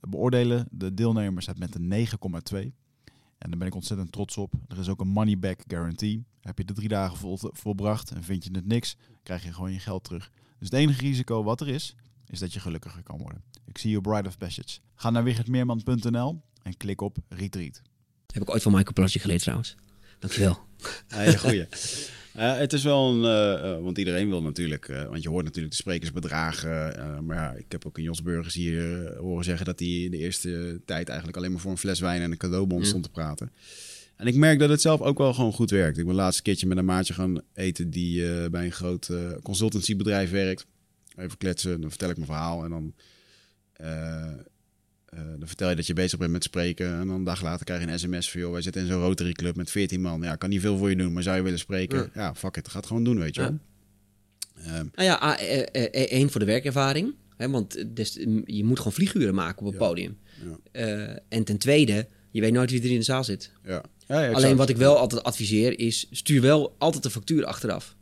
beoordelen de deelnemers het met een 9,2. En daar ben ik ontzettend trots op. Er is ook een money back guarantee. Heb je de drie dagen vol, volbracht en vind je het niks, krijg je gewoon je geld terug. Dus het enige risico wat er is, is dat je gelukkiger kan worden. Ik zie je Bride of Passage. Ga naar wichertmeerman.nl en klik op Retreat. Heb ik ooit van Michael Plasje geleerd trouwens. Dankjewel. Hele goeie. (laughs) Uh, het is wel een, uh, uh, want iedereen wil natuurlijk, want je hoort natuurlijk de sprekersbedragen. maar ja, ik heb ook in Jos Burgers hier horen zeggen dat hij in de eerste tijd eigenlijk alleen maar voor een fles wijn en een cadeaubon stond te praten. En ik merk dat het zelf ook wel gewoon goed werkt. Ik ben laatst een keertje met een maatje gaan eten die bij een groot consultancybedrijf werkt. Even kletsen, dan vertel ik mijn verhaal en dan uh, dan vertel je dat je bezig bent met spreken. En dan een dag later krijg je een sms van... joh, wij zitten in zo'n Rotary Club met 14 man. Ja, kan niet veel voor je doen, maar zou je willen spreken? Ja, ja fuck it, gaat gewoon doen, weet je wel. Ja. Um, nou ja, één voor de werkervaring. Hè, want des, je moet gewoon vlieguren maken op het podium. Ja. Uh, en ten tweede, je weet nooit wie er in de zaal zit. Ja. Alleen wat ik wel altijd adviseer is... stuur wel altijd de factuur achteraf.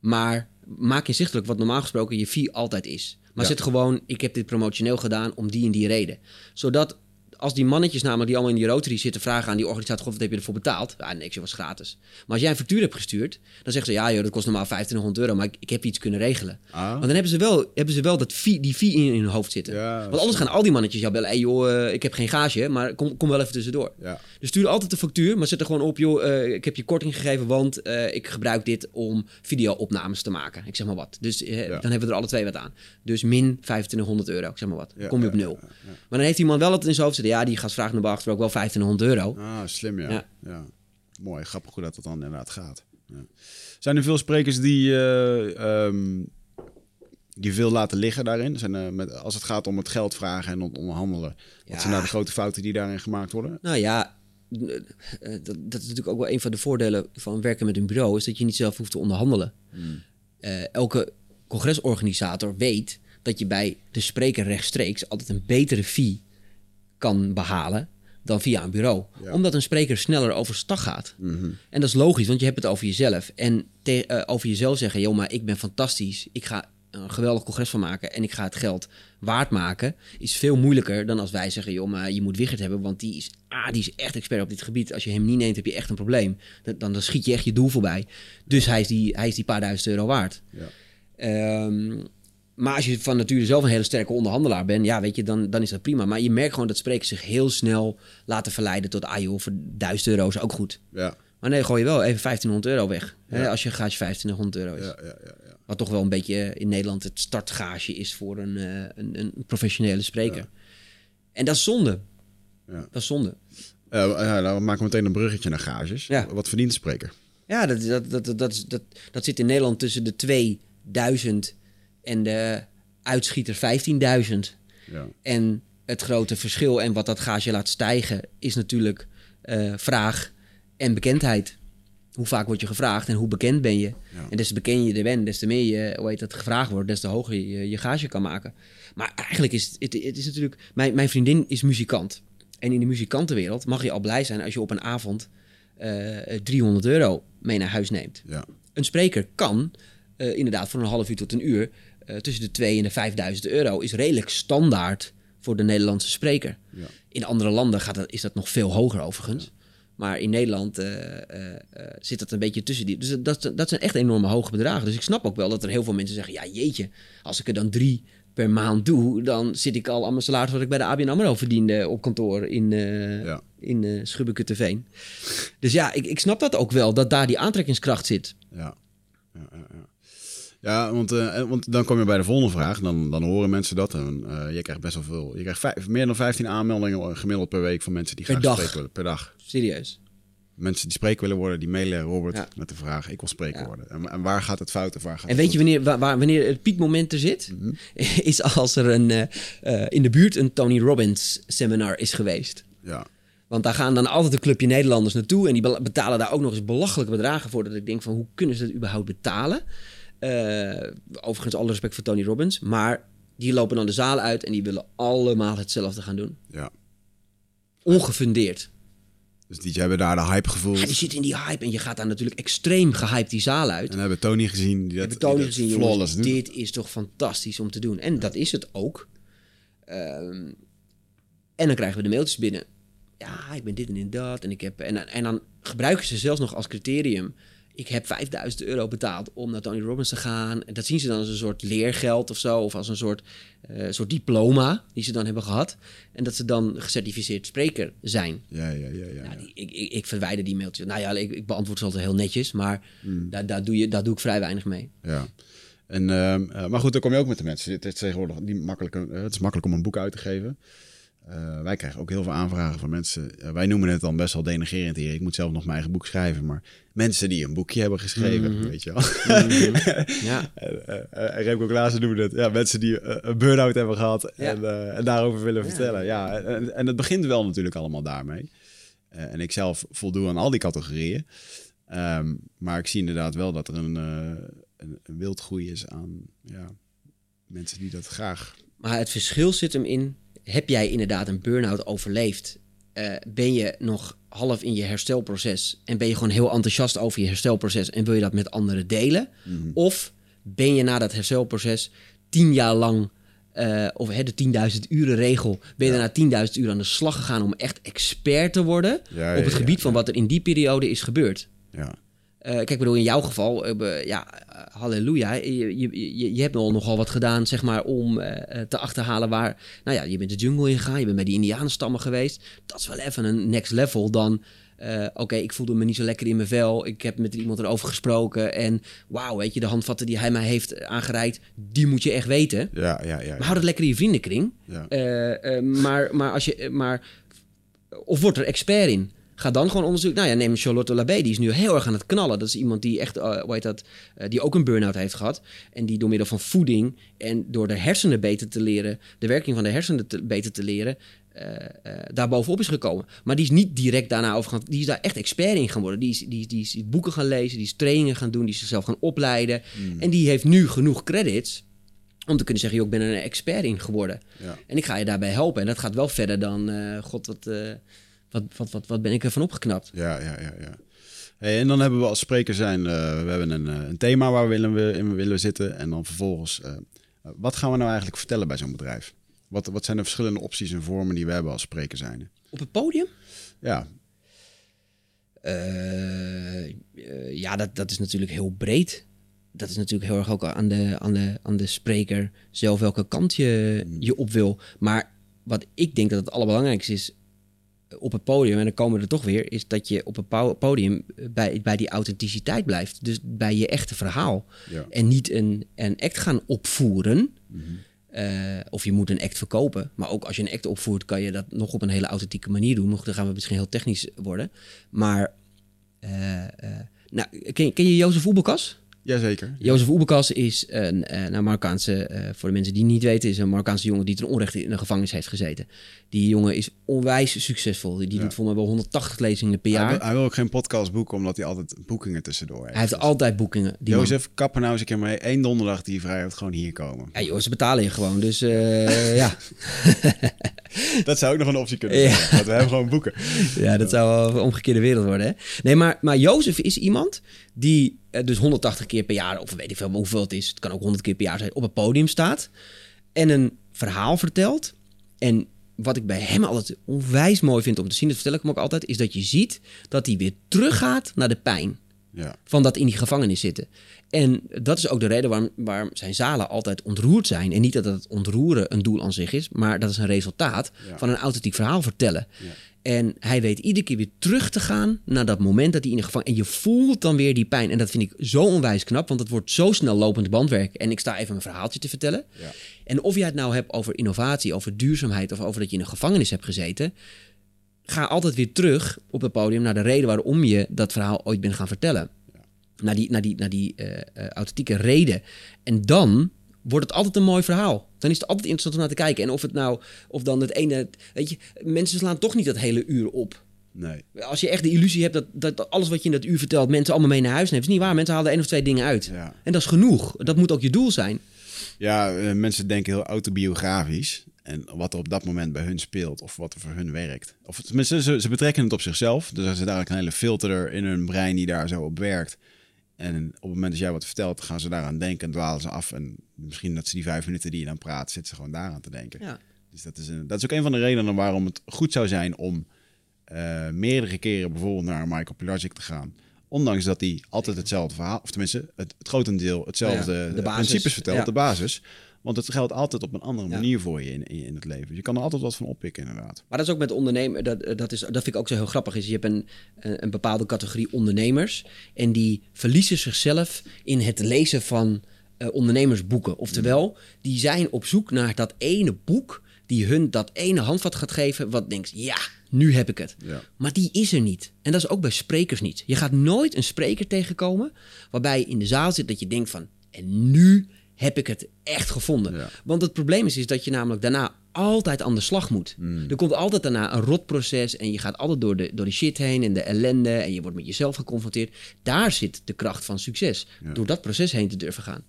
Maar maak inzichtelijk wat normaal gesproken je fee altijd is. Maar zet gewoon, ik heb dit promotioneel gedaan om die en die reden. Zodat als die mannetjes namelijk die allemaal in die Rotary zitten vragen aan die organisatie, God, wat heb je ervoor betaald? Ja, niks, was gratis. Maar als jij een factuur hebt gestuurd, dan zeggen ze, ja joh, dat kost normaal 1500 euro, maar ik, ik heb iets kunnen regelen. Ah. Want dan hebben ze wel, hebben ze wel dat fee, die fee in, hun hoofd zitten. Ja, Want anders gaan al die mannetjes jou bellen, hey joh, uh, ik heb geen gage, maar kom, kom wel even tussendoor. Ja. Dus stuur altijd de factuur, maar zet er gewoon op, joh, uh, ik heb je korting gegeven, want uh, ik gebruik dit om video-opnames te maken. Ik zeg maar wat. Dus dan hebben we er alle twee wat aan. Dus min 2500 euro, ik zeg maar wat. Kom je op nul. Maar dan heeft iemand wel het in zijn hoofd zitten, ja, die gaat vragen naar ook wel 1500 euro. Ah, slim ja. ja. ja. Mooi, grappig hoe dat het dan inderdaad gaat. Ja. Zijn er veel sprekers die, uh, um, die veel laten liggen daarin? Zijn, uh, met, als het gaat om het geld vragen en onderhandelen. Wat zijn nou de grote fouten die daarin gemaakt worden? Nou ja, dat, dat, is natuurlijk ook wel een van de voordelen van werken met een bureau... is dat je niet zelf hoeft te onderhandelen. Hmm. Uh, elke congresorganisator weet dat je bij de spreker rechtstreeks... altijd een betere fee kan behalen dan via een bureau. Ja. Omdat een spreker sneller overstag gaat. Mm -hmm. En dat is logisch, want je hebt het over jezelf. En te, uh, over jezelf zeggen, joh, maar ik ben fantastisch. Ik ga een geweldig congres van maken en ik ga het geld waard maken, is veel moeilijker dan als wij zeggen, joh, maar je moet Wigert hebben, want die is, ah, die is echt expert op dit gebied. Als je hem niet neemt, heb je echt een probleem. Dan, dan, dan schiet je echt je doel voorbij. Dus hij, is die, hij is die paar duizend euro waard. Ja. Um, maar als je van nature zelf een hele sterke onderhandelaar bent, ja, weet je, dan, dan is dat prima. Maar je merkt gewoon dat sprekers zich heel snel laten verleiden tot, ah joh, voor 1000 euro is ook goed. Ja. Maar nee, gooi je wel even 1500 euro weg. Ja. Hè, als je gage 1500 euro is. Ja, ja, ja, ja. Wat toch wel een beetje in Nederland het startgage is voor een, uh, een, een, professionele spreker. En dat is zonde. Ja. Dat is zonde. Uh, nou, we maken meteen een bruggetje naar gages. Ja. Wat verdient de spreker? Ja, dat, dat, dat, dat, dat, dat, dat zit in Nederland tussen de 2000 en de uitschieter 15.000. Ja. En het grote verschil en wat dat gage laat stijgen is natuurlijk uh, vraag en bekendheid. Hoe vaak word je gevraagd en hoe bekend ben je? Ja. En des te bekend je er bent, des te meer je, hoe heet dat, gevraagd wordt, des te hoger je je gage kan maken. Maar eigenlijk is het, het, het is natuurlijk... Mijn, mijn vriendin is muzikant. En in de muzikantenwereld mag je al blij zijn als je op een avond uh, 300 euro mee naar huis neemt. Ja. Een spreker kan uh, inderdaad voor een half uur tot een uur eh, tussen de 2 en de 5000 euro is redelijk standaard voor de Nederlandse spreker. Ja. In andere landen gaat dat, is dat nog veel hoger overigens. Maar in Nederland eh, eh, zit dat een beetje tussen die. Dus dat, dat zijn echt enorme hoge bedragen. Dus ik snap ook wel dat er heel veel mensen zeggen: ja, jeetje, als ik er dan drie per maand doe, dan zit ik al aan mijn salaris wat ik bij de ABN AMRO verdiende op kantoor in, Ja. in eh Schubbeke-Teveen. Dus ja, ik, ik snap dat ook wel, dat daar die aantrekkingskracht zit. Ja, ja, ja. ja. Ja, want, eh, en- want dan kom je bij de volgende vraag. Dan, dan horen mensen dat. En, eh, je krijgt best wel veel. Je krijgt vijf- meer dan 15 aanmeldingen gemiddeld per week van mensen die Per graag dag. spreken willen. Per dag. Serieus. Mensen die spreken willen worden, die mailen Robert Ja. met de vraag: Ik wil spreken Ja. worden. En, en waar gaat het fout of waar gaat En weet je wanneer, waar, waar- wanneer het piekmoment er zit? Mhm. (laughs) Is als er een, eh, eh, in de buurt een Tony Robbins seminar is geweest. Ja, Want daar gaan dan altijd een clubje Nederlanders naartoe. En die be- betalen daar ook nog eens belachelijke bedragen voor. Dat ik denk van, hoe kunnen ze dat überhaupt betalen? Eh, overigens, alle respect voor Tony Robbins. Maar die lopen dan de zaal uit en die willen allemaal hetzelfde gaan doen. ja. Ongefundeerd. Dus die hebben daar de hype gevoeld. Ja, die zit in die hype en je gaat daar natuurlijk extreem gehyped die zaal uit. En hebben Tony gezien. Die dat, Heb ik Tony die gezien, jongens, dit is toch fantastisch om te doen. En dat is het ook. Ehm, en dan krijgen we de mailtjes binnen. Ja, ik ben dit en dit en dat. En, ik heb, en, en dan gebruiken ze zelfs nog als criterium. Ik heb 5000 euro betaald om naar Tony Robbins te gaan. En dat zien ze dan als een soort leergeld of zo. Of als een soort, eh, soort diploma die ze dan hebben gehad. En dat ze dan gecertificeerd spreker zijn. Ja, ja, ja. ja, Nou, die, ik, ik, ik verwijder die mailtjes. Nou ja, ik, ik beantwoord ze altijd heel netjes. Maar Mm. daar, daar, doe je, daar doe ik vrij weinig mee. Ja. En, ehm, eh, maar goed, dan kom je ook met de mensen. Het is tegenwoordig niet makkelijk, eh, het is makkelijk om een boek uit te geven. Wij krijgen ook heel veel aanvragen van mensen. wij noemen het dan best wel denigerend hier. Ik moet zelf nog mijn eigen boek schrijven. Maar mensen die een boekje hebben geschreven, Mhm. weet je wel. (laughs) Ja, En, eh, eh, en Remco Klaassen noemde het. Ja, mensen die eh, een burn-out hebben gehad Ja. en, eh, en daarover willen Ja. vertellen. Ja, en, en het begint wel natuurlijk allemaal daarmee. Eh, en ik zelf voldoe aan al die categorieën. Ehm, maar ik zie inderdaad wel dat er een, eh, een, een wildgroei is aan ja, mensen die dat graag... maar het verschil zit hem in... heb jij inderdaad een burn-out overleefd? Eh, ben je nog half in je herstelproces... en ben je gewoon heel enthousiast over je herstelproces... en wil je dat met anderen delen? Of ben je na dat herstelproces tien jaar lang... eh, of hè, de 10.000 uren regel... ben je daarna 10.000 uur aan de slag gegaan... om echt expert te worden... Ja, op ja, het ja, gebied van wat er in die periode is gebeurd. Ja, Eh, kijk, ik bedoel, in jouw geval, be- ja, eh, halleluja. Je, je, je, hebt al nogal wat gedaan, zeg maar, om te achterhalen waar... Nou ja, je bent de jungle ingegaan, je bent bij die indianenstammen geweest. Dat is wel even een next level dan... Oké, ik voelde me niet zo lekker in mijn vel. Ik heb met iemand erover gesproken. En wauw, weet je, de handvatten die hij mij heeft aangereikt... die moet je echt weten. ja, ja. ja, Maar hou dat lekker in je vriendenkring. ja. Maar, maar als je. Maar, of wordt er expert in? Ga dan gewoon onderzoeken. Nou ja, neem Charlotte Labé. Die is nu heel erg aan het knallen. Dat is iemand die echt, eh, hoe heet dat, eh, die ook een burn-out heeft gehad. En die door middel van voeding en door de hersenen beter te leren, de werking van de hersenen te- beter te leren, eh, daar bovenop is gekomen. Maar die is niet direct daarna overgegaan. Die is daar echt expert in gaan worden. Die is, die, die is boeken gaan lezen, die is trainingen gaan doen, die is zichzelf gaan opleiden. En die heeft nu genoeg credits om te kunnen zeggen, joh, ik ben er een expert in geworden. Ja. En ik ga je daarbij helpen. En dat gaat wel verder dan, god, wat, wat, wat, wat, wat ben ik ervan opgeknapt. Ja, ja, ja, ja. Hey, en dan hebben we als spreker zijn, eh, we hebben een, eh, een thema waar we willen we in willen zitten. En dan vervolgens, eh, wat gaan we nou eigenlijk vertellen bij zo'n bedrijf? Wat, wat zijn de verschillende opties en vormen die we hebben als spreker zijn? Op het podium? Ja, ja, dat, dat is natuurlijk heel breed. Dat is natuurlijk heel erg ook aan de, aan de, aan de spreker zelf welke kant je, je op wil. Maar wat ik denk dat het allerbelangrijkste is op het podium, en dan komen we er toch weer, is dat je op het po- podium bij, bij die authenticiteit blijft. Dus bij je echte verhaal. ja. En niet een, een act gaan opvoeren. Eh, of je moet een act verkopen. Maar ook als je een act opvoert, kan je dat nog op een hele authentieke manier doen. Dan gaan we misschien heel technisch worden. Maar, eh, eh, nou, ken, ken je Jozef Oebelkas? Jazeker. Jozef Oebelkas is een eh, nou, Marokkaanse, eh, voor de mensen die niet weten, is een Marokkaanse jongen die ten onrechte in de gevangenis heeft gezeten. Die jongen is onwijs succesvol. Die Ja. doet voor mij wel 180 lezingen per Hij jaar. wil, hij wil ook geen podcast boeken, omdat hij altijd boekingen tussendoor heeft. Hij heeft Dus altijd boekingen. Die. Jozef, kap nou eens een keer mee. Eén donderdag die je vrij hebt, gewoon hier komen. Ja, joh, ze betalen je gewoon. Dus eh, (laughs) ja. (laughs) Dat zou ook nog een optie kunnen Ja. zijn. Dat we hem gewoon boeken. Ja, dat zou wel een omgekeerde wereld worden. Hè? Nee, maar, maar Jozef is iemand die eh, dus 180 keer per jaar, of weet ik veel hoeveel het is, het kan ook 100 keer per jaar zijn, op het podium staat en een verhaal vertelt. En wat ik bij hem altijd onwijs mooi vind om te zien, dat vertel ik hem ook altijd, is dat je ziet dat hij weer teruggaat naar de pijn Ja. van dat in die gevangenis zitten. En dat is ook de reden waarom, waarom zijn zalen altijd ontroerd zijn. En niet dat het ontroeren een doel aan zich is, maar dat is een resultaat Ja. van een authentiek verhaal vertellen. Ja. En hij weet iedere keer weer terug te gaan naar dat moment dat hij in de gevangenis... En je voelt dan weer die pijn. En dat vind ik zo onwijs knap, want het wordt zo snel lopend bandwerk. En ik sta even mijn verhaaltje te vertellen. Ja. En of jij het nou hebt over innovatie, over duurzaamheid... of over dat je in een gevangenis hebt gezeten... ga altijd weer terug op het podium naar de reden waarom je dat verhaal ooit bent gaan vertellen. Naar die, naar die, naar die eh, eh, authentieke reden. En dan wordt het altijd een mooi verhaal. Dan is het altijd interessant om naar te kijken. En of het nou, of dan het ene... Weet je, mensen slaan toch niet dat hele uur op. Nee. Als je echt de illusie hebt dat, dat alles wat je in dat uur vertelt... mensen allemaal mee naar huis neemt. is niet waar. Mensen halen één of twee dingen uit. Ja. En dat is genoeg. Dat moet ook je doel zijn. Ja, eh, mensen denken heel autobiografisch. En wat er op dat moment bij hun speelt, of wat er voor hun werkt. Of tenminste, ze, ze betrekken het op zichzelf. Dus er zit eigenlijk een hele filter in hun brein die daar zo op werkt. En op het moment dat jij wat vertelt, gaan ze daaraan denken en dwalen ze af. En misschien dat ze die vijf minuten die je dan praat, zitten ze gewoon daaraan te denken. Ja. Dus dat is, een, dat is ook een van de redenen waarom het goed zou zijn om eh, meerdere keren bijvoorbeeld naar Michael Pilarczyk te gaan. Ondanks dat hij altijd hetzelfde verhaal, of tenminste het, het grotendeel hetzelfde Ja, de eh, basis, principes vertelt, ja. de basis. Want het geldt altijd op een andere Ja. manier voor je in, in, het leven. Je kan er altijd wat van oppikken inderdaad. Maar dat is ook met ondernemen. Dat, dat, is, dat vind ik ook zo heel grappig. Is je hebt een, een, een bepaalde categorie ondernemers. En die verliezen zichzelf in het lezen van eh, ondernemersboeken. Oftewel, die zijn op zoek naar dat ene boek. Die hun dat ene handvat gaat geven. Wat denkt, ja, nu heb ik het. Ja. Maar die is er niet. En dat is ook bij sprekers niet. Je gaat nooit een spreker tegenkomen. waarbij je in de zaal zit dat je denkt van. En nu heb ik het echt gevonden. Ja. Want het probleem is, is dat je namelijk daarna altijd aan de slag moet. Hmm. Er komt altijd daarna een rotproces en je gaat altijd door de, door de shit heen en de ellende en je wordt met jezelf geconfronteerd. Daar zit de kracht van succes. Ja. Door dat proces heen te durven gaan.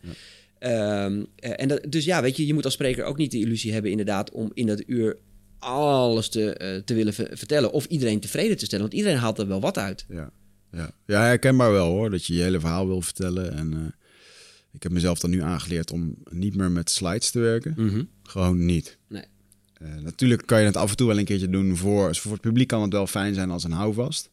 Ehm, eh, en dat, dus ja, weet je, je moet als spreker ook niet de illusie hebben inderdaad om in dat uur alles te, eh, te willen ver- vertellen of iedereen tevreden te stellen. Want iedereen haalt er wel wat uit. Ja. Ja. ja, herkenbaar wel hoor. Dat je je hele verhaal wil vertellen. En eh, ik heb mezelf dan nu aangeleerd om niet meer met slides te werken. Mhm. Gewoon niet. Nee. Eh, natuurlijk kan je het af en toe wel een keertje doen voor... Voor het publiek kan het wel fijn zijn als een houvast.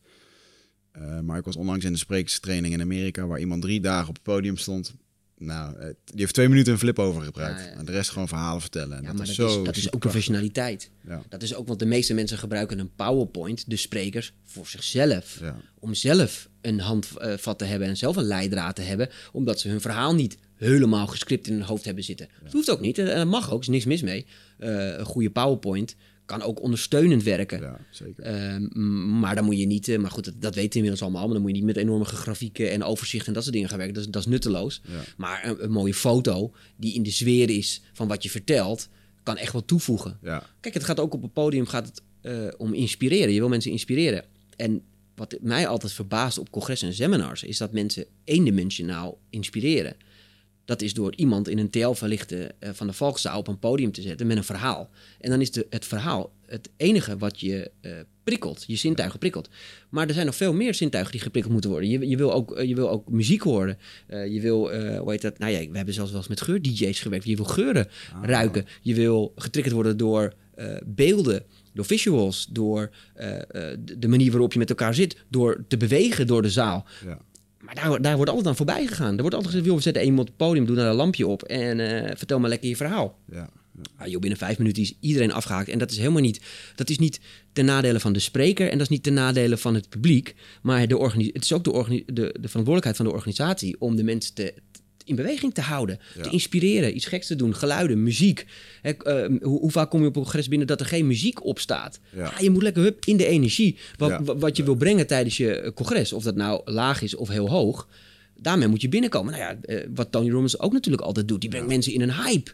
Eh, maar ik was onlangs in de sprekerstraining in Amerika... waar iemand drie dagen op het podium stond. Nou, eh, die heeft twee minuten een flip over gebruikt. Ja, ja. En de rest gewoon verhalen vertellen. En Ja, dat maar is dat, zo is, dat is ook professionaliteit. Dat is ook, want de meeste mensen gebruiken een PowerPoint, de sprekers, voor zichzelf. Om zelf een handvat te hebben en zelf een leidraad te hebben, omdat ze hun verhaal niet helemaal gescript in hun hoofd hebben zitten. Dat hoeft ook niet, en dat mag ook, er is niks mis mee. Eh, een goede PowerPoint kan ook ondersteunend werken. Ja, zeker. Ehm, maar dan moet je niet, eh, maar goed, dat, dat weten we inmiddels allemaal, maar dan moet je niet met enorme grafieken en overzicht en dat soort dingen gaan werken. Dat is, dat is nutteloos. Ja. Maar een, een mooie foto die in de sfeer is van wat je vertelt, kan echt wel toevoegen. Ja. Kijk, het gaat ook op het podium gaat het, eh, om inspireren. Je wil mensen inspireren. En wat mij altijd verbaast op congressen en seminars, is dat mensen eendimensionaal inspireren. Dat is door iemand in een TL-verlichte eh, van de Valkzaal op een podium te zetten met een verhaal. En dan is de, het verhaal het enige wat je eh, prikkelt, je zintuigen prikkelt. Maar er zijn nog veel meer zintuigen die geprikkeld moeten worden. Je, je, wil, ook, eh, je wil ook muziek horen. Je wil, eh, hoe heet dat? Nou ja, we hebben zelfs wel eens met geur-DJ's gewerkt. Je wil geuren ruiken. Je wil getriggerd worden door beelden, door visuals, door de- de manier waarop je met elkaar zit, door te bewegen door de zaal. Ja. Maar daar, daar wordt altijd aan voorbij gegaan. Er wordt altijd gezegd, we zetten iemand op het podium, doe daar een lampje op en eh, vertel maar lekker je verhaal. Ja. Ah, joh, binnen vijf minuten is iedereen afgehaakt. En dat is helemaal niet, dat is niet ten nadele van de spreker en dat is niet ten nadele van het publiek. Maar de het is ook de, de, de verantwoordelijkheid van de organisatie om de mensen te, in beweging te houden. Ja. Te inspireren, iets geks te doen, geluiden, muziek. Hè, eh, hoe, hoe vaak kom je op een congres binnen dat er geen muziek op staat? Ja. Ah, je moet lekker hup, in de energie. Wat, Ja. wat je wil brengen tijdens je eh, congres. Of dat nou laag is of heel hoog. Daarmee moet je binnenkomen. Nou ja, eh, wat Tony Robbins ook natuurlijk altijd doet. Die brengt mensen in een hype.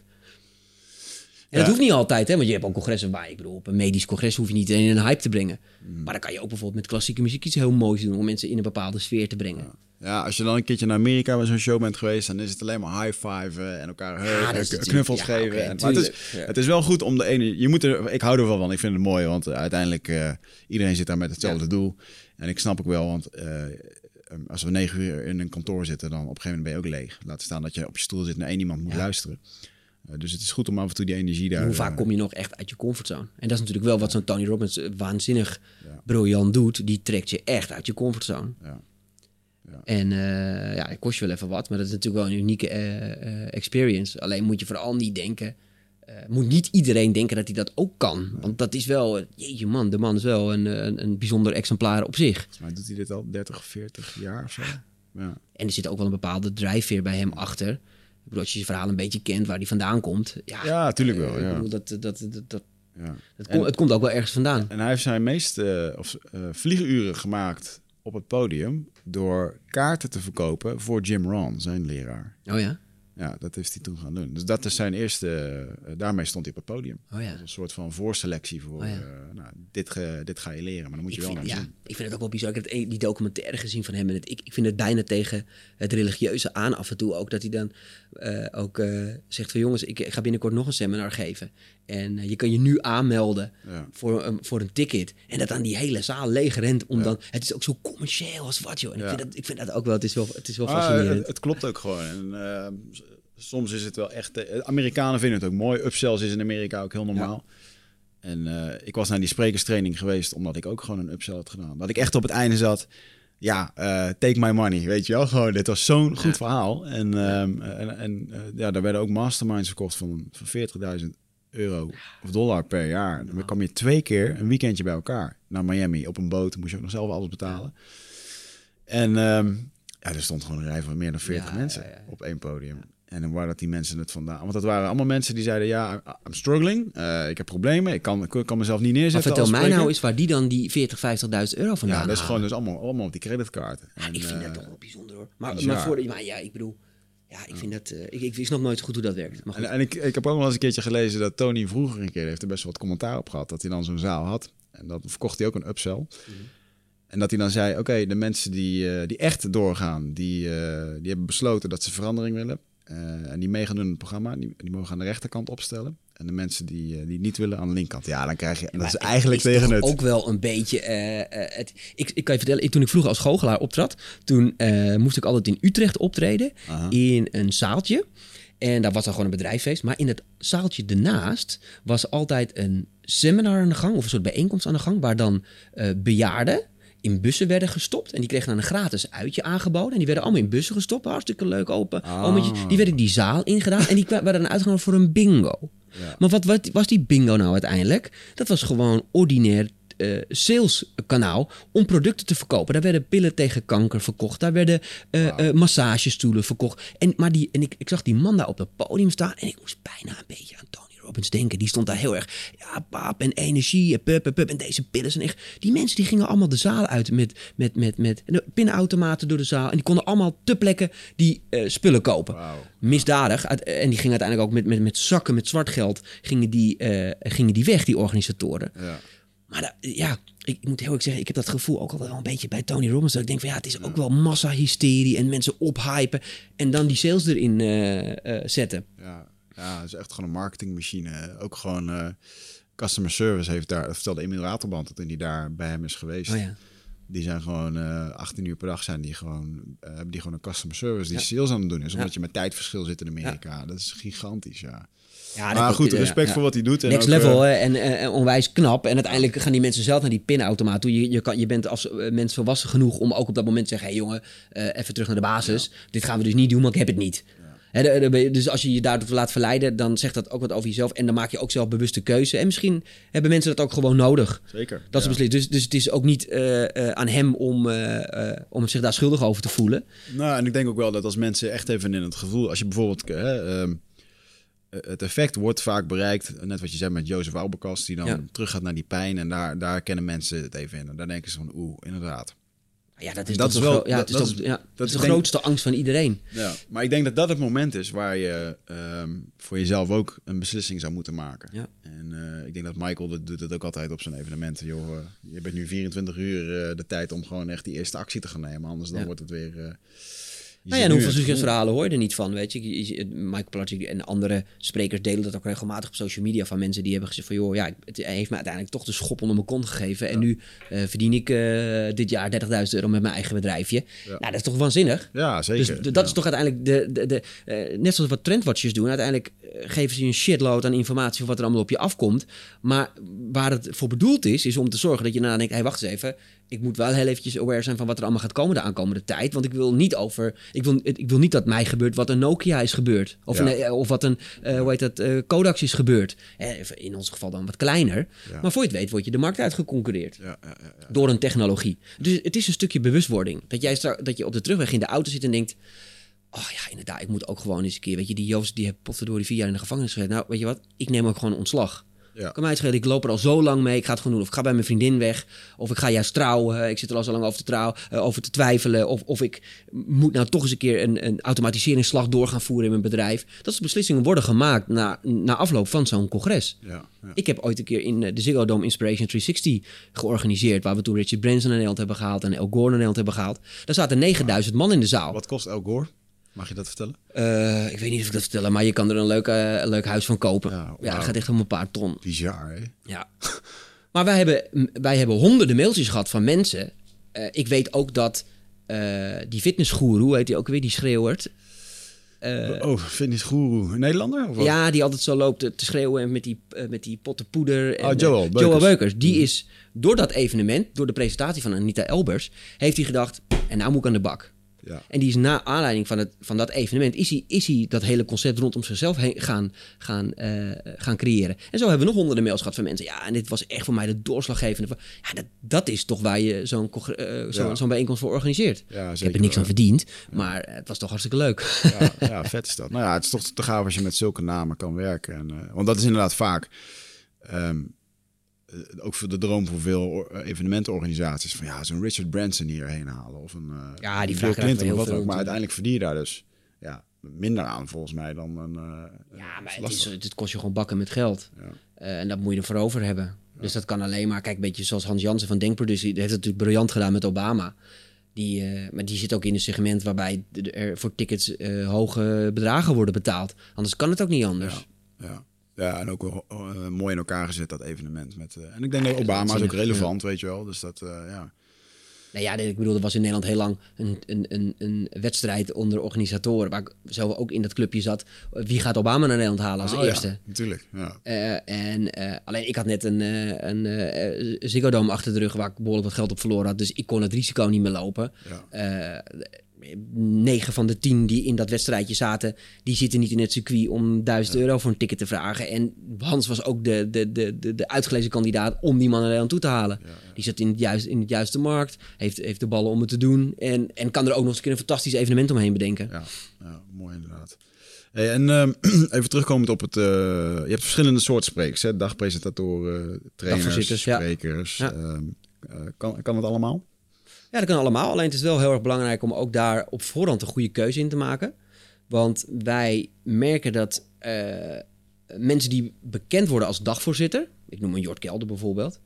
En dat hoeft niet altijd, hè? Want je hebt ook congressen waar, ik bedoel, op een medisch congres hoef je niet in een hype te brengen. Maar dan kan je ook bijvoorbeeld met klassieke muziek iets heel moois doen om mensen in een bepaalde sfeer te brengen. Ja, als je dan een keertje naar Amerika bij zo'n show bent geweest, dan is het alleen maar en elkaar Ja, eh, is k- natuurlijk- knuffels ja, geven. en, maar het, is, ja. het is wel goed om de ene. Je moet er, ik hou er wel van. Ik vind het mooi, want eh, uiteindelijk uh, iedereen zit daar met hetzelfde doel. En ik snap ook wel, want uh, ehm, als we negen uur in een kantoor zitten, dan op een gegeven moment ben je ook leeg. Laat staan dat je op je stoel zit en naar één iemand moet Ja. luisteren. Dus het is goed om af en toe die energie daar... Hoe vaak kom je nog echt uit je comfortzone? En dat is natuurlijk wel wat zo'n Tony Robbins waanzinnig Ja. briljant doet. Die trekt je echt uit je comfortzone. Ja. Ja. En eh, ja, het kost je wel even wat, maar dat is natuurlijk wel een unieke eh, eh, experience. Alleen moet je vooral niet denken, moet niet iedereen denken dat hij dat ook kan. Want dat is wel, jeetje man, de man is wel een, een, een bijzonder exemplaar op zich. Mij doet hij dit al 30, 40 jaar of zo. Ja. En er zit ook wel een bepaalde drijfveer bij hem achter. Ik bedoel, als je zijn verhaal een beetje kent, waar hij vandaan komt. Ja, Ja, tuurlijk wel, ja. Ik bedoel, dat, dat, dat, ja. komt- het komt ook wel ergens vandaan. En hij heeft zijn meeste of, eh, vlieguren gemaakt op het podium door kaarten te verkopen voor Jim Rohn, zijn leraar. Oh ja? Ja, dat heeft hij toen gaan doen. Dus dat is zijn eerste, eh, daarmee stond hij op het podium. Oh ja. Een soort van voorselectie voor, Oh ja. eh, nou, dit, ge- dit ga je leren, maar dan moet je Ik wel vind, naar ja, zien. ik vind het ook wel bizar. Ik heb een- die documentaire gezien van hem. En het, ik, ik vind het bijna tegen het religieuze aan af en toe ook. Dat hij dan eh, ook zegt van jongens, ik, ik ga binnenkort nog een seminar geven. En eh, je kan je nu aanmelden Ja. voor, een voor een ticket. En dat dan die hele zaal leeg rent. Om dan, het is ook zo commercieel als wat joh. En Ja. ik, vind dat, ik vind dat ook wel, het is wel, het is wel Ah, fascinerend. het, het klopt ook gewoon. En, eh, soms is het wel echt... eh, Amerikanen vinden het ook mooi. Upsells is in Amerika ook heel normaal. En eh, ik was naar die sprekerstraining geweest omdat ik ook gewoon een upsell had gedaan. Dat ik echt op het einde zat... Ja, eh, take my money, weet je wel. Gewoon, dit was zo'n goed verhaal. En, ehm, en, en eh, ja, daar werden ook masterminds verkocht van, van 40.000 euro of dollar per jaar. Dan kwam je twee keer een weekendje bij elkaar naar Miami op een boot. Moest je ook nog zelf alles betalen. En ehm, ja, er stond gewoon een rij van meer dan 40 Ja, mensen ja, op één podium. En dan waar dat die mensen het vandaan... Want dat waren allemaal mensen die zeiden... Ja, I'm struggling. eh, ik heb problemen. Ik kan, ik kan mezelf niet maar neerzetten vertel als mij nou eens waar die dan die 40, 50.000 euro vandaan Ja, dat is gewoon dus allemaal, allemaal op die. Ja, En, ik vind eh, dat toch wel bijzonder hoor. Maar, maar, voor, maar ja, ik bedoel, ja, ik vind dat, eh, ik, ik, ik snap nooit goed hoe dat werkt. Maar. En, en ik, ik heb ook wel eens een keertje gelezen dat Tony vroeger een keer heeft er best wel wat commentaar op gehad. Dat hij dan zo'n zaal had. En dat verkocht hij ook een upsell. En dat hij dan zei, oké, de mensen die, eh, die echt doorgaan, die, eh, die hebben besloten dat ze verandering willen. En die meegaan doen in het programma, die, die mogen aan de rechterkant opstellen. En de mensen die, eh, die niet willen aan de linkerkant. Ja, dan krijg je, dat Maar is eigenlijk is tegen het. ook wel een beetje. eh, eh, het, ik, ik kan je vertellen, ik, toen ik vroeger als goochelaar optrad, toen moest ik altijd in Utrecht optreden in een zaaltje. En daar was dan gewoon een bedrijfsfeest. Maar in het zaaltje ernaast was altijd een seminar aan de gang, of een soort bijeenkomst aan de gang, waar dan bejaarden in bussen werden gestopt. En die kregen dan een gratis uitje aangeboden. En die werden allemaal in bussen gestopt. Hartstikke leuk, open. Ah. Die werden die zaal ingedaan. en die (laughs) werden dan uitgenodigd voor een bingo. Ja. Maar wat, wat was die bingo nou uiteindelijk? Dat was gewoon ordinair eh, saleskanaal om producten te verkopen. Daar werden pillen tegen kanker verkocht. Daar werden eh, massagestoelen verkocht. En, maar die, en ik, ik zag die man daar op het podium staan en ik moest bijna een beetje aan Tony Robbins denken. Die stond daar heel erg, ja, pap en energie en pup en pup en deze pillen zijn echt... Die mensen die gingen allemaal de zaal uit met, met, met, met pinautomaten door de zaal. En die konden allemaal te plekken die eh, spullen kopen Wauw. misdadig. Uit- En die gingen uiteindelijk ook met, met, met zakken met zwart geld gingen die, eh, gingen die weg, die organisatoren. Ja. Maar ja, ik, moet heel erg zeggen, ik heb dat gevoel ook altijd wel een beetje bij Tony Robbins. Dat ik denk van ja, het is ook wel massa-hysterie en mensen ophypen. En dan die sales erin eh, zetten. Ja, ja, het is echt gewoon een marketingmachine. Ook gewoon eh, customer service heeft daar, vertelde Emil Raterband toen hij daar bij hem is geweest. Oh ja. Die zijn gewoon eh 18 uur per dag zijn die gewoon, eh, hebben die gewoon een customer service die Ja. sales aan het doen is. Omdat Ja. je met tijdverschil zit in Amerika. Dat is gigantisch, ja. Ja, maar dat- goed, respect ja. voor wat hij doet. En Next ook, level hè, en, en onwijs knap. En uiteindelijk gaan die mensen zelf naar die pinautomaat toe. Je, je, kan, je bent als mens volwassen genoeg om ook op dat moment te zeggen... hé hey, jongen, even terug naar de basis. Dit gaan we dus niet doen, want ik heb het niet. Dus als je je daardoor laat verleiden, dan zegt dat ook wat over jezelf. En dan maak je ook zelf bewuste keuze. En misschien hebben mensen dat ook gewoon nodig. Zeker. Dat ze ja. beslissen. Dus, dus het is ook niet eh, eh, aan hem om, eh, om zich daar schuldig over te voelen. Nou, en ik denk ook wel dat als mensen echt even in het gevoel, als je bijvoorbeeld ehm, eh, het effect wordt vaak bereikt, net wat je zei met Jozef Albekast, die dan Ja. terug gaat naar die pijn en daar, daar kennen mensen het even in. En daar denken ze van, oeh, inderdaad. Ja, dat is, Dat is wel- ja, dat- is dat toch- is- ja, dat is de denk- grootste angst van iedereen. Ja, maar ik denk dat dat het moment is waar je ehm, voor jezelf ook een beslissing zou moeten maken. Ja. En eh, ik denk dat Michael dat doet het ook altijd op zijn evenementen. Joh, eh, je bent nu 24 uur eh, de tijd om gewoon echt die eerste actie te gaan nemen. Anders dan Ja. wordt het weer... Nou ja, en hoeveel succesverhalen hoor je er niet van, weet je? Je- je- Michael Pilarczyk en andere sprekers delen dat ook regelmatig op social media van mensen die hebben gezegd van... joh, ja, het heeft me uiteindelijk toch de schop onder mijn kont gegeven... en nu eh, verdien ik eh, dit jaar 30.000 euro met mijn eigen bedrijfje. Ja. Nou, dat is toch waanzinnig? Ja, zeker. Dus dat is toch uiteindelijk de, de, de eh, net zoals wat trendwatchers doen. Uiteindelijk geven ze je een shitload aan informatie van wat er allemaal op je afkomt. Maar waar het voor bedoeld is, is om te zorgen dat je daarna denkt: hé, hey, wacht eens even. Ik moet wel heel eventjes aware zijn van wat er allemaal gaat komen de aankomende tijd. Want ik wil niet over. Ik wil, ik wil niet dat mij gebeurt wat een Nokia is gebeurd. Of, Ja. een, eh, of wat een eh, hoe heet dat, eh, Kodak is gebeurd. In ons geval dan wat kleiner. Ja. Maar voor je het weet, word je de markt uitgeconcureerd Ja, door een technologie. Dus het is een stukje bewustwording. Dat, jij dat je op de terugweg in de auto zit en denkt... Oh ja, inderdaad, ik moet ook gewoon eens een keer... Weet je, die Joost die heeft potverdorie vier jaar in de gevangenis gezeten. Nou, weet je wat? Ik neem ook gewoon ontslag. Ja. Kan mij schelen, ik loop er al zo lang mee. Ik ga het gewoon doen. Of ik ga bij mijn vriendin weg. Of ik ga juist trouwen. Ik zit er al zo lang over te, trouw, eh, over te twijfelen. Of, of ik moet nou toch eens een keer een, een automatiseringsslag door gaan voeren in mijn bedrijf. Dat soort beslissingen worden gemaakt na, na afloop van zo'n congres. Ja, ja. Ik heb ooit een keer in eh, de Ziggo Dome Inspiration 360 georganiseerd. Waar we toen Richard Branson naar Nederland hebben gehaald en El Gore naar Nederland hebben gehaald. Daar zaten 9000 man in de zaal. Wat kost El Gore? Mag je dat vertellen? Eh, ik weet niet of ik dat vertellen, maar je kan er een leuk, een leuk huis van kopen. Ja, gaat echt om een paar ton. Bizar, hè? Ja. (laughs) maar wij hebben, wij hebben honderden mailtjes gehad van mensen. Eh, ik weet ook dat eh, die fitnessgoeroe, hoe heet die ook weer, die schreeuwert. Oh, fitnessgoeroe. Een Nederlander? Of wat? Ja, die altijd zo loopt te schreeuwen en met die, met die potten poeder. En, Oh, Joel Beukers. Joel Beukers. Die is door dat evenement, door de presentatie van Anita Elbers, heeft hij gedacht, en nou moet ik aan de bak. Ja. En die is na aanleiding van, het, van dat evenement, is hij, is hij dat hele concept rondom zichzelf heen gaan, gaan, eh, gaan creëren. En zo hebben we nog honderden mails gehad van mensen. Ja, en dit was echt voor mij de doorslaggevende. van- Ja, dat, dat is toch waar je zo'n eh, zo'n Ja. zo'n bijeenkomst voor organiseert. Ja, ik heb er niks wel. aan verdiend, maar het was toch hartstikke leuk. ja, (laughs) ja, vet is dat. Nou ja, het is toch te gaaf als je met zulke namen kan werken. En, eh, want dat is inderdaad vaak, ehm, eh, ook voor de droom voor veel eh, evenementenorganisaties, van ja, zo'n Richard Branson hierheen halen. Of een eh, Ja, die Bill vragen Clinton of wat ook. Maar uiteindelijk verdien je daar dus ja, minder aan volgens mij dan een... eh, Ja, maar het, is, het kost je gewoon bakken met geld. Ja. Eh, en dat moet je ervoor over hebben. Dus dat kan alleen maar, kijk, een beetje zoals Hans Jansen van Denkproductie, die heeft het natuurlijk briljant gedaan met Obama. Die, eh, maar die zit ook in een segment waarbij er voor tickets eh, hoge bedragen worden betaald. Anders kan het ook niet anders. Ja. Ja, en ook wel eh, mooi in elkaar gezet, dat evenement. Met, eh, en ik denk dat Obama is ook relevant, weet je wel. Dus dat, eh, ja. Nou ja, ik bedoel, er was in Nederland heel lang een, een, een, een wedstrijd onder organisatoren, waar ik zelf ook in dat clubje zat. Wie gaat Obama naar Nederland halen als Oh, eerste? Ja, natuurlijk, ja. En alleen ik had net een, een Ziggo Dome achter de rug waar ik behoorlijk wat geld op verloren had. Dus ik kon het risico niet meer lopen. ja. Negen van de tien die in dat wedstrijdje zaten, die zitten niet in het circuit om 1000 euro voor een ticket te vragen. En Hans was ook de, de, de, de, de uitgelezen kandidaat om die man naar Nederland toe te halen. Die zit in het, juist, in het juiste markt, heeft, heeft de ballen om het te doen en, en kan er ook nog eens een fantastisch evenement omheen bedenken. Ja, ja mooi inderdaad. Hey, en ehm, (clears throat) even terugkomend op het... eh, je hebt verschillende soorten sprekers, hè? Dagpresentatoren, trainers, sprekers. Ehm, eh, kan, kan het allemaal? Ja, dat kan allemaal. Alleen het is wel heel erg belangrijk om ook daar op voorhand een goede keuze in te maken. Want wij merken dat eh, mensen die bekend worden als dagvoorzitter, ik noem een Jort Kelder bijvoorbeeld.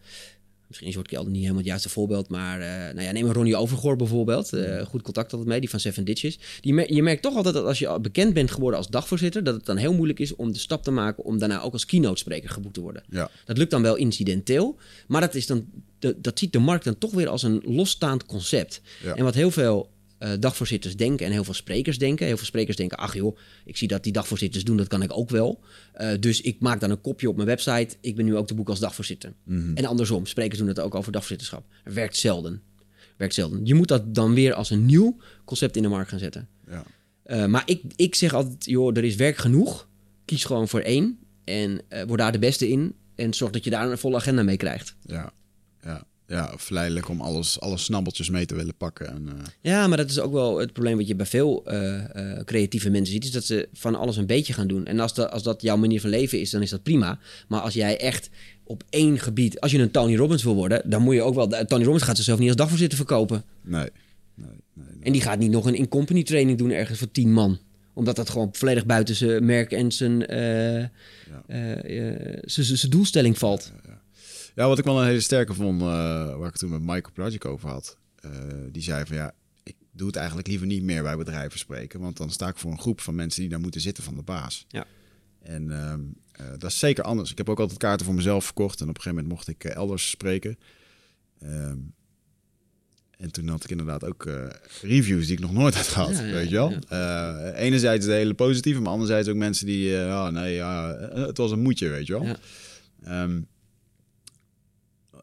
Misschien is Jort Kelder niet helemaal het juiste voorbeeld, maar eh, nou ja, neem een Ronnie Overgoor bijvoorbeeld. Eh, goed contact altijd mee, die van Seven Ditches. Die je merkt toch altijd dat als je bekend bent geworden als dagvoorzitter, dat het dan heel moeilijk is om de stap te maken om daarna ook als keynote spreker geboekt te worden. Ja. Dat lukt dan wel incidenteel, maar dat, is dan, de- dat ziet de markt dan toch weer als een losstaand concept. Ja. En wat heel veel eh, dagvoorzitters denken en heel veel sprekers denken. Heel veel sprekers denken, ach joh, ik zie dat die dagvoorzitters doen, dat kan ik ook wel. Eh, dus ik maak dan een kopje op mijn website, ik ben nu ook te boek als dagvoorzitter. Mhm. En andersom, sprekers doen het ook over dagvoorzitterschap. Werkt zelden. Werkt zelden. Je moet dat dan weer als een nieuw concept in de markt gaan zetten. Ja. Eh, maar ik, ik zeg altijd, joh, er is werk genoeg. Kies gewoon voor één en word daar de beste in. En zorg dat je daar een volle agenda mee krijgt. Ja, ja, ja, verleidelijk om alles, alle snabbeltjes mee te willen pakken. En, eh, Ja, maar dat is ook wel het probleem wat je bij veel eh, eh, creatieve mensen ziet. Is dat ze van alles een beetje gaan doen. En als, dat als dat jouw manier van leven is, dan is dat prima. Maar als jij echt op één gebied... Als je een Tony Robbins wil worden, dan moet je ook wel... Tony Robbins gaat zichzelf niet als dagvoorzitter verkopen. nee, nee, nee. nee. En die gaat niet nog een in-company training doen ergens voor tien man. Omdat dat gewoon volledig buiten zijn merk en zijn, zijn- zijn zijn doelstelling valt. Ja, wat ik wel een hele sterke vond, eh, waar ik toen met Michael Project over had. eh, die zei van ja, ik, doe het eigenlijk liever niet meer bij bedrijven spreken. Want dan sta ik voor een groep van mensen die daar moeten zitten van de baas. Ja. En ehm, eh, dat is zeker anders. Ik heb ook altijd kaarten voor mezelf verkocht. En op een gegeven moment mocht ik elders spreken. Ehm, en toen had ik inderdaad ook reviews die ik nog nooit had gehad, Ja, ja, weet je wel. ja. Enerzijds de hele positieve, maar anderzijds ook mensen die... eh, ja, nee, ja, het was een moedje, weet je wel. Ja. Ehm,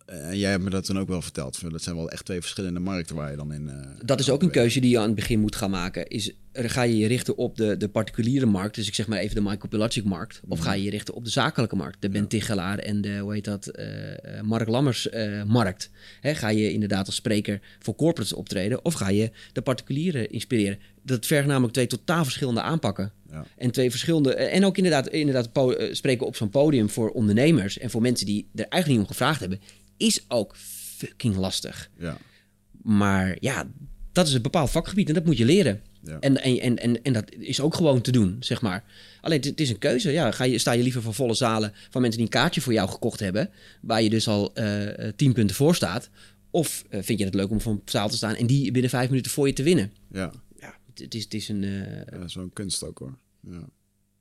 en jij hebt me dat toen ook wel verteld. Dat zijn wel echt twee verschillende markten waar je dan in... eh, Dat is ook een keuze die je aan het begin moet gaan maken. Is, eh, ga je je richten op de, de particuliere markt, dus ik zeg maar even de Michael markt, of ga je je richten op de zakelijke markt, de Ben Tichelaar en de, hoe heet dat, eh, eh, Mark Lammers eh, markt. Hè, ga je inderdaad als spreker voor corporates optreden, of ga je de particulieren inspireren? Dat vergt namelijk twee totaal verschillende aanpakken. Ja. En twee verschillende. eh, En ook inderdaad, inderdaad po- eh, spreken op zo'n podium voor ondernemers en voor mensen die er eigenlijk niet om gevraagd hebben, is ook fucking lastig. Ja, Maar ja, dat is een bepaald vakgebied en dat moet je leren. ja. En, en, en, en, dat is ook gewoon te doen, zeg maar. Alleen het, is een keuze. Ja, ga je, sta je liever voor volle zalen van mensen die een kaartje voor jou gekocht hebben, waar je dus al eh, tien punten voor staat. Of eh, vind je het leuk om voor een zaal te staan en die binnen vijf minuten voor je te winnen? ja. Ja, het, het is, het is een. Ja, een kunst ook hoor. Ja.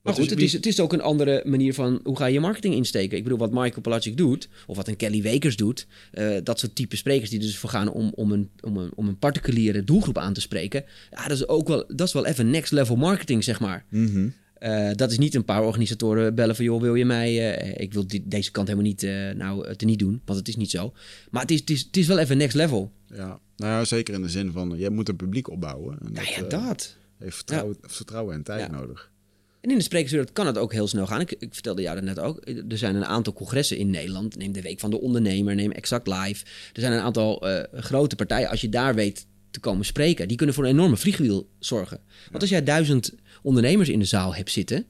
Maar goed, het is, het is ook een andere manier van hoe ga je marketing insteken. Ik bedoel, wat Michael Pelagic doet, of wat een Kelly Wekers doet, eh, dat soort type sprekers die dus voor gaan om, om, een, om, een, om een particuliere doelgroep aan te spreken. Ja, dat is ook wel, dat is wel even next level marketing, zeg maar. Mhm. Eh, dat is niet een paar organisatoren bellen van, joh, wil je mij... eh, ik wil deze kant helemaal niet nou, te niet doen, want het is niet zo. Maar het is, het is, het is wel even next level. ja. Nou ja, zeker in de zin van, je moet een publiek opbouwen. En Ja, ja, dat. heeft vertrouwen, vertrouwen en tijd nodig. En in de sprekerswereld kan het ook heel snel gaan. Ik, ik vertelde jou dat net ook. Er zijn een aantal congressen in Nederland. Neem de Week van de Ondernemer, neem Exact Live. Er zijn een aantal eh, grote partijen. Als je daar weet te komen spreken, die kunnen voor een enorme vliegwiel zorgen. Want als jij duizend ondernemers in de zaal hebt zitten...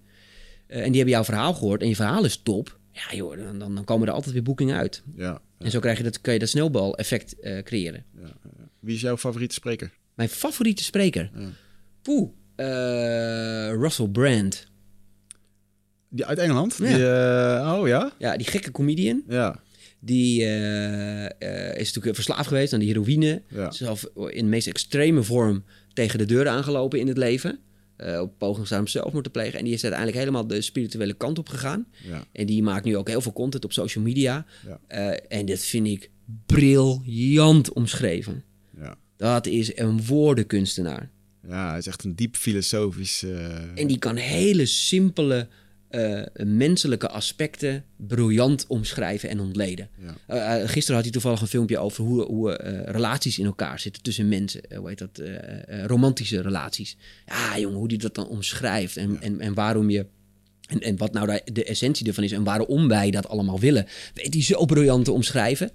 eh, en die hebben jouw verhaal gehoord en je verhaal is top... ja joh, dan, dan, komen er altijd weer boekingen uit. Ja. En zo krijg je dat, kun je dat sneeuwbal-effect eh, creëren. Wie is jouw favoriete spreker? Mijn favoriete spreker? Ja. Poeh, eh, Russell Brand. Die uit Engeland? Ja. Die, eh, oh ja? Ja, die gekke comedian. Ja. Die eh, eh, is natuurlijk verslaafd geweest aan die heroïne. Ja. Zelf in de meest extreme vorm tegen de deuren aangelopen in het leven. Eh, op poging om zelfmoord te plegen. En die is uiteindelijk helemaal de spirituele kant op gegaan. Ja. En die maakt nu ook heel veel content op social media. Ja. Eh, en dat vind ik briljant omschreven. Ja. Dat is een woordenkunstenaar. Ja, hij is echt een diep filosofisch... eh, En die kan hele simpele eh, menselijke aspecten briljant omschrijven en ontleden. Ja. Eh, gisteren had hij toevallig een filmpje over hoe, hoe relaties in elkaar zitten tussen mensen. Hoe heet dat? Romantische relaties. Ja, jongen, hoe hij dat dan omschrijft en, en, en waarom je. En, en wat nou de, essentie ervan is en waarom wij dat allemaal willen. Weet hij zo briljant te omschrijven.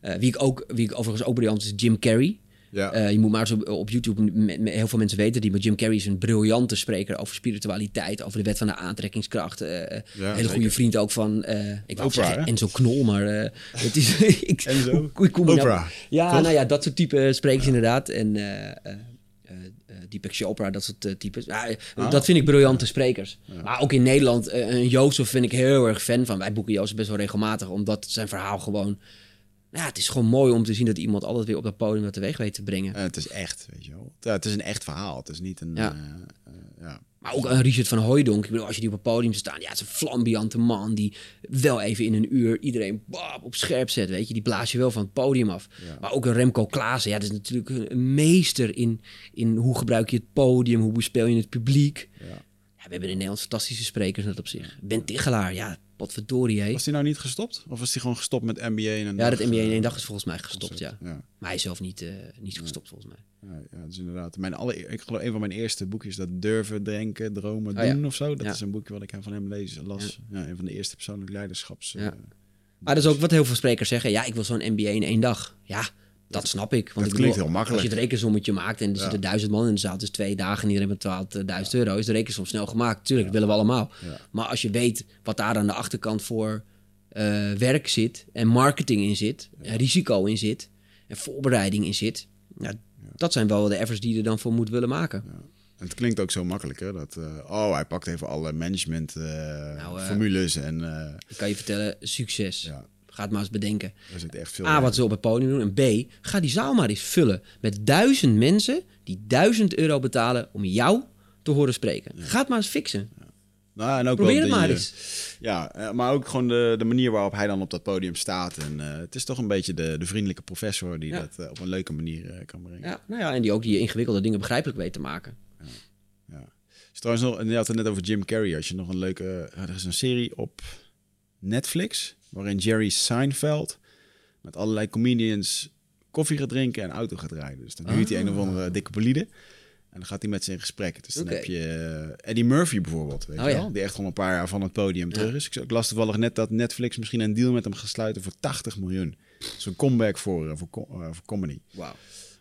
Wie, ik ook, wie ik overigens ook briljant is, Jim Carrey. Ja. Eh, je moet maar eens op, YouTube, heel veel mensen weten die, maar Jim Carrey is een briljante spreker over spiritualiteit, over de wet van de aantrekkingskracht. een hele zeker. goede vriend ook van, eh ik wou Oprah, zeggen hè? Enzo Knol, maar het is... (laughs) ik, Enzo? hoe- nou- ja, toch? nou ja, dat soort type sprekers inderdaad. En Deepak Chopra, dat soort types. Ja, eh, Ah. Dat vind ik briljante sprekers. Maar ook in Nederland, een Jozef vind ik heel erg fan van. Wij boeken Jozef best wel regelmatig, omdat zijn verhaal gewoon... Ja, het is gewoon mooi om te zien dat iemand altijd weer op dat podium dat teweeg weet te brengen. Het is echt, weet je wel. Ja, het is een echt verhaal. Het is niet een... Ja. eh, eh, ja. Maar ook een Richard van Hooijdonk. Ik bedoel, als je die op het podium ziet staan, ja, het is een flambiante man die wel even in een uur iedereen op scherp zet, weet je. Die blaas je wel van het podium af. Ja. Maar ook een Remco Klaassen, ja, dat is natuurlijk een- meester in, in hoe gebruik je het podium, hoe bespeel je het publiek. Ja. Ja, we hebben in Nederland fantastische sprekers net op zich. Ben Tichelaar, ja, potverdorie, hé. Was hij nou niet gestopt? Of was hij gewoon gestopt met NBA in een Ja, dat dag, NBA in eh, één dag is volgens mij gestopt, ja. Ja. Maar hij is zelf niet, eh, niet gestopt, volgens mij. Ja, ja, dat is inderdaad. Mijn alle, ik geloof een van mijn eerste boekjes, dat Durven, Denken, Dromen, Oh, ja. Doen of zo. Dat Ja. is een boekje wat ik van hem lees, las. Ja. een van de eerste persoonlijke leiderschaps. Ja. eh, Maar dat is ook wat heel veel sprekers zeggen. Ja, ik wil zo'n NBA in één dag. Ja, dat snap ik. Want dat ik klinkt heel makkelijk. Als je het rekensommetje maakt en er zitten duizend man in de zaal, dus twee dagen en iedereen betaalt eh, duizend euro, is de rekensom snel gemaakt. Tuurlijk, dat willen we allemaal. Maar als je weet wat daar aan de achterkant voor eh, werk zit en marketing in zit, en risico in zit en voorbereiding in zit, dat zijn wel de effers die je er dan voor moet willen maken. En het klinkt ook zo makkelijk, hè? Dat, eh, oh, hij pakt even alle management eh, Nou, eh, formules en... eh, Ik kan je vertellen, succes. ja. Ga het maar eens bedenken. Echt veel A, wat ze op het podium doen. En B, ga die zaal maar eens vullen met duizend mensen die duizend euro betalen om jou te horen spreken. Ga het maar eens fixen. Nou, en ook Probeer het die, maar eens. Ja, eh, maar ook gewoon de, de manier waarop hij dan op dat podium staat. En eh, het is toch een beetje de, de vriendelijke professor die Ja. dat eh, op een leuke manier kan brengen. Ja, nou ja, en die ook die ingewikkelde dingen begrijpelijk weet te maken. Ja. Trouwens nog, en je had het net over Jim Carrey. Als je nog een leuke, er is een serie op Netflix waarin Jerry Seinfeld met allerlei comedians koffie gaat drinken en auto gaat rijden. Dus dan huurt hij een of andere dikke bolide en dan gaat hij met ze in gesprek. Dus dan heb je eh, Eddie Murphy bijvoorbeeld, weet Oh je ja. wel? Die echt gewoon een paar jaar van het podium terug is. Ik, las toevallig net dat Netflix misschien een deal met hem gaat sluiten voor 80 miljoen. Zo'n comeback voor, eh, voor, eh, voor comedy. Wauw.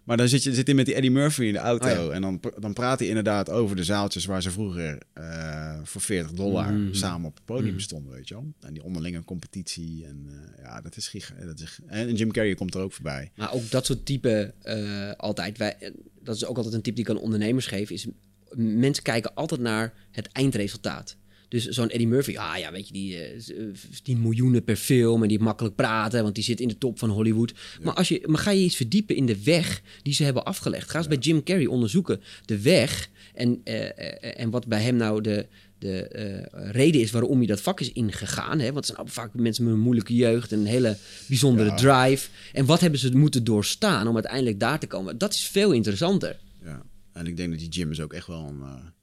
Maar dan zit je zit hij met die Eddie Murphy in de auto. Oh ja. En dan, dan praat hij inderdaad over de zaaltjes waar ze vroeger eh, voor 40 dollar Mhm. samen op het podium stonden, weet je wel. En die onderlinge competitie. En eh, ja, dat is giga. Dat is, en Jim Carrey komt er ook voorbij. Maar ook dat soort type eh, altijd. Wij, dat is ook altijd een tip die ik aan ondernemers geef. Is mensen kijken altijd naar het eindresultaat. Dus zo'n Eddie Murphy, ah ja, weet je, die eh, z- eh, 10 miljoenen per film en die makkelijk praten, want die zit in de top van Hollywood. Maar, als je, maar ga je eens verdiepen in de weg die ze hebben afgelegd. Ga eens bij Jim Carrey onderzoeken de weg en, eh, eh, en wat bij hem nou de, de eh, reden is waarom hij dat vak is ingegaan. Hè? Want het zijn vaak mensen met een moeilijke jeugd en een hele bijzondere Ja. drive. En wat hebben ze moeten doorstaan om uiteindelijk daar te komen? Dat is veel interessanter. Ja. En ik denk dat die Jim is ook echt wel een...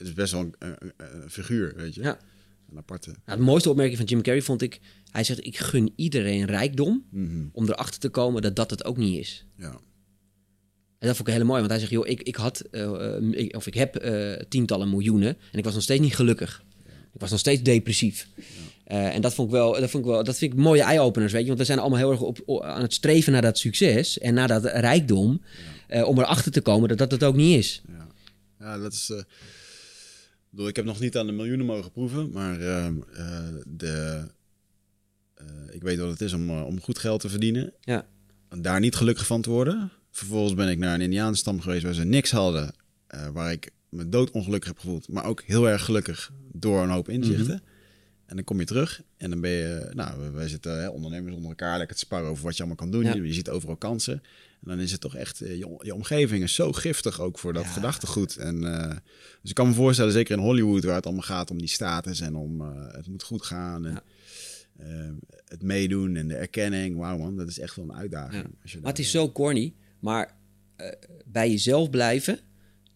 is- het is best wel een, een- een- een figuur, weet je. Ja. Een aparte. Het mooiste opmerking van Jim Carrey vond ik... Hij zegt, ik gun iedereen rijkdom Mhm. om erachter te komen dat dat het ook niet is. Ja. En dat vond ik heel mooi, want hij zegt, joh, ik, ik had, eh, eh, ik- of ik heb eh, tientallen miljoenen en ik was nog steeds niet gelukkig. Ik was nog steeds depressief. En dat vond ik wel, dat vond ik wel, dat vind ik mooie eye-openers, weet je. Want we zijn allemaal heel erg op, aan het streven naar dat succes en naar dat rijkdom, om erachter te komen dat dat het ook niet is. Ja, ja dat is. Ik bedoel, ik heb nog niet aan de miljoenen mogen proeven, maar ehm, eh, de, eh, ik weet wat het is om, eh, om goed geld te verdienen. Ja. En daar niet gelukkig van te worden. Vervolgens ben ik naar een Indiaanstam geweest waar ze niks hadden, waar ik me doodongelukkig heb gevoeld, maar ook heel erg gelukkig door een hoop inzichten. En dan kom je terug en dan ben je, nou, wij zitten hè, ondernemers onder elkaar lekker te sparren over wat je allemaal kan doen. Ja. Je, je ziet overal kansen. En dan is het toch echt, eh, je, je omgeving is zo giftig ook voor dat Ja. gedachtegoed. En, eh, dus ik kan me voorstellen, zeker in Hollywood, waar het allemaal gaat om die status en om eh, het moet goed gaan. En, Ja. het meedoen en de erkenning. Wauw man, dat is echt wel een uitdaging. Ja. Als je Maar het is zo corny. Maar bij jezelf blijven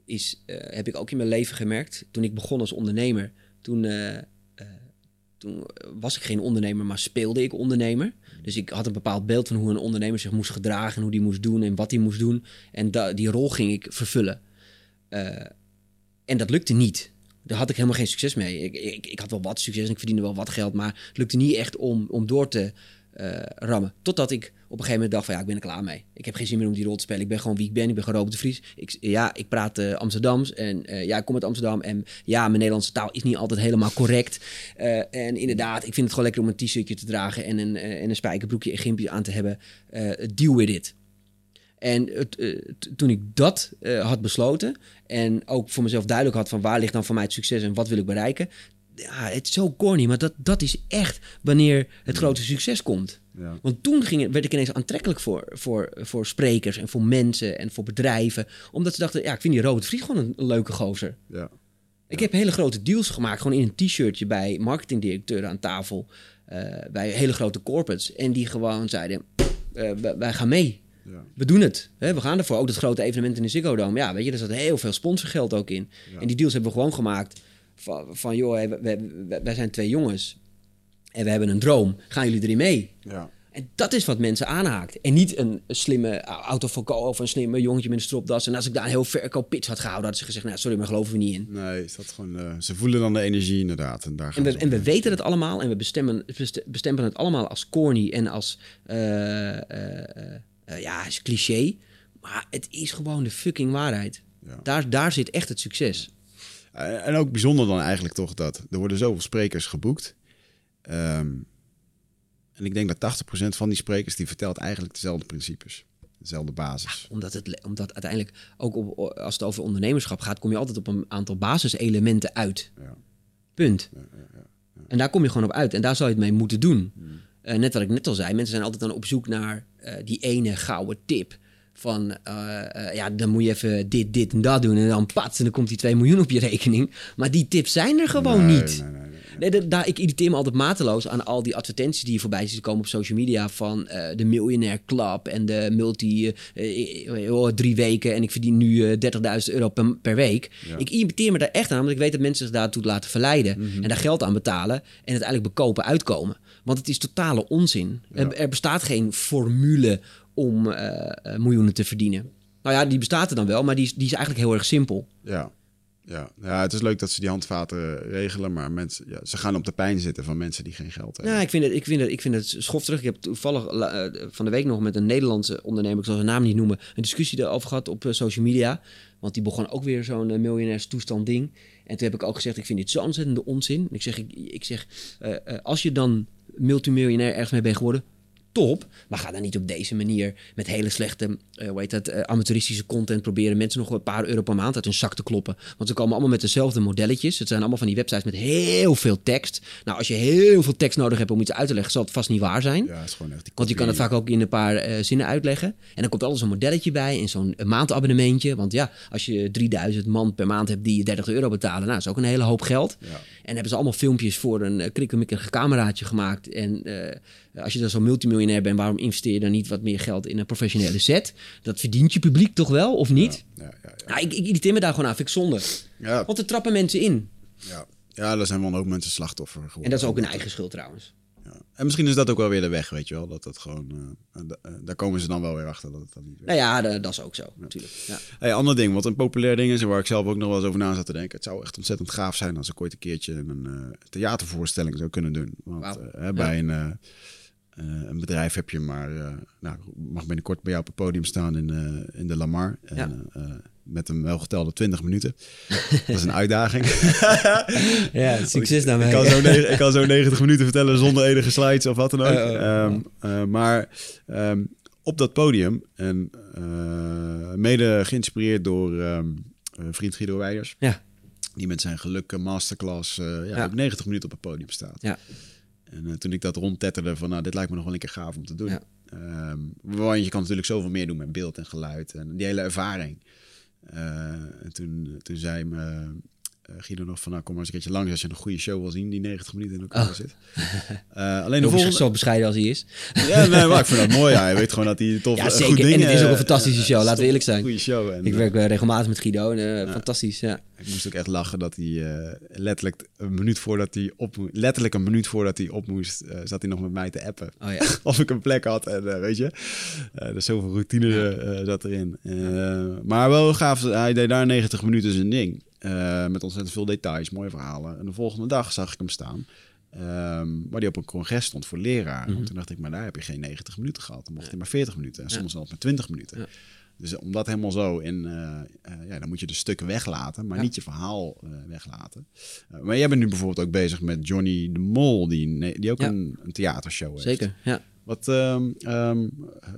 is, heb ik ook in mijn leven gemerkt. Toen ik begon als ondernemer, toen, toen was ik geen ondernemer, maar speelde ik ondernemer. Dus ik had een bepaald beeld van hoe een ondernemer zich moest gedragen en hoe die moest doen en wat hij moest doen. En die rol ging ik vervullen. Eh, en dat lukte niet. Daar had ik helemaal geen succes mee. Ik, ik, ik had wel wat succes en ik verdiende wel wat geld, maar het lukte niet echt om, om door te eh, rammen. Totdat ik op een gegeven moment dacht van ja, ik ben er klaar mee. Ik heb geen zin meer om die rol te spelen. Ik ben gewoon wie ik ben. Ik ben gewoon de Vries. Ik, ja, ik praat eh, Amsterdams en eh, ja, ik kom uit Amsterdam. En ja, mijn Nederlandse taal is niet altijd helemaal correct. En inderdaad, ik vind het gewoon lekker om een t-shirtje te dragen en een, en een spijkerbroekje en gimpje aan te hebben. Deal with it. En toen ik dat had besloten en ook voor mezelf duidelijk had van waar ligt dan voor mij het succes en wat wil ik bereiken. Ja, het is zo corny, maar dat, dat is echt wanneer het grote succes komt. Ja. Want toen ging, het- werd ik ineens aantrekkelijk voor, voor, voor sprekers en voor mensen en voor bedrijven. Omdat ze dachten, ja, ik vind die Robert Vries gewoon een, een leuke gozer. Ja. Ik heb hele grote deals gemaakt, gewoon in een t-shirtje bij marketingdirecteuren aan tafel. eh, bij hele grote corporates. En die gewoon zeiden, eh, wij- gaan mee. Ja. We doen het. Hè? We gaan ervoor. Ook dat grote evenement in de Ziggo Dome. Ja, weet je, er zat heel veel sponsorgeld ook in. Ja. En die deals hebben we gewoon gemaakt. Van, van joh, wij, wij- wij zijn twee jongens. En we hebben een droom. Gaan jullie erin mee? Ja. En dat is wat mensen aanhaakt. En niet een slimme autoverkoop of een slimme jongetje met een stropdas. En als ik daar een heel verkooppitch had gehouden, hadden ze gezegd, nou sorry, maar geloven we niet in. Nee, is dat gewoon, eh, ze voelen dan de energie inderdaad. En, daar En we, en we weten het allemaal en we bestemmen, het allemaal als corny en als eh, ja, is cliché. Maar het is gewoon de fucking waarheid. Ja. Daar, daar zit echt het succes. Eh, En ook bijzonder dan eigenlijk toch dat er worden zoveel sprekers geboekt. Ehm, en ik denk dat 80% van die sprekers die vertelt eigenlijk dezelfde principes. Dezelfde basis. Omdat, het, omdat uiteindelijk, ook op, als het over ondernemerschap gaat, kom je altijd op een aantal basiselementen uit. Ja. Punt. En daar kom je gewoon op uit. En daar zou je het mee moeten doen. Hmm. eh, net wat ik net al zei, mensen zijn altijd dan op zoek naar eh, die ene gouden tip. Van, eh, eh, ja, dan moet je even dit, dit en dat doen. En dan pats, en dan komt die 2 miljoen op je rekening. Maar die tips zijn er gewoon Nee, niet. nee, nee, nee. Nee, da- daar, ik irriteer me altijd mateloos aan al die advertenties die je voorbij ziet komen op social media. Van eh, de Millionaire Club en de multi oh, drie weken en ik verdien nu eh, 30.000 euro per, per week. Ja. Ik irriteer me daar echt aan, want ik weet dat mensen zich daartoe laten verleiden. En daar geld aan betalen en uiteindelijk bekopen uitkomen. Want het is totale onzin. Er, er bestaat geen formule om eh, eh, miljoenen te verdienen. Nou ja, die bestaat er dan wel, maar die is, die is eigenlijk heel erg simpel. Ja. Ja. ja, het is leuk dat ze die handvaten regelen, maar mensen, ja, ze gaan op de pijn zitten van mensen die geen geld hebben. Nou, ik vind het, ik vind het, ik vind het schofterig. Ik heb toevallig eh, van de week nog met een Nederlandse ondernemer, ik zal zijn naam niet noemen, een discussie erover gehad op social media. Want die begon ook weer zo'n uh, miljonairs toestand ding. En toen heb ik ook gezegd, ik vind dit zo ontzettende onzin. En ik zeg, ik, ik zeg als je dan multimiljonair ergens mee bent geworden, top. Maar ga dan niet op deze manier met hele slechte, uh, hoe heet dat, uh, amateuristische content proberen mensen nog een paar euro per maand uit hun zak te kloppen. Want ze komen allemaal met dezelfde modelletjes. Het zijn allemaal van die websites met heel veel tekst. Nou, als je heel veel tekst nodig hebt om iets uit te leggen, zal het vast niet waar zijn. Ja, is gewoon echt die Want je kan het vaak ook in een paar uh, zinnen uitleggen. En dan komt alles een modelletje bij en zo'n maandabonnementje. Want ja, als je 3000 man per maand hebt die je 30 euro betalen, nou, dat is ook een hele hoop geld. Ja. En hebben ze allemaal filmpjes voor een uh, krikkemikkig cameraatje gemaakt. En uh, als je dan zo'n multimiljonair bent, waarom investeer je dan niet wat meer geld in een professionele set? Dat verdient je publiek toch wel, of niet? Ja, ja, ja, nou, ik, ik irriteer me daar gewoon aan, vind ik zonde. Ja. Want er trappen mensen in. Ja. ja, daar zijn wel ook mensen slachtoffer geworden. En dat is ook een eigen schuld trouwens. Ja. En misschien is dat ook wel weer de weg, weet je wel. Dat dat gewoon, uh, uh, daar komen ze dan wel weer achter dat het dan niet Nou ja, dat, is ook zo, ja. natuurlijk. Ja. Hey, ander ding, wat een populair ding is en waar ik zelf ook nog wel eens over na zat te denken. Het zou echt ontzettend gaaf zijn als ik ooit een keertje een uh, theatervoorstelling zou kunnen doen. Want wow. bij een, een bedrijf heb je maar, nou, mag binnenkort bij jou op het podium staan in, in de Lamar. En, met een welgetelde 20 minuten. Dat is een uitdaging. (laughs) ja, succes daarmee. Ik kan, zo ik kan zo 90 minuten vertellen zonder enige slides of wat dan ook. Uh, uh, um, uh, maar um, op dat podium, en uh, mede geïnspireerd door um, vriend Guido Weijers. Ja. Die met zijn geluk masterclass ja, Ja. op 90 minuten op het podium staat. Ja. En toen ik dat rondtetterde van, nou, dit lijkt me nog wel een keer gaaf om te doen. Um, want je kan natuurlijk zoveel meer doen met beeld en geluid en die hele ervaring. Uh, en toen, toen zei me uh, Guido nog van, nou kom maar eens een keertje langs als je een goede show wil zien, die 90 minuten in elkaar Oh. zit. Uh, (laughs) alleen de volgende... zo bescheiden als hij is. Ja, nee, maar ik vind dat (laughs) mooi. Ja. Hij weet gewoon dat hij tof Ja, goed zeker. dingen... En het is ook een fantastische show, laten we eerlijk zijn. Goede show. En, Ik werk regelmatig met Guido en fantastisch, ja. Ik moest ook echt lachen dat hij letterlijk een minuut voordat hij op letterlijk een minuut voordat hij op moest, zat hij nog met mij te appen. Oh, ja. (laughs) of ik een plek had en weet je, er is zoveel routine zat erin. maar wel gaaf, hij deed daar 90 minuten zijn ding. Met ontzettend veel details, mooie verhalen. En de volgende dag zag ik hem staan. Um, waar die op een congres stond voor leraren. Mm -hmm. Toen dacht ik, maar daar heb je geen 90 minuten gehad. Dan mocht hij maar 40 minuten. En soms zelfs maar 20 minuten. Dus om dat helemaal zo in, uh, uh, ja, dan moet je de stukken weglaten, maar Ja. niet je verhaal uh, weglaten. maar jij bent nu bijvoorbeeld ook bezig met Johnny de Mol, die, die ook Ja. een, een theatershow heeft. Zeker, ja. Wat, um, um,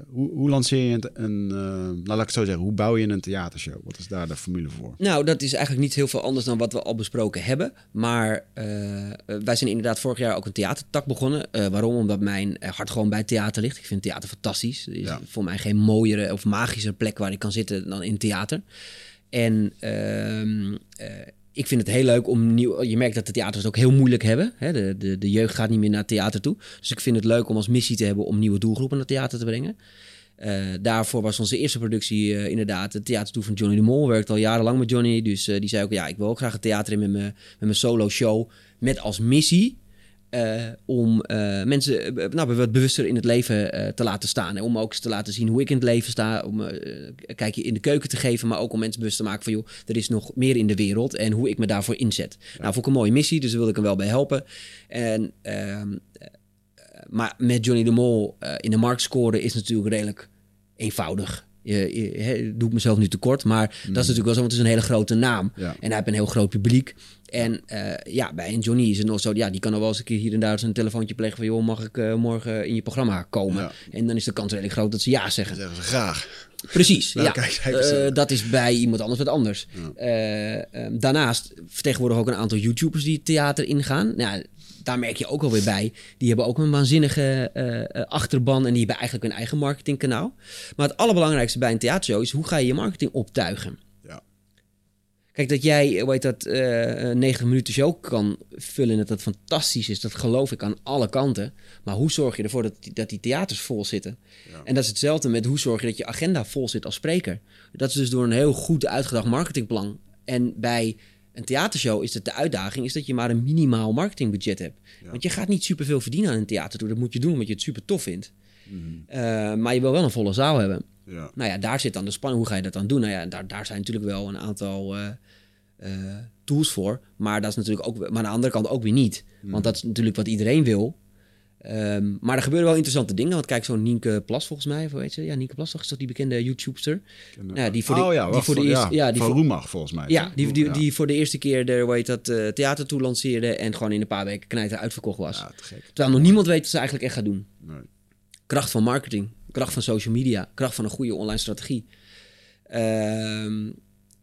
hoe, hoe lanceer je een, een nou laat ik het zo zeggen, hoe bouw je een theatershow? Wat is daar de formule voor? Nou, dat is eigenlijk niet heel veel anders dan wat we al besproken hebben. Maar uh, wij zijn inderdaad vorig jaar ook een theatertak begonnen. Uh, waarom? Omdat mijn hart gewoon bij theater ligt. Ik vind theater fantastisch. Er is Ja. voor mij geen mooiere of magischer plek waar ik kan zitten dan in theater. En ehm, eh, ik vind het heel leuk om nieuw. Je merkt dat de theaters het ook heel moeilijk hebben. Hè? De, de, de jeugd gaat niet meer naar theater toe. Dus ik vind het leuk om als missie te hebben om nieuwe doelgroepen naar theater te brengen. Eh, daarvoor was onze eerste productie eh, inderdaad het theatertoe van Johnny de Mol. Werkte al jarenlang met Johnny. Dus eh, die zei ook, ja, ik wil ook graag het theater in met met mijn solo show. Met als missie eh, om eh, mensen eh, nou, wat bewuster in het leven te laten staan. En om ook eens te laten zien hoe ik in het leven sta. Om een kijkje in de keuken te geven. Maar ook om mensen bewust te maken van... joh, er is nog meer in de wereld. En hoe ik me daarvoor inzet. Nou, vond ik een mooie missie. Dus daar wilde ik hem wel bij helpen. En, ehm, eh, maar met Johnny de Mol in de markt scoren is natuurlijk redelijk eenvoudig. Doe ik mezelf nu tekort, maar dat is natuurlijk wel zo, want het is een hele grote naam. Ja. En hij heeft een heel groot publiek. En uh, ja, bij een Johnny is het nog zo, ja, die kan nog wel eens een keer hier en daar zijn telefoontje plegen van, joh, mag ik uh, morgen in je programma komen? Ja. En dan is de kans redelijk groot dat ze ja zeggen. Dan zeggen ze graag. Precies, Nou, ja. kijk, Uh, dat is bij iemand anders wat anders. Ja. Um, daarnaast vertegenwoordigen ook een aantal YouTubers die theater ingaan. Nou, daar merk je ook alweer bij. Die hebben ook een waanzinnige eh, eh, achterban en die hebben eigenlijk een eigen marketingkanaal. Maar het allerbelangrijkste bij een theatershow is hoe ga je je marketing optuigen? Ja. Kijk, dat jij, hoe heet dat, eh, een 90 minuten show kan vullen, dat dat fantastisch is, dat geloof ik aan alle kanten. Maar hoe zorg je ervoor dat die, dat die theaters vol zitten? Ja. En dat is hetzelfde met hoe zorg je dat je agenda vol zit als spreker. Dat is dus door een heel goed uitgedacht marketingplan. En bij een theatershow is het de uitdaging is dat je maar een minimaal marketingbudget hebt. Ja. Want je gaat niet superveel verdienen aan een theater. Dat moet je doen omdat je het super tof vindt. Mhm. Eh, maar je wil wel een volle zaal hebben. Ja. Nou ja, daar zit dan de spanning. Hoe ga je dat dan doen? Nou ja, daar, daar zijn natuurlijk wel een aantal eh, eh, tools voor. Maar dat is natuurlijk ook, maar aan de andere kant ook weer niet. Want dat is natuurlijk wat iedereen wil. Ehm, maar er gebeuren wel interessante dingen. Want kijk, zo'n Nienke Plas volgens mij, heet ze? Ja, Nienke Plas, toch? is dat die bekende YouTuber? Ja, die voor de- oh ja, die voor de eerste- ja, die van voor- Roemag volgens mij. Ja, toch? die, die, die voor de eerste keer de, hoe heet dat, eh, theater toe lanceerde en gewoon in een paar weken knijter uitverkocht was. Ja, te gek. Terwijl nog niemand weet wat ze eigenlijk echt gaat doen. Nee. Kracht van marketing, kracht van social media, kracht van een goede online strategie. Ehm,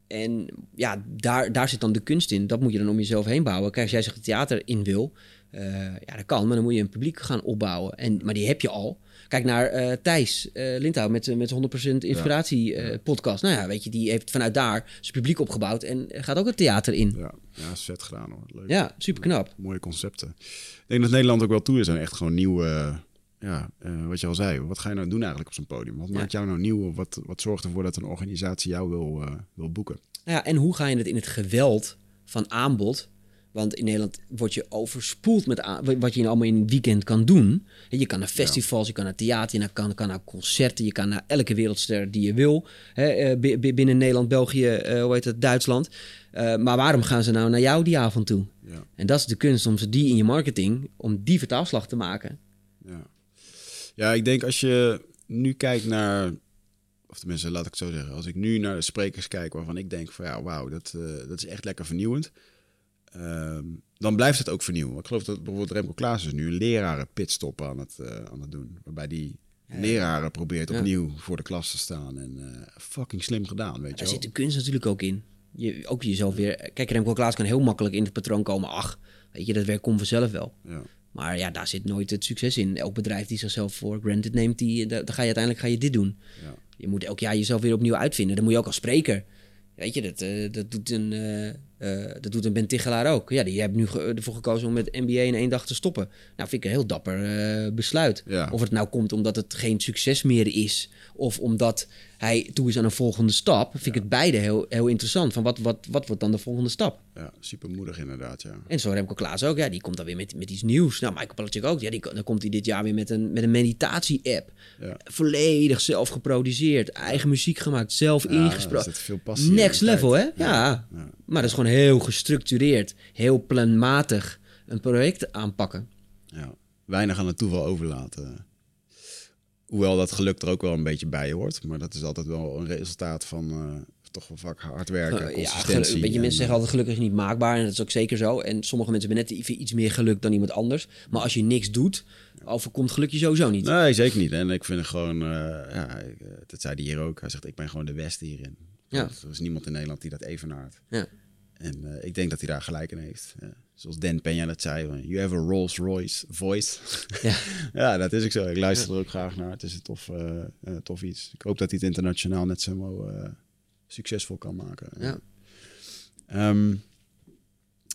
en ja, daar, daar zit dan de kunst in. Dat moet je dan om jezelf heen bouwen. Kijk, als jij zegt theater in wil, eh, ja, dat kan, maar dan moet je een publiek gaan opbouwen. En, maar die heb je al. Kijk naar eh, Thijs uh, met, met 100% Inspiratie podcast. Nou ja, weet je, die heeft vanuit daar zijn publiek opgebouwd en gaat ook het theater in. Ja, ja vet gedaan hoor. Leuk. Ja, super knap. Mooie concepten. Ik denk dat Nederland ook wel toe is aan echt gewoon nieuwe... ja, wat je al zei. Wat ga je nou doen eigenlijk op zo'n podium? Wat Ja. maakt jou nou nieuw? Wat, wat zorgt ervoor dat een organisatie jou wil, wil boeken? Nou ja, en hoe ga je het in het geweld van aanbod? Want in Nederland word je overspoeld met wat je allemaal in een weekend kan doen. Je kan naar festivals, je kan naar theater, je kan, kan naar concerten, je kan naar elke wereldster die je wil. Hè, eh, bi- bi- binnen Nederland, België, eh, hoe heet het, Duitsland. Eh, maar waarom gaan ze nou naar jou die avond toe? Ja, En dat is de kunst om ze die in je marketing, om die vertaalslag te maken. ja. ja, ik denk als je nu kijkt naar... Of tenminste, laat ik het zo zeggen. Als ik nu naar de sprekers kijk waarvan ik denk van... Ja, wauw, dat, dat is echt lekker vernieuwend. Ehm, dan blijft het ook vernieuwen. Ik geloof dat bijvoorbeeld Remco Klaas is nu een leraren pitstop aan het, eh, aan het doen. Waarbij die leraren probeert Ja. opnieuw voor de klas te staan. En eh, fucking slim gedaan, weet je Daar zit de kunst natuurlijk ook in. Je, ook jezelf weer... Kijk, Remco Klaas kan heel makkelijk in het patroon komen. Ach, weet je, dat werkt komt vanzelf wel. Ja. Maar ja, daar zit nooit het succes in. Elk bedrijf die zichzelf voor granted neemt, die, da- dan ga je uiteindelijk ga je dit doen. Ja. Je moet elk jaar jezelf weer opnieuw uitvinden. Dat moet je ook als spreker. Weet je, dat, eh, dat, doet een, eh, dat doet een Ben Tichelaar ook. Ja, die hebben nu ge- ervoor gekozen om met NBA in één dag te stoppen. Nou, vind ik een heel dapper eh, besluit. Ja. Of het nou komt omdat het geen succes meer is... of omdat hij toe is aan een volgende stap... vind ik het beide heel, heel interessant. Van wat, wat, wat wordt dan de volgende stap? ja, super moedig inderdaad, ja. En zo Remco Klaas ook, ja, die komt dan weer met, met iets nieuws. Nou, Michael Palachuk ook, ja, die, dan komt hij dit jaar weer met een, met een meditatie-app. Ja. Volledig zelf geproduceerd, eigen muziek gemaakt, zelf Ja, ingesproken. veel passie Next level, hè? Ja. Ja. Maar dat is gewoon heel gestructureerd, heel planmatig een project aanpakken. Ja, weinig aan het toeval overlaten. Hoewel dat geluk er ook wel een beetje bij hoort. Maar dat is altijd wel een resultaat van eh, toch wel vaak hard werken, Eh, ja, consistentie. geluk- weet je, en, mensen zeggen eh, altijd gelukkig is niet maakbaar en dat is ook zeker zo. En sommige mensen hebben net even iets meer geluk dan iemand anders. Maar als je niks doet, overkomt geluk je sowieso niet. Nee, zeker niet. En ik vind het gewoon, ja, dat zei hij hier ook. Hij zegt, ik ben gewoon de beste hierin. Ja. Er is niemand in Nederland die dat evenaart. Ja. En eh, ik denk dat hij daar gelijk in heeft. Ja. Zoals Dan Peña dat zei, you have a Rolls Royce voice. Ja. (laughs) ja, dat is ook zo. Ik luister er ook graag naar. Het is een tof, eh, eh, tof iets. Ik hoop dat hij het internationaal net zo succesvol kan maken. Ja. Ehm,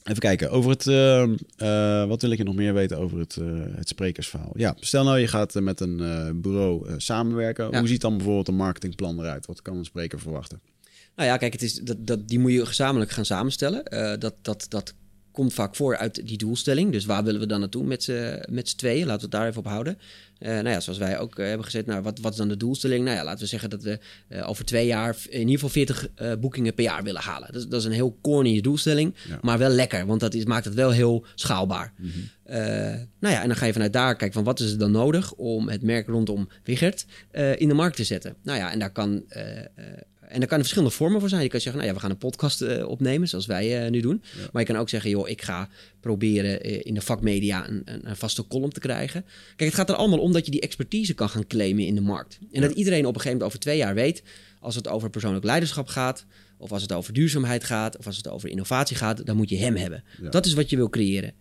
even kijken. Over het, ehm, eh, wat wil ik je nog meer weten over het, het sprekersverhaal? Ja, stel nou je gaat met een bureau samenwerken. Hoe ziet dan bijvoorbeeld een marketingplan eruit? Wat kan een spreker verwachten? Nou ja, kijk, het is, dat, dat, die moet je gezamenlijk gaan samenstellen. Eh, dat, dat, dat komt vaak voor uit die doelstelling. Dus waar willen we dan naartoe met z'n tweeën? Laten we het daar even op houden. Eh, nou ja, zoals wij ook eh, hebben gezet, nou, wat, wat is dan de doelstelling? Nou ja, laten we zeggen dat we over twee jaar in ieder geval 40 eh, boekingen per jaar willen halen. Dat, is- dat is een heel corny doelstelling, Ja. maar wel lekker, want dat is, maakt het wel heel schaalbaar. Eh, nou ja, en dan ga je vanuit daar kijken van wat is er dan nodig om het merk rondom Wigert in de markt te zetten. Nou ja, en daar kan... en daar kan er verschillende vormen voor zijn. Je kan zeggen, nou ja, we gaan een podcast eh, opnemen, zoals wij eh, nu doen. Maar je kan ook zeggen, joh, ik ga proberen eh, in de vakmedia een, een, een vaste column te krijgen. Kijk, het gaat er allemaal om dat je die expertise kan gaan claimen in de markt. En dat iedereen op een gegeven moment over twee jaar weet, als het over persoonlijk leiderschap gaat, of als het over duurzaamheid gaat, of als het over innovatie gaat, dan moet je hem hebben. Ja. Dat is wat je wil creëren.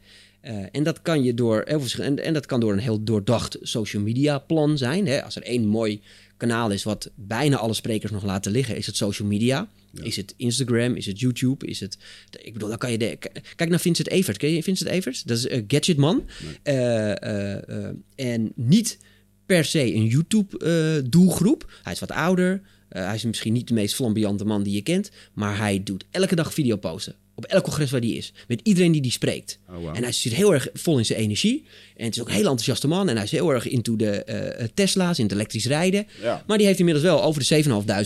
Eh, en dat kan je door heel en, en dat kan door een heel doordacht social media plan zijn. Hè? Als er één mooi kanaal is wat bijna alle sprekers nog laten liggen, is het social media. Is het Instagram? Is het YouTube? Is het. Ik bedoel, dan kan je. De, kijk naar Vincent Evert. Ken je Vincent Evert? Dat is een gadgetman. Eh, eh, eh, en niet per se een YouTube-doelgroep. hij is wat ouder. Eh, hij is misschien niet de meest flamboyante man die je kent. Maar hij doet elke dag video posten. Op elk congres waar hij is. Met iedereen die die spreekt. Oh. En hij zit heel erg vol in zijn energie. En het is ook een heel enthousiaste man. En hij is heel erg into de eh, Tesla's, in het elektrisch rijden. Ja. Maar die heeft inmiddels wel over de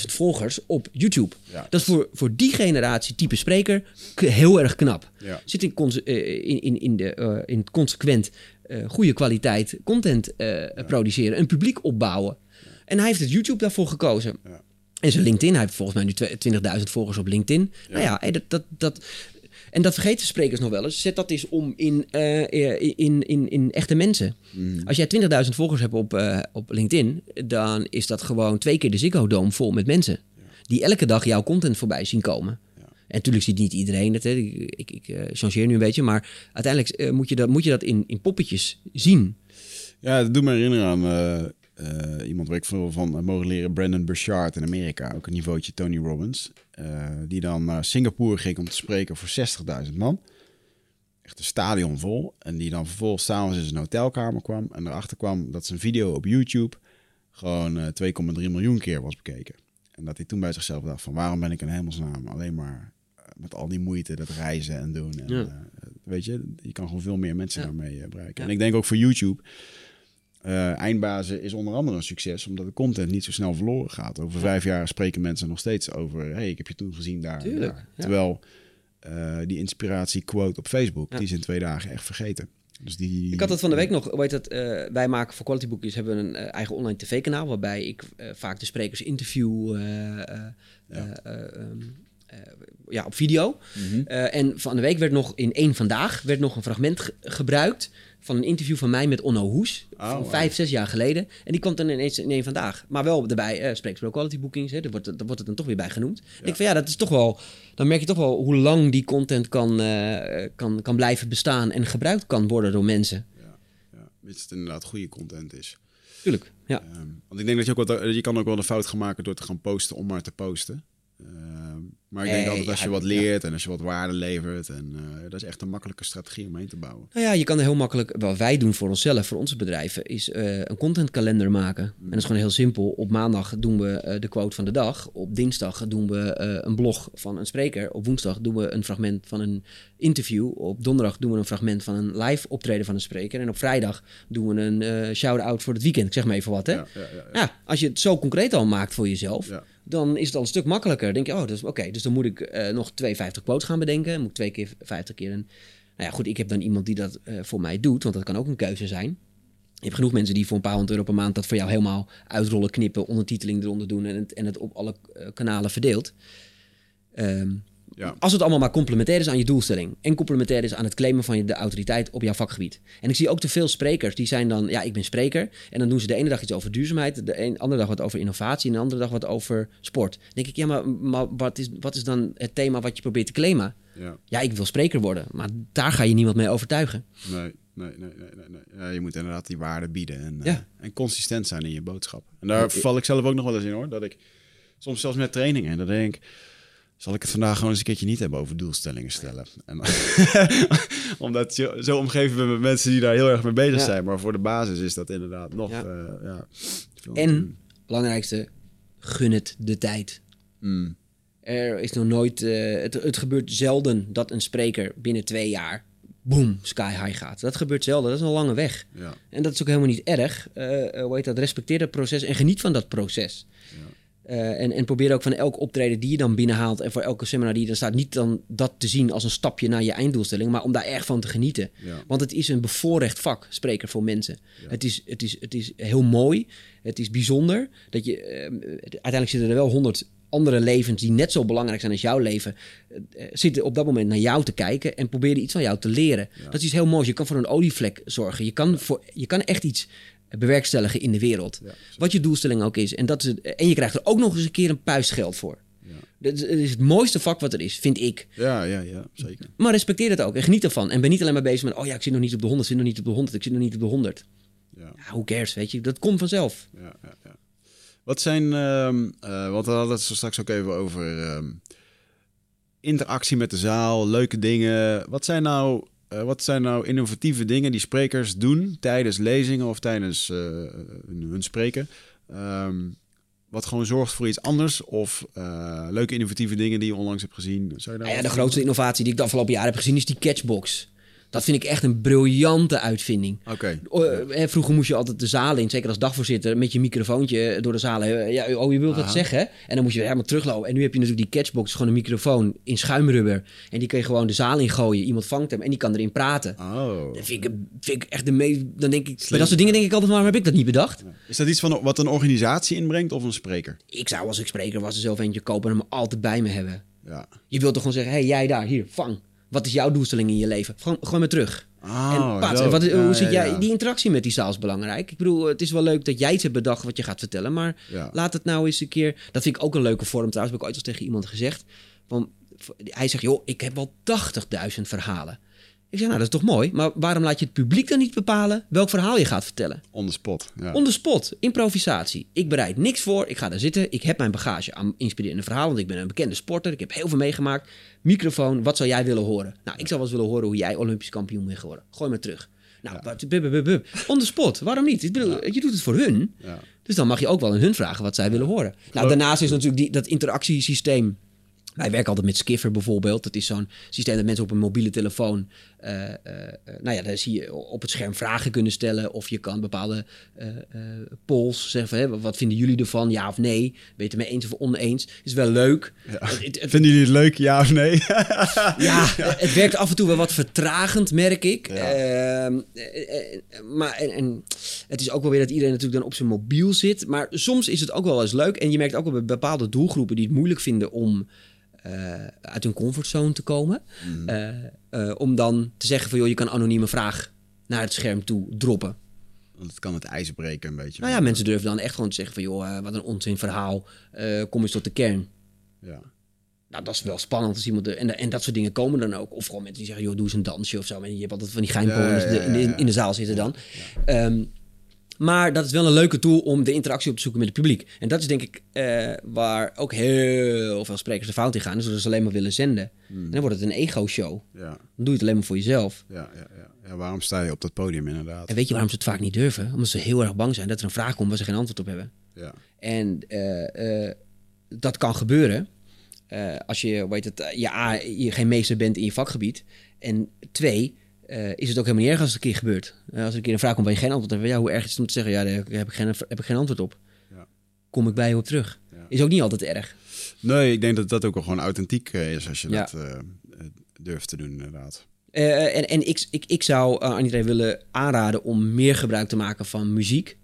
7.500 volgers op YouTube. Ja. Dat is voor, voor die generatie type spreker heel erg knap. Ja. Zit in, eh, in, in, in, de, eh, in consequent eh, goede kwaliteit content eh, produceren. Een publiek opbouwen. En hij heeft het YouTube daarvoor gekozen. Ja. En zijn LinkedIn, hij heeft volgens mij nu twe- 20.000 volgers op LinkedIn. Nou ja, hey, dat, dat, dat, en dat vergeten sprekers nog wel eens. Zet dat eens om in, eh, in, in, in echte mensen. Mm. Als jij 20.000 volgers hebt op, eh, op LinkedIn, dan is dat gewoon twee keer de Ziggo Dome vol met mensen. Die elke dag jouw content voorbij zien komen. En natuurlijk ziet niet iedereen het. Hè. Ik, ik, ik eh, changeer nu een beetje. Maar uiteindelijk eh, moet, je dat, moet je dat in, in poppetjes zien. Ja, dat doet me herinneren aan eh, eh, iemand waar ik veel van mogen leren, Brandon Burchard in Amerika. Ook een niveautje Tony Robbins. eh, die dan naar Singapore ging om te spreken voor 60.000 man. Echt een stadion vol. En die dan vervolgens s'avonds in zijn hotelkamer kwam. En erachter kwam dat zijn video op YouTube gewoon eh, 2,3 miljoen keer was bekeken. En dat hij toen bij zichzelf dacht van waarom ben ik in hemelsnaam alleen maar eh, met al die moeite dat reizen en doen. En, Ja. eh, weet je, je kan gewoon veel meer mensen Ja. daarmee eh, bereiken. Ja. En ik denk ook voor YouTube. Eh, eindbazen is onder andere een succes, omdat de content niet zo snel verloren gaat. Over vijf jaar spreken mensen nog steeds over: hey, ik heb je toen gezien daar. Tuurlijk, daar. ja. Terwijl eh, die inspiratiequote op Facebook, Ja. die is in twee dagen echt vergeten. Dus die, Ik had het van de week nog, heet dat, eh, wij maken voor Quality Bookjes hebben een eigen online tv-kanaal waarbij ik vaak de sprekers interview eh, ehm, eh, ja, op video. Mhm. En van de week werd nog in één vandaag werd nog een fragment ge- gebruikt van een interview van mij met Onno Hoes Oh, wow. vijf, zes jaar geleden. En die kwam dan ineens in één vandaag. Maar wel erbij, eh Spreeks Pro Quality Bookings, hè, daar, wordt, het- daar wordt het dan toch weer bij genoemd. Ik denk van ja, dat is toch wel, dan merk je toch wel hoe lang die content kan, eh, kan, kan blijven bestaan en gebruikt kan worden door mensen. Ja, mits het inderdaad goede content is. Tuurlijk, ja. Ehm, want ik denk dat je ook wat, je kan ook wel de fout gaan maken door te gaan posten om maar te posten. Ehm, maar ik denk altijd als je wat ja. leert en als je wat waarde levert. En eh, dat is echt een makkelijke strategie om heen te bouwen. Nou ja, je kan heel makkelijk, wat wij doen voor onszelf, voor onze bedrijven, is eh, een contentkalender maken. En dat is gewoon heel simpel. Op maandag doen we eh, de quote van de dag. Op dinsdag doen we een blog van een spreker. Op woensdag doen we een fragment van een interview. Op donderdag doen we een fragment van een live optreden van een spreker. En op vrijdag doen we een shout-out voor het weekend. Ik zeg maar even wat, hè? Ja, ja, ja, ja. Ja, als je het zo concreet al maakt voor jezelf, Ja. Dan is het al een stuk makkelijker. Dan denk je, oh, is oké. dus dan moet ik eh, nog 52 quotes gaan bedenken. Dan moet ik twee keer 50 keer een. Nou ja, goed, ik heb dan iemand die dat eh, voor mij doet, want dat kan ook een keuze zijn. Je hebt genoeg mensen die voor een paar honderd euro per maand dat voor jou helemaal uitrollen, knippen, ondertiteling eronder doen en het, en het op alle eh, kanalen verdeelt. Ehm, Ja. Als het allemaal maar complementair is aan je doelstelling. En complementair is aan het claimen van de autoriteit op jouw vakgebied. En ik zie ook te veel sprekers die zijn dan, ja, ik ben spreker. En dan doen ze de ene dag iets over duurzaamheid, de een, andere dag wat over innovatie en de andere dag wat over sport. Dan denk ik, ja, maar, maar wat, is, wat is dan het thema wat je probeert te claimen? Ja. Ja, ik wil spreker worden, maar daar ga je niemand mee overtuigen. Nee, nee, nee, nee, nee. Ja, je moet inderdaad die waarde bieden en, eh, en consistent zijn in je boodschap. En daar val ik zelf ook nog wel eens in hoor. Dat ik soms zelfs met trainingen, dat ik denk, zal ik het vandaag gewoon eens een keertje niet hebben over doelstellingen stellen. En, (laughs) omdat je zo omgeven bent met mensen die daar heel erg mee bezig Ja. zijn. Maar voor de basis is dat inderdaad nog... Ja. eh, ja, En, belangrijkste, gun het de tijd. Mm, Er is nog nooit, eh, het, het gebeurt zelden dat een spreker binnen twee jaar, boom, sky high gaat. Dat gebeurt zelden, dat is een lange weg. ja, En dat is ook helemaal niet erg. Eh, hoe heet dat? Respecteer dat proces en geniet van dat proces. Eh, en, en probeer ook van elke optreden die je dan binnenhaalt en voor elke seminar die je dan staat, niet dan dat te zien als een stapje naar je einddoelstelling, maar om daar erg van te genieten. ja. Want het is een bevoorrecht vak, spreker voor mensen. Het, is, het, is, het is heel mooi, het is bijzonder. Dat je, eh, uiteindelijk zitten er wel honderd andere levens die net zo belangrijk zijn als jouw leven, eh, zitten op dat moment naar jou te kijken en proberen iets van jou te leren. Dat is iets heel moois. Je kan voor een olievlek zorgen. Je kan, voor, je kan echt iets bewerkstelligen in de wereld. Ja, Wat je doelstelling ook is. En, dat is het, en je krijgt er ook nog eens een keer een puistgeld voor. Ja. Dat is, het mooiste vak wat er is, vind ik. Ja, ja, ja, zeker. Maar respecteer het ook en geniet ervan. En ben niet alleen maar bezig met, oh ja, ik zit nog niet op de 100, ik zit nog niet op de 100, ik zit nog niet op de 100. Ja. Ja, who cares, weet je? Dat komt vanzelf. Ja, ja, ja. Wat zijn, eh, want we hadden het zo straks ook even over ehm, interactie met de zaal, leuke dingen. Wat zijn nou, eh, wat zijn nou innovatieve dingen die sprekers doen tijdens lezingen of tijdens eh, hun, hun spreken? Ehm, wat gewoon zorgt voor iets anders of eh, leuke innovatieve dingen die je onlangs hebt gezien. Zou je daar ja, wat de grootste innovatie die ik de afgelopen jaren heb gezien is die catchbox. Dat vind ik echt een briljante uitvinding. Oké. Eh, vroeger moest je altijd de zaal in, zeker als dagvoorzitter, met je microfoontje door de zaal. heen. Ja, oh, je wilt wat Aha. zeggen? En dan moest je helemaal teruglopen. En nu heb je natuurlijk die catchbox, gewoon een microfoon in schuimrubber. En die kun je gewoon de zaal ingooien. Iemand vangt hem en die kan erin praten. Oh. Dat vind ik, vind ik echt de meest... Dan denk ik... Bij dat soort dingen denk ik altijd, waarom heb ik dat niet bedacht? Is dat iets van wat een organisatie inbrengt of een spreker? Ik zou als ik spreker was er zelf eentje kopen en hem altijd bij me hebben. Ja. Je wilt toch gewoon zeggen, hé, hey, jij daar, hier, vang. Wat is jouw doelstelling in je leven? Gewoon, gooi maar terug. Oh, en wat, Ja, hoe zit jij, ja. die interactie met die zaal is belangrijk. Ik bedoel, het is wel leuk dat jij iets hebt bedacht wat je gaat vertellen. Maar Ja. laat het nou eens een keer... Dat vind ik ook een leuke vorm trouwens. Heb ik ooit eens tegen iemand gezegd. Van, hij zegt, joh, ik heb wel 80.000 verhalen. Ik zeg, nou, dat is toch mooi. Maar waarom laat je het publiek dan niet bepalen welk verhaal je gaat vertellen? On the spot. Ja. On the spot, improvisatie. Ik bereid niks voor, ik ga daar zitten. Ik heb mijn bagage aan inspirerende verhaal, want ik ben een bekende sporter. Ik heb heel veel meegemaakt. Microfoon, wat zou jij willen horen? Nou, ik zou wel eens willen horen hoe jij Olympisch kampioen bent geworden. Gooi me terug. Nou, wat, bub, bub, bub, bub. on the spot, waarom niet? Ik bedoel, Je doet het voor hun. Ja. Dus dan mag je ook wel aan hun vragen wat zij willen horen. Nou, daarnaast is natuurlijk die, dat interactiesysteem. Wij werken altijd met Skiffer bijvoorbeeld. Dat is zo'n systeem dat mensen op een mobiele telefoon... eh, eh, eh, nou ja, daar zie je op het scherm vragen kunnen stellen. Of je kan bepaalde polls zeggen van... Hè, wat vinden jullie ervan? Ja of nee? Ben je het ermee eens of oneens? Is wel leuk. Het- het- het- Vinden jullie het leuk, ja of nee? (laughs) ja, het werkt af en toe wel wat vertragend, merk ik. Ja. Ehm, eh, eh, maar en, en het is ook wel weer dat iedereen natuurlijk dan op zijn mobiel zit. Maar soms is het ook wel eens leuk. En je merkt ook wel bij bepaalde doelgroepen die het moeilijk vinden om uit hun comfortzone te komen. Eh, eh, om dan te zeggen van joh, je kan anonieme vraag naar het scherm toe droppen. Want het kan het ijs breken een beetje. Nou ja, mensen durven dan echt gewoon te zeggen van joh, eh, wat een onzin verhaal. Eh, kom eens tot de kern. Ja. Nou, dat is wel spannend als iemand... er- En, en dat soort dingen komen dan ook. Of gewoon mensen die zeggen, joh, doe eens een dansje of zo. En je hebt altijd van die geinpolers Ja, ja, ja, in, in de zaal zitten dan. Ehm, maar dat is wel een leuke tool om de interactie op te zoeken met het publiek. En dat is denk ik eh, waar ook heel veel sprekers de fout in gaan. Dus dat ze alleen maar willen zenden. Hmm. En dan wordt het een ego-show. Ja, Dan doe je het alleen maar voor jezelf. ja, ja, ja. ja, waarom sta je op dat podium inderdaad? En weet je waarom ze het vaak niet durven? Omdat ze heel erg bang zijn dat er een vraag komt waar ze geen antwoord op hebben. Ja, En eh, eh, dat kan gebeuren als je, weet het, je, A, je geen meester bent in je vakgebied. En twee, eh, is het ook helemaal niet erg als het een keer gebeurt. Eh, als er een keer een vraag komt waar je geen antwoord hebt. Ja, hoe erg is het om te zeggen, ja, daar heb ik geen, heb ik geen antwoord op. Ja. Kom ik bij je op terug. Ja. Is ook niet altijd erg. Nee, ik denk dat dat ook wel gewoon authentiek eh, is als je Ja. dat durft te doen inderdaad. En en ik, ik, ik zou aan iedereen willen aanraden om meer gebruik te maken van muziek.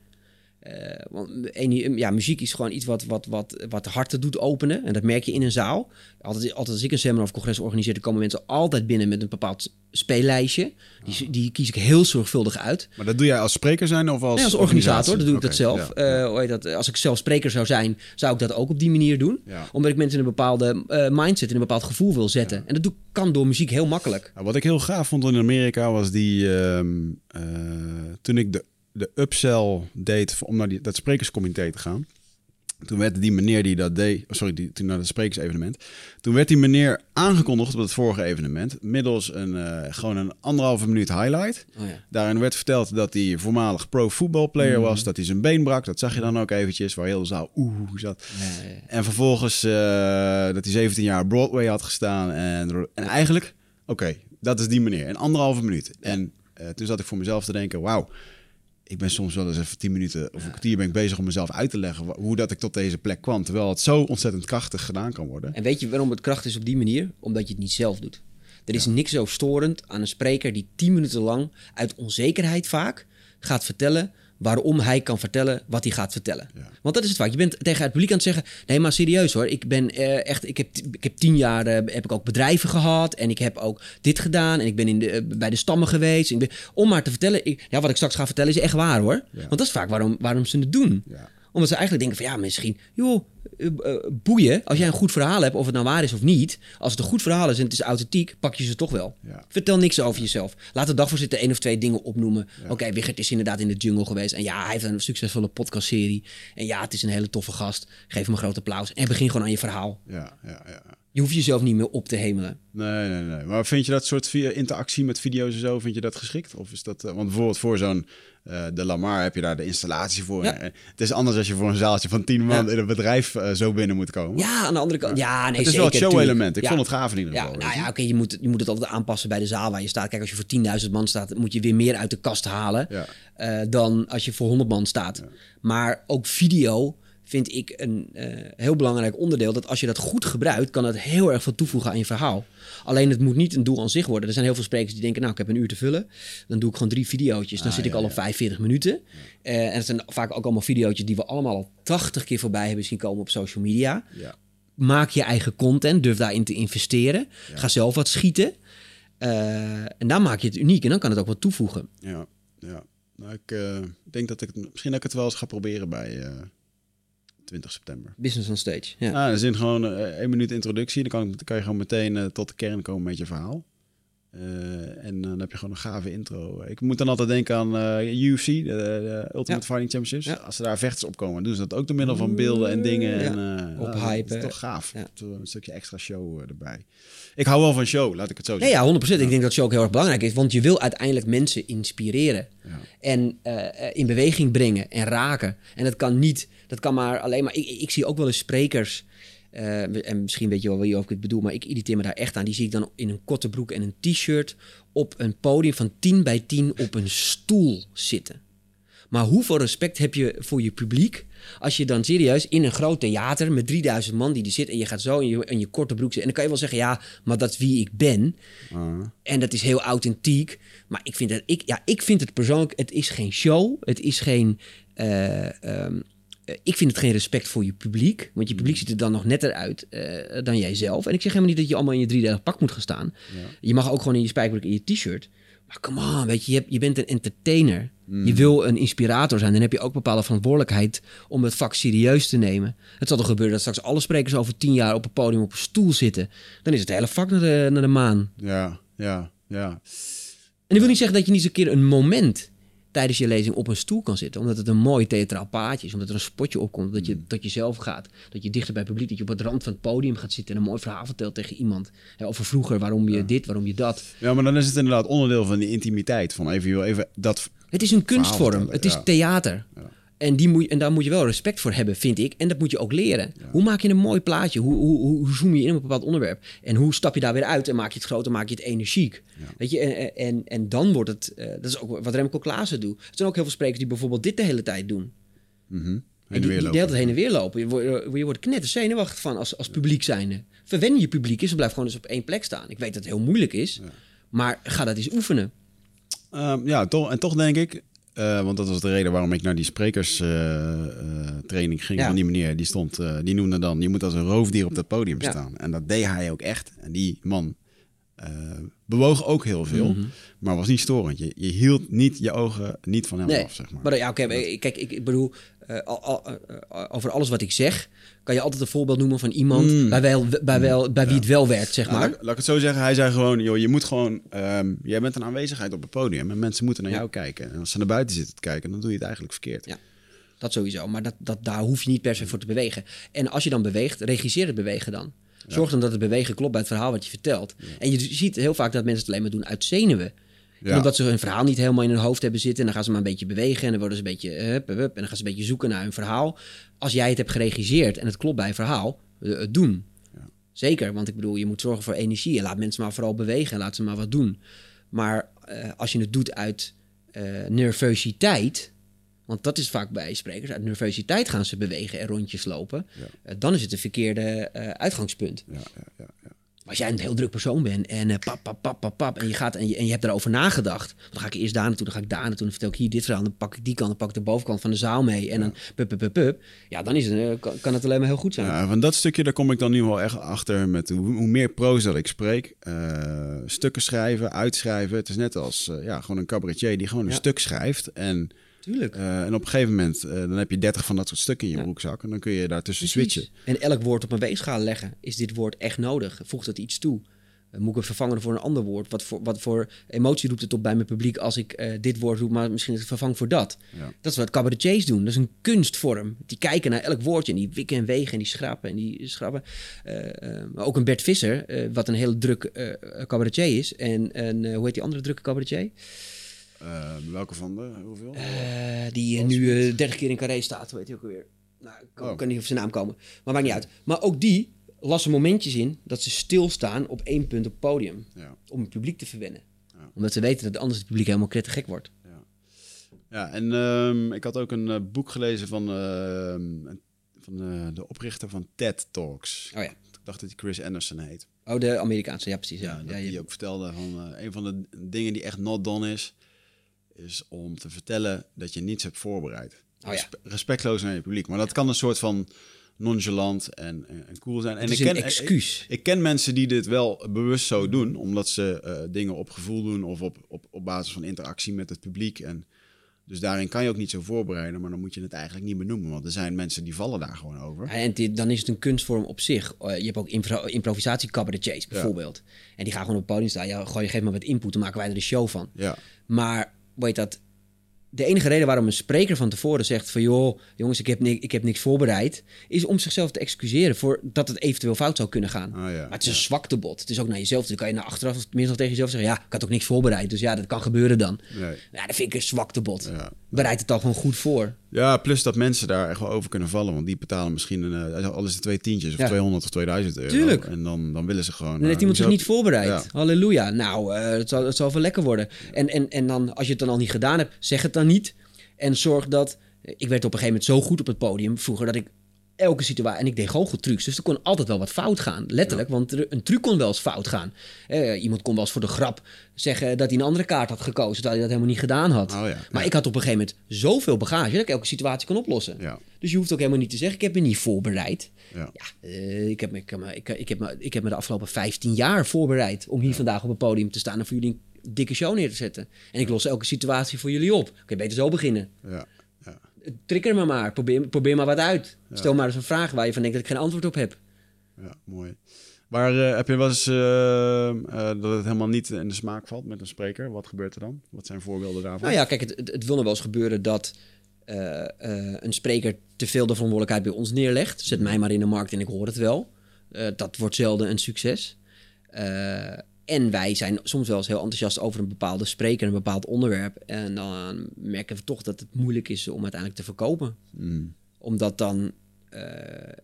Eh, want en, ja, muziek is gewoon iets wat, wat, wat, wat de harten doet openen. En dat merk je in een zaal. Altijd, altijd als ik een seminar of congres organiseer, dan komen mensen altijd binnen met een bepaald speellijstje. Die, die kies ik heel zorgvuldig uit. Maar dat doe jij als spreker zijn of als, Nee, als organisator, dan doe ik dat zelf. ja, ja. Eh, dat? Als ik zelf spreker zou zijn, zou ik dat ook op die manier doen. Ja. Omdat ik mensen in een bepaalde eh, mindset, in een bepaald gevoel wil zetten. En dat doe, kan door muziek heel makkelijk. Nou, wat ik heel gaaf vond in Amerika was die... ehm, eh, toen ik de, de upsell deed om naar die, dat sprekerscomité te gaan. Toen werd die meneer die dat deed... oh, Sorry, die, toen naar het sprekersevenement. Toen werd die meneer aangekondigd op het vorige evenement. Middels een, eh, gewoon een anderhalve minuut highlight. Oh ja. Daarin werd verteld dat hij voormalig pro-voetbalplayer was. Dat hij zijn been brak. Dat zag je dan ook eventjes. Waar heel de zaal oeh zat. En vervolgens eh, dat hij 17 jaar Broadway had gestaan. En, en eigenlijk, oké, dat is die meneer. In anderhalve minuut. En eh, toen zat ik voor mezelf te denken, wauw. Ik ben soms wel eens even 10 minuten of een kwartier ben ik bezig om mezelf uit te leggen hoe dat ik tot deze plek kwam. Terwijl het zo ontzettend krachtig gedaan kan worden. En weet je waarom het kracht is op die manier? Omdat je het niet zelf doet. Er is niks zo storend aan een spreker die tien minuten lang uit onzekerheid vaak gaat vertellen waarom hij kan vertellen wat hij gaat vertellen. Ja. Want dat is het vaak. Je bent tegen het publiek aan het zeggen: nee, maar serieus hoor. Ik ben eh, echt. Ik heb, ik heb tien jaar eh, heb ik ook bedrijven gehad en ik heb ook dit gedaan en ik ben in de, eh, bij de stammen geweest. Ik ben, om maar te vertellen, ik, ja, wat ik straks ga vertellen is echt waar hoor. Ja. Want dat is vaak waarom, waarom ze het doen Ja. omdat ze eigenlijk denken van ja, misschien, joh, boeien. Als jij een goed verhaal hebt, of het nou waar is of niet. Als het een goed verhaal is en het is authentiek, pak je ze toch wel. Ja. Vertel niks over jezelf. Laat de dagvoorzitter één of twee dingen opnoemen. Oké, Wigert is inderdaad in de jungle geweest. En ja, hij heeft een succesvolle podcastserie. En ja, het is een hele toffe gast. Geef hem een groot applaus. En begin gewoon aan je verhaal. Ja, ja, ja. Je hoeft jezelf niet meer op te hemelen. Nee, nee, nee. Maar vind je dat soort via interactie met video's en zo, vind je dat geschikt? Of is dat, eh, want bijvoorbeeld voor zo'n eh, De Lamar heb je daar de installatie voor. Ja. Eh, Het is anders als je voor een zaaltje van tien man Ja. in een bedrijf eh, zo binnen moet komen. Ja, aan de andere kant. Ja, nee, het is zeker. wel het show-element. Ik Ja. vond het gaaf in ieder geval. nou ja, oké, je, moet, je moet het altijd aanpassen bij de zaal waar je staat. Kijk, als je voor 10.000 man staat, moet je weer meer uit de kast halen dan als je voor 100 man staat. Maar ook video vind ik een eh, heel belangrijk onderdeel. Dat als je dat goed gebruikt, kan het heel erg veel toevoegen aan je verhaal. Alleen het moet niet een doel aan zich worden. Er zijn heel veel sprekers die denken, nou, ik heb een uur te vullen. Dan doe ik gewoon drie videootjes. Dan Ah, zit ik ja, al ja. op 45 minuten. Eh, en het zijn vaak ook allemaal videootjes die we allemaal al 80 keer voorbij hebben zien komen op social media Ja. maak je eigen content, durf daarin te investeren. Ga zelf wat schieten. Eh, en dan maak je het uniek en dan kan het ook wat toevoegen. Ja, ja. Nou, ik denk dat ik het, misschien dat ik het wel eens ga proberen bij 20 september. Business on stage. Ja. Nou, er zit gewoon eh, één minuut introductie. Dan kan, dan kan je gewoon meteen eh, tot de kern komen met je verhaal. Eh, en dan heb je gewoon een gave intro. Ik moet dan altijd denken aan eh, UFC, de, de Ultimate Fighting Championships. Ja. Als er daar vechters op komen, doen ze dat ook door middel van beelden en dingen. Ja. En, Op hype, Dat is hè. toch gaaf. Een stukje extra show erbij. Ik hou wel van show, laat ik het zo Nee, zeggen. ja, 100%. Ik denk dat show ook heel erg belangrijk is, want je wil uiteindelijk mensen inspireren. En eh, in beweging brengen en raken. En dat kan niet, dat kan maar alleen maar. Ik, ik zie ook wel eens sprekers. eh, en misschien weet je wel wie ik het bedoel, maar ik irriteer me daar echt aan. Die zie ik dan in een korte broek en een t-shirt op een podium van 10 bij 10 op een stoel zitten. Maar hoeveel respect heb je voor je publiek als je dan serieus in een groot theater met 3000 man die er zit en je gaat zo in je, in je korte broek zitten. En dan kan je wel zeggen, ja, maar dat is wie ik ben. Ah. En dat is heel authentiek. Maar ik vind, het, ik, ja, ik vind het persoonlijk, het is geen show. Het is geen. eh, ehm, eh, ik vind het geen respect voor je publiek. Want je publiek ziet er dan nog netter uit eh, dan jijzelf. En ik zeg helemaal niet dat je allemaal in je driedelig pak moet gaan staan. Je mag ook gewoon in je spijkerbroek in je t-shirt. Maar come on, weet je, je, bent een entertainer. Je wil een inspirator zijn. Dan heb je ook bepaalde verantwoordelijkheid om het vak serieus te nemen. Het zal toch gebeuren dat straks alle sprekers over tien jaar op een podium op een stoel zitten. Dan is het hele vak naar de, naar de maan. Ja, ja, ja. En dat wil niet zeggen dat je niet eens een keer een moment tijdens je lezing op een stoel kan zitten. Omdat het een mooi theatraal paadje is. Omdat er een spotje opkomt. Dat je tot jezelf gaat. Dat je dichter bij het publiek. Dat je op het rand van het podium gaat zitten. En een mooi verhaal vertelt tegen iemand. Hè, over vroeger. Waarom je dit, waarom je dat. Ja, maar dan is het inderdaad onderdeel van die intimiteit. Van even, even dat... Het is een kunstvorm. Het is ja. theater. En, die moet, je- en daar moet je wel respect voor hebben, vind ik. En dat moet je ook leren. Hoe maak je een mooi plaatje? Hoe, hoe, hoe, zoom je in op een bepaald onderwerp? En hoe stap je daar weer uit en maak je het groter, maak je het energiek? Weet je, en, en, en dan wordt het... eh, dat is ook wat Remco Klaassen doet. Er zijn ook heel veel sprekers die bijvoorbeeld dit de hele tijd doen. En Heen en die, weer die heen en weer lopen. Je wordt, je wordt knetter zenuwachtig van als, als publiek zijnde. Verwen je publiek is en blijf gewoon eens op één plek staan. Ik weet dat het heel moeilijk is. Maar ga dat eens oefenen. Ehm, ja, toch, en toch denk ik, eh, want dat was de reden waarom ik naar die sprekerstraining ging. Ja. Van die meneer, die stond, eh, die noemde dan, je moet als een roofdier op dat podium Ja. staan. En dat deed hij ook echt. En die man eh, bewoog ook heel veel, Mhm. maar was niet storend. Je, je hield niet je ogen niet van hem Nee, af, zeg maar. Maar ja, oké, eh, kijk, ik, ik bedoel, eh, eh, eh, over alles wat ik zeg, kan je altijd een voorbeeld noemen van iemand Mm. bij, wel, bij, wel, bij wie het wel werkt, zeg Nou, maar. laat, laat ik het zo zeggen. Hij zei gewoon, joh, je moet gewoon... ehm, jij bent een aanwezigheid op het podium en mensen moeten naar Ja. jou kijken. En als ze naar buiten zitten te kijken, dan doe je het eigenlijk verkeerd. Ja. Dat sowieso, maar dat, dat, daar hoef je niet per se voor te bewegen. En als je dan beweegt, regisseer het bewegen dan. Zorg dan dat het bewegen klopt bij het verhaal wat je vertelt. En je ziet heel vaak dat mensen het alleen maar doen uit zenuwen. En omdat ze hun verhaal niet helemaal in hun hoofd hebben zitten. En dan gaan ze maar een beetje bewegen. En dan worden ze een beetje hup, hup, En dan gaan ze een beetje zoeken naar hun verhaal. Als jij het hebt geregisseerd en het klopt bij een verhaal, eh, het doen. Zeker, want ik bedoel, je moet zorgen voor energie. En laat mensen maar vooral bewegen en laat ze maar wat doen. Maar eh, als je het doet uit eh, nervositeit... Want dat is vaak bij sprekers. Uit nervositeit gaan ze bewegen en rondjes lopen. Dan is het een verkeerde uitgangspunt. Ja, ja, als jij een heel druk persoon bent en eh, pap, pap, pap, pap, pap, en je gaat en je, en je hebt erover nagedacht. Dan ga ik eerst daar naartoe, dan ga ik daar naartoe, dan vertel ik hier dit verhaal, dan pak ik die kant, dan pak ik de bovenkant van de zaal mee en dan pup, pup, pup, pup. Ja, dan is het, eh, kan, kan het alleen maar heel goed zijn. Ja, van dat stukje daar kom ik dan nu wel echt achter met hoe, hoe meer pro's dat ik spreek. eh, stukken schrijven, uitschrijven. Het is net als ja, gewoon een cabaretier die gewoon een Ja. stuk schrijft. En Tuurlijk. Eh, en op een gegeven moment, eh, dan heb je 30 van dat soort stukken in je Ja. broekzak. En dan kun je daartussen Precies. switchen. En elk woord op een weegschaal leggen. Is dit woord echt nodig? Voegt het iets toe? Eh, moet ik het vervangen voor een ander woord? Wat voor, wat voor emotie roept het op bij mijn publiek als ik eh, dit woord roep, maar misschien het vervang voor dat? Ja. Dat is wat cabaretiers doen. Dat is een kunstvorm. Die kijken naar elk woordje en die wikken en wegen en die schrappen en die schrappen. Eh, eh, maar ook een Bert Visser, wat een heel druk eh cabaretier is. En, en eh, hoe heet die andere drukke cabaretier? Eh, welke van de? Hoeveel? Eh, die eh, nu eh 30 keer in Carré staat, heet hij ook alweer? Nou, ik kan, Oh. kan niet op zijn naam komen. Maar maakt niet uit. Maar ook die lassen momentjes in dat ze stilstaan op één punt op het podium. Ja. Om het publiek te verwennen. Ja. Omdat ze weten dat anders het publiek helemaal gek wordt. Ja, en ehm, ik had ook een boek gelezen van, ehm, van de oprichter van TED Talks. Oh ja. Ik dacht dat hij Chris Anderson heet. Oh, de Amerikaanse, ja precies. Ja, Ja, ja, je- ook vertelde van een van de dingen die echt not done is, is om te vertellen dat je niets hebt voorbereid. Oh ja. Respectloos naar je publiek. Maar dat kan een soort van nonchalant en, cool zijn. En het is ik ken, een excuus. Ik, ik ken mensen die dit wel bewust zo doen, omdat ze eh, dingen op gevoel doen of op, op, op basis van interactie met het publiek. En dus daarin kan je ook niet zo voorbereiden, maar dan moet je het eigenlijk niet benoemen. Want er zijn mensen die vallen daar gewoon over. En dit- dan is het een kunstvorm op zich. Eh, je hebt ook impro improvisatie cabaretiers bijvoorbeeld. En die gaan gewoon op het podium staan. Ja, gooi je geef maar wat input, dan maken wij er een show van. Ja, Maar weet dat, de enige reden waarom een spreker van tevoren zegt van joh, jongens, ik heb, ni ik heb niks voorbereid, is om zichzelf te excuseren voor dat het eventueel fout zou kunnen gaan. Ah, ja. Maar het is een zwaktebod. Het is ook naar jezelf. Dan kan je naar achteraf tenminste nog tegen jezelf zeggen, ja, ik had ook niks voorbereid. Dus ja, dat kan gebeuren dan. nee. Ja, dat vind ik een zwaktebod. Ja. Bereid het dan gewoon goed voor. Ja, plus dat mensen daar echt wel over kunnen vallen. Want die betalen misschien eh, alles is twee tientjes of Ja. 200 of 2000 euro. Tuurlijk. En dan, dan willen ze gewoon... Dan heeft eh, iemand zich niet voorbereid. Ja. Halleluja. Nou, eh, het, zal, het zal wel lekker worden. En, en, en dan, als je het dan al niet gedaan hebt, zeg het dan niet. En zorg dat... Ik werd op een gegeven moment zo goed op het podium vroeger dat ik elke situatie... En ik deed goochel trucs, dus er kon altijd wel wat fout gaan. Letterlijk, want er- een truc kon wel eens fout gaan. Eh, iemand kon wel eens voor de grap zeggen dat hij een andere kaart had gekozen... terwijl hij dat helemaal niet gedaan had. Oh ja. Maar Ja. ik had op een gegeven moment zoveel bagage... dat ik elke situatie kon oplossen. Dus je hoeft ook helemaal niet te zeggen... ik heb me niet voorbereid. Ja. Eh, ik, heb me, ik, heb me, ik, ik, heb me, ik heb me de afgelopen 15 jaar voorbereid om hier vandaag op het podium te staan en voor jullie een dikke show neer te zetten. En ik los elke situatie voor jullie op. Oké, beter zo beginnen. Ja. Ja. Trigger me maar. Probeer, probeer maar wat uit. Stel maar eens een vraag waar je van denkt dat ik geen antwoord op heb. Ja, mooi. Maar eh, heb je wel eens eh, eh, dat het helemaal niet in de smaak valt met een spreker? Wat gebeurt er dan? Wat zijn voorbeelden daarvan? Nou ja, kijk, het, het, het wil nog wel eens gebeuren dat een spreker te veel de verantwoordelijkheid bij ons neerlegt. Zet mij maar in de markt en ik hoor het wel. Dat wordt zelden een succes. Eh, en wij zijn soms wel eens heel enthousiast over een bepaalde spreker, een bepaald onderwerp. En dan merken we toch dat het moeilijk is om uiteindelijk te verkopen. Mm. Omdat dan eh,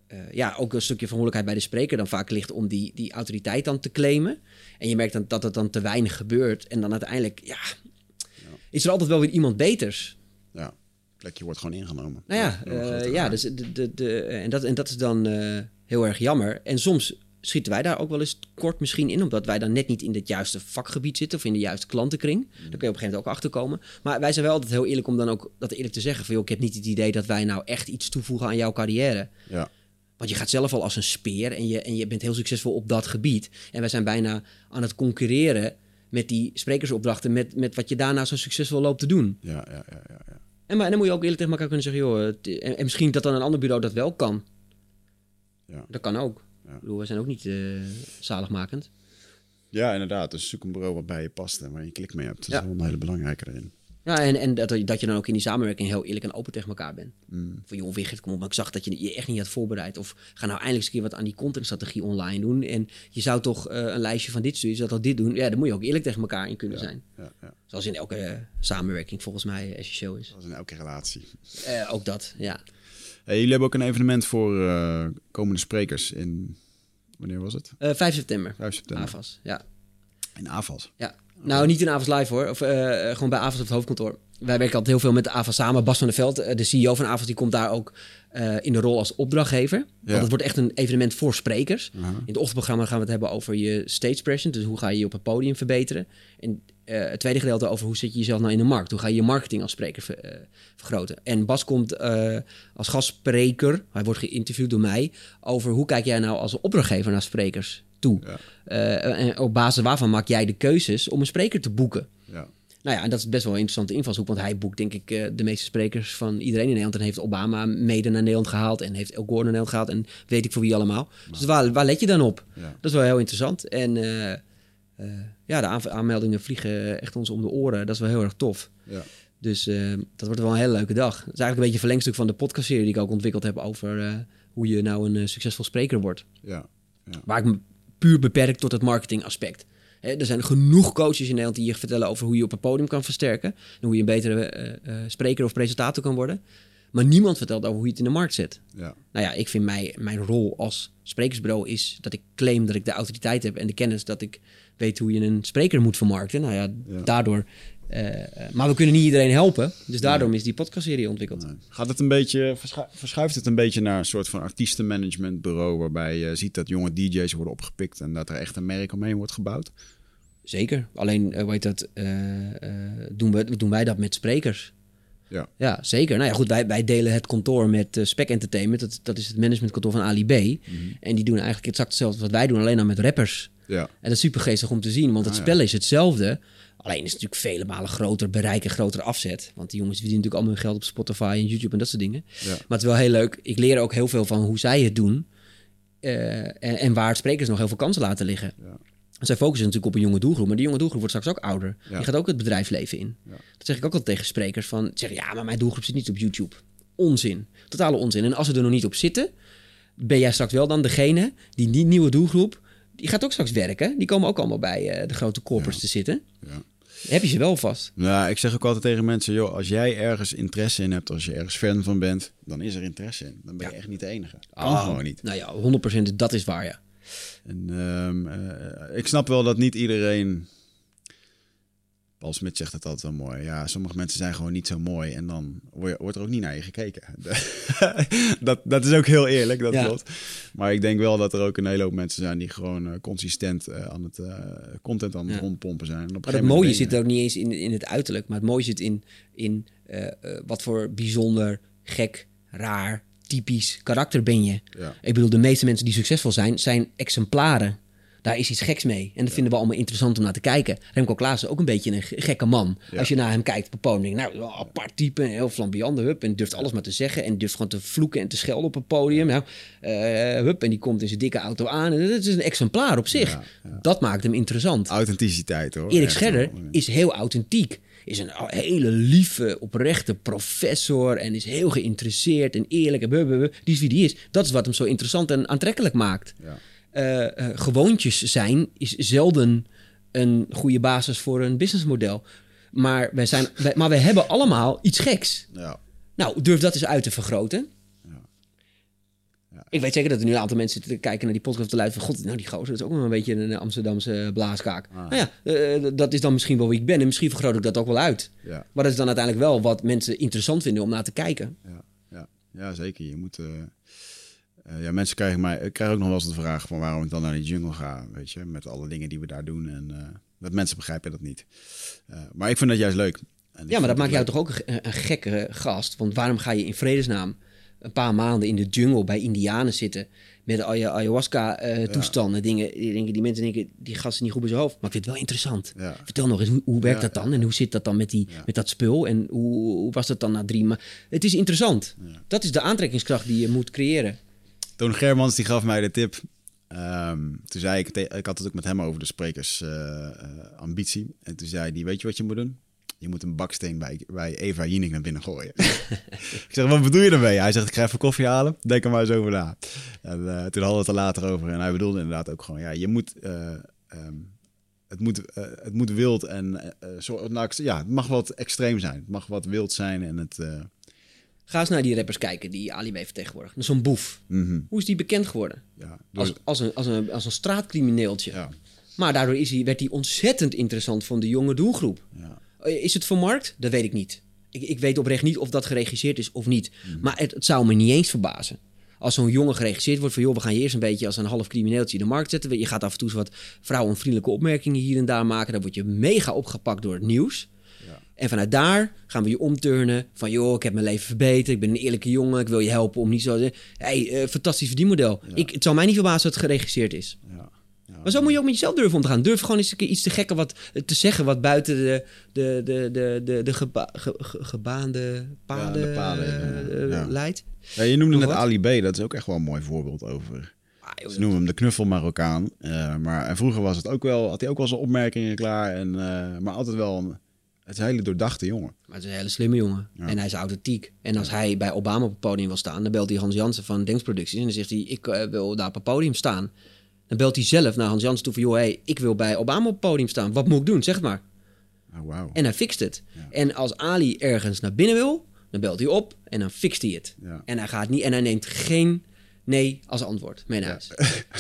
eh, ja, ook een stukje verantwoordelijkheid bij de spreker dan vaak ligt om die, die autoriteit dan te claimen. En je merkt dan dat het dan te weinig gebeurt. En dan uiteindelijk, ja, is er altijd wel weer iemand beters. Ja, plekje wordt gewoon ingenomen. Nou ja, eh, ja naam. dus de, de, de, en, dat, en dat is dan eh, heel erg jammer. En soms schieten wij daar ook wel eens kort misschien in, omdat wij dan net niet in het juiste vakgebied zitten of in de juiste klantenkring. Daar kun je op een gegeven moment ook achter komen. Maar wij zijn wel altijd heel eerlijk om dan ook dat eerlijk te zeggen: van joh, ik heb niet het idee dat wij nou echt iets toevoegen aan jouw carrière. Ja, Want je gaat zelf al als een speer en je, en je bent heel succesvol op dat gebied. En wij zijn bijna aan het concurreren met die sprekersopdrachten, met, met wat je daarna zo succesvol loopt te doen. ja, ja, ja, ja, ja. En, maar, en dan moet je ook eerlijk tegen elkaar kunnen zeggen, joh, en, en misschien dat dan een ander bureau dat wel kan. Ja. Dat kan ook. Ik bedoel, we zijn ook niet eh, zaligmakend. Ja, inderdaad. Dus zoek een bureau wat bij je past en waar je klik mee hebt. Dat is wel een hele belangrijke erin. Ja, en, en dat, dat je dan ook in die samenwerking heel eerlijk en open tegen elkaar bent. Mm. Van joh, Wigert, kom op, maar ik zag dat je je echt niet had voorbereid. Of ga nou eindelijk eens een keer wat aan die contentstrategie online doen. En je zou toch eh, een lijstje van dit zou toch dit doen. Ja, dan moet je ook eerlijk tegen elkaar in kunnen zijn. Ja, ja. Zoals in elke eh, samenwerking volgens mij essentieel is. Dat is in elke relatie. Ook dat, ja. Hey, jullie hebben ook een evenement voor eh, komende sprekers in... Wanneer was het? Eh 5 september, 5 september. AVAS. Ja. In AFAS. Ja. Nou, niet in Avas Live hoor. Of eh, gewoon bij Avas op het hoofdkantoor. Wij werken altijd heel veel met Avas samen. Bas van der Veld, eh, de CEO van Avas, die komt daar ook eh, in de rol als opdrachtgever. Want het wordt echt een evenement voor sprekers. In het ochtendprogramma gaan we het hebben over je stage presence. Dus hoe ga je je op het podium verbeteren. En eh, het tweede gedeelte over hoe zet je jezelf nou in de markt. Hoe ga je je marketing als spreker ver- eh, vergroten. En Bas komt eh, als gastspreker, hij wordt geïnterviewd door mij, over hoe kijk jij nou als opdrachtgever naar sprekers toe. Ja. En op basis waarvan maak jij de keuzes om een spreker te boeken. Ja. Nou ja, en dat is best wel een interessante invalshoek, want hij boekt denk ik de meeste sprekers van iedereen in Nederland. En heeft Obama mede naar Nederland gehaald en heeft El Gore naar Nederland gehaald en weet ik voor wie allemaal. Dus waar, waar let je dan op? Ja. Dat is wel heel interessant. En ja, de aanmeldingen vliegen echt ons om de oren. Dat is wel heel erg tof. Ja. Dus eh, dat wordt wel een hele leuke dag. Het is eigenlijk een beetje een verlengstuk van de podcastserie die ik ook ontwikkeld heb over eh, hoe je nou een eh, succesvol spreker wordt. Ja. Waar ik me puur beperk tot het marketingaspect. Er zijn genoeg coaches in Nederland die je vertellen over hoe je op een podium kan versterken. En hoe je een betere eh, eh, spreker of presentator kan worden. Maar niemand vertelt over hoe je het in de markt zet. Ja. Nou ja, ik vind mij, mijn rol als sprekersbureau is dat ik claim dat ik de autoriteit heb en de kennis dat ik weet hoe je een spreker moet vermarkten. Nou ja, Ja. daardoor. eh, eh, maar we kunnen niet iedereen helpen. Dus daarom is die podcastserie ontwikkeld. Nee. Gaat het een beetje, verschu- verschuift het een beetje naar een soort van artiestenmanagementbureau waarbij je ziet dat jonge DJ's worden opgepikt en dat er echt een merk omheen wordt gebouwd? Zeker. Alleen, eh, hoe heet dat, eh, eh, doen, we, doen wij dat met sprekers. Ja. Ja, zeker. Nou ja, goed, wij, wij delen het kantoor met eh, Spec Entertainment. Dat, dat is het managementkantoor van Ali B. Mhm. En die doen eigenlijk exact hetzelfde wat wij doen, alleen dan met rappers. Ja. En dat is super geestig om te zien, want het Ah, ja. spel is hetzelfde. Alleen is het natuurlijk vele malen groter bereik en grotere afzet. Want die jongens verdienen natuurlijk allemaal hun geld op Spotify en YouTube en dat soort dingen. Ja. Maar het is wel heel leuk. Ik leer ook heel veel van hoe zij het doen. eh, en, en waar sprekers nog heel veel kansen laten liggen. Ja. Zij focussen natuurlijk op een jonge doelgroep, maar die jonge doelgroep wordt straks ook ouder. Ja. Die gaat ook het bedrijfsleven in. Dat zeg ik ook altijd tegen sprekers van, zeggen ja, maar mijn doelgroep zit niet op YouTube. Onzin, totale onzin. En als ze er nog niet op zitten, ben jij straks wel dan degene die die nieuwe doelgroep, die gaat ook straks werken. Die komen ook allemaal bij eh, de grote corporates te zitten. Ja. Heb je ze wel vast? Nou, ik zeg ook altijd tegen mensen, joh, als jij ergens interesse in hebt, als je ergens fan van bent, dan is er interesse in. Dan ben je echt niet de enige. Kan Oh, gewoon niet. Nou ja, 100% dat is waar, ja. En ehm, eh, ik snap wel dat niet iedereen. Paul Smit zegt het altijd wel mooi. Ja, sommige mensen zijn gewoon niet zo mooi. En dan wordt er ook niet naar je gekeken. (laughs) dat, dat is ook heel eerlijk, dat Ja. klopt. Maar ik denk wel dat er ook een hele hoop mensen zijn die gewoon eh, consistent eh, aan het eh, content aan het Ja. rondpompen zijn. En op Maar het mooie zit ook niet eens in, in het uiterlijk, maar het mooie zit in, in wat voor bijzonder, gek, raar, typisch karakter ben je. je- Ja, Ik bedoel, de meeste mensen die succesvol zijn, zijn exemplaren. Daar is iets geks mee. En dat vinden we allemaal interessant om naar te kijken. Remco Klaassen, ook een beetje een ge- gekke man. Als je naar hem kijkt op podium, nou, een apart type, heel flamboyant, hup, en durft alles maar te zeggen. En durft gewoon te vloeken en te schelden op het podium. Nou, eh, hup, en die komt in zijn dikke auto aan. En dat is een exemplaar op zich. Dat maakt hem interessant. authenticiteit hoor. Erik Scherder is heel authentiek. Is een hele lieve, oprechte professor. En is heel geïnteresseerd en eerlijk. En die is wie die is. Dat is wat hem zo interessant en aantrekkelijk maakt. Ja. Eh, eh, gewoontjes zijn is zelden een goede basis voor een businessmodel. Maar wij, zijn, wij, maar wij hebben allemaal iets geks. Ja. Nou, durf dat eens uit te vergroten. Ja. Ja. Ik weet zeker dat er nu een aantal mensen zitten te kijken naar die podcast te luisteren. van, God, nou die gozer, dat is ook wel een beetje een Amsterdamse blaaskaak. Ah. Nou ja, eh, dat is dan misschien wel wie ik ben. En misschien vergroot ik dat ook wel uit. Ja. Maar dat is dan uiteindelijk wel wat mensen interessant vinden om naar te kijken. Ja, ja, ja, zeker. Je moet. Eh, ja, mensen krijgen mij. Ik krijg ook nog wel eens de vraag van waarom ik dan naar die jungle ga, weet je, met alle dingen die we daar doen en eh, dat mensen begrijpen dat niet. Eh, maar ik vind dat juist leuk. En Ja, maar dat maakt jou leuk. toch ook een, een gekke gast. Want waarom ga je in vredesnaam een paar maanden in de jungle bij Indianen zitten met al je ayahuasca-toestanden, dingen, die, dingen die mensen denken, die gasten niet goed bij zijn hoofd. Maar ik vind het wel interessant. Ja. Vertel nog eens, hoe, hoe werkt Ja, dat dan? En hoe zit dat dan met, die, met dat spul? En hoe, hoe was dat dan na drie maanden? Het is interessant. Dat is de aantrekkingskracht die je moet creëren. Toon Germans die gaf mij de tip. Ehm, toen zei ik, ik had het ook met hem over de sprekersambitie. ambitie. en toen zei hij, weet je wat je moet doen? Je moet een baksteen bij, bij Eva Jinek naar binnen gooien. (laughs) ik zeg, wat bedoel je daarmee? Hij zegt, ik ga even koffie halen. Denk er maar eens over na. En eh, toen hadden we het er later over. En hij bedoelde inderdaad ook gewoon, ja, je moet... eh, ehm, het moet, eh, het moet wild en eh, eh, zo, nou, ja, het mag wat extreem zijn. Het mag wat wild zijn en het. Ga eens naar die rappers kijken die Ali B vertegenwoordigt. Zo'n boef. mhm, Hoe is die bekend geworden? ja, door- Als, als, een, als, een, als een straatcrimineeltje. ja, Maar daardoor is hij, werd hij ontzettend interessant voor de jonge doelgroep. ja, Eh, Is het vermarkt? Dat weet ik niet. Ik, ik weet oprecht niet of dat geregisseerd is of niet. Maar het, het zou me niet eens verbazen. Als zo'n jongen geregisseerd wordt van... joh, we gaan je eerst een beetje als een half crimineeltje in de markt zetten. Je gaat af en toe wat vrouwenvriendelijke opmerkingen hier en daar maken. Dan word je mega opgepakt door het nieuws. En vanuit daar gaan we je omturnen van... joh, ik heb mijn leven verbeterd. Ik ben een eerlijke jongen. Ik wil je helpen om niet zo... Hé, hey, eh, fantastisch verdienmodel. Ik, het zou mij niet verbazen dat het geregisseerd is. ja. Maar zo moet je ook met jezelf durven om te gaan. Durf gewoon eens een keer iets te gekken wat, te zeggen wat buiten de, de, de, de, de, de geba- ge- ge- gebaande paden, Ja, de paden, eh, leidt. Ja, je noemde net wat? Ali B, dat is ook echt wel een mooi voorbeeld over. Ah, Ze noemen hem de knuffel Marokkaan. eh, maar en vroeger was het ook wel, had hij ook wel zijn opmerkingen klaar. En, eh, maar altijd wel een, het is een hele doordachte jongen. Maar het is een hele slimme jongen. Ja. En hij is authentiek. En als hij bij Obama op het podium wil staan, dan belt hij Hans Jansen van Denksproducties. En dan zegt hij, ik eh, wil daar op het podium staan. Dan belt hij zelf naar Hans Jansen toe van, joh, hey, ik wil bij Obama op het podium staan. Wat moet ik doen? Zeg het maar. Oh, wauw. En hij fixt het. Ja. En als Ali ergens naar binnen wil, dan belt hij op en dan fixt hij het. Ja. En hij gaat niet en hij neemt geen nee als antwoord mee naar huis.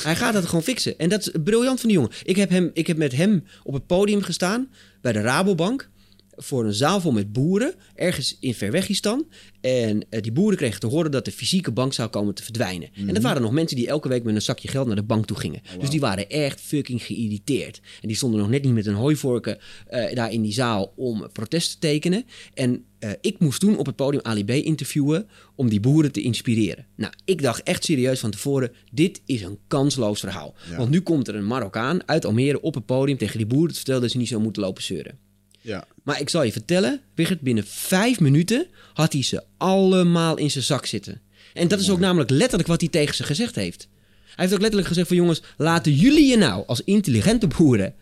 hij gaat dat gewoon fixen. En dat is briljant van die jongen. Ik heb, hem, ik heb met hem op het podium gestaan bij de Rabobank. Voor een zaal vol met boeren, ergens in Verwegistan. En eh, die boeren kregen te horen dat de fysieke bank zou komen te verdwijnen. En dat waren nog mensen die elke week met een zakje geld naar de bank toe gingen. Dus die waren echt fucking geïrriteerd. En die stonden nog net niet met een hooivorken eh, daar in die zaal om protest te tekenen. En eh, ik moest toen op het podium Ali B interviewen om die boeren te inspireren. Nou, ik dacht echt serieus van tevoren, dit is een kansloos verhaal. Ja. Want nu komt er een Marokkaan uit Almere op het podium tegen die boeren te vertellen dat ze niet zo moeten lopen zeuren. Ja. Maar ik zal je vertellen, Wigert, binnen vijf minuten had hij ze allemaal in zijn zak zitten. En dat is ook namelijk letterlijk wat hij tegen ze gezegd heeft. Hij heeft ook letterlijk gezegd van jongens, laten jullie je nou als intelligente boeren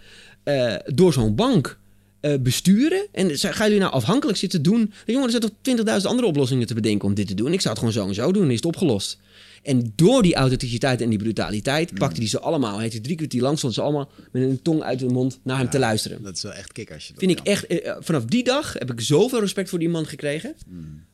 eh, door zo'n bank eh, besturen? En gaan jullie nou afhankelijk zitten doen? Jongen, er zijn toch 20.000 andere oplossingen te bedenken om dit te doen. Ik zou het gewoon zo en zo doen, dan is het opgelost. En door die authenticiteit en die brutaliteit pakte hij ze allemaal. Heeft hij drie kwartier lang stond ze allemaal met een tong uit de mond naar hem te luisteren. Dat is wel echt kick als je dat Vind ik echt, eh, vanaf die dag heb ik zoveel respect voor die man gekregen.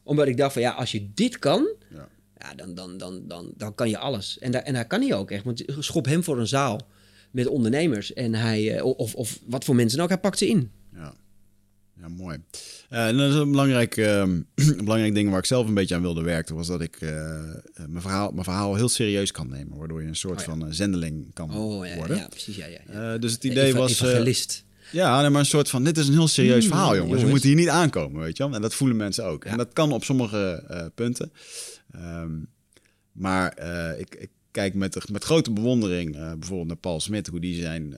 Omdat ik dacht van ja, als je dit kan, Ja. ja, dan, dan, dan, dan, dan kan je alles. En, daar, en daar kan hij ook echt. Want schop hem voor een zaal met ondernemers. En hij, eh, of, of wat voor mensen ook, hij pakt ze in. Ja, mooi. Eh, en dat is een belangrijk, ehm, (clears throat) een belangrijk ding waar ik zelf een beetje aan wilde werken, was dat ik eh, eh, mijn, verhaal, mijn verhaal heel serieus kan nemen, waardoor je een soort Oh ja. van zendeling kan Oh ja, worden. ja precies. Ja, ja, ja. Dus het idee Eva- was, Evangelist. ja, nee, maar een soort van, dit is een heel serieus Mm, verhaal, jongens. We moeten hier niet aankomen, weet je wel. En dat voelen mensen ook. En dat kan op sommige punten. Ehm, maar ik, ik kijk met, met grote bewondering bijvoorbeeld naar Paul Smit, hoe die zijn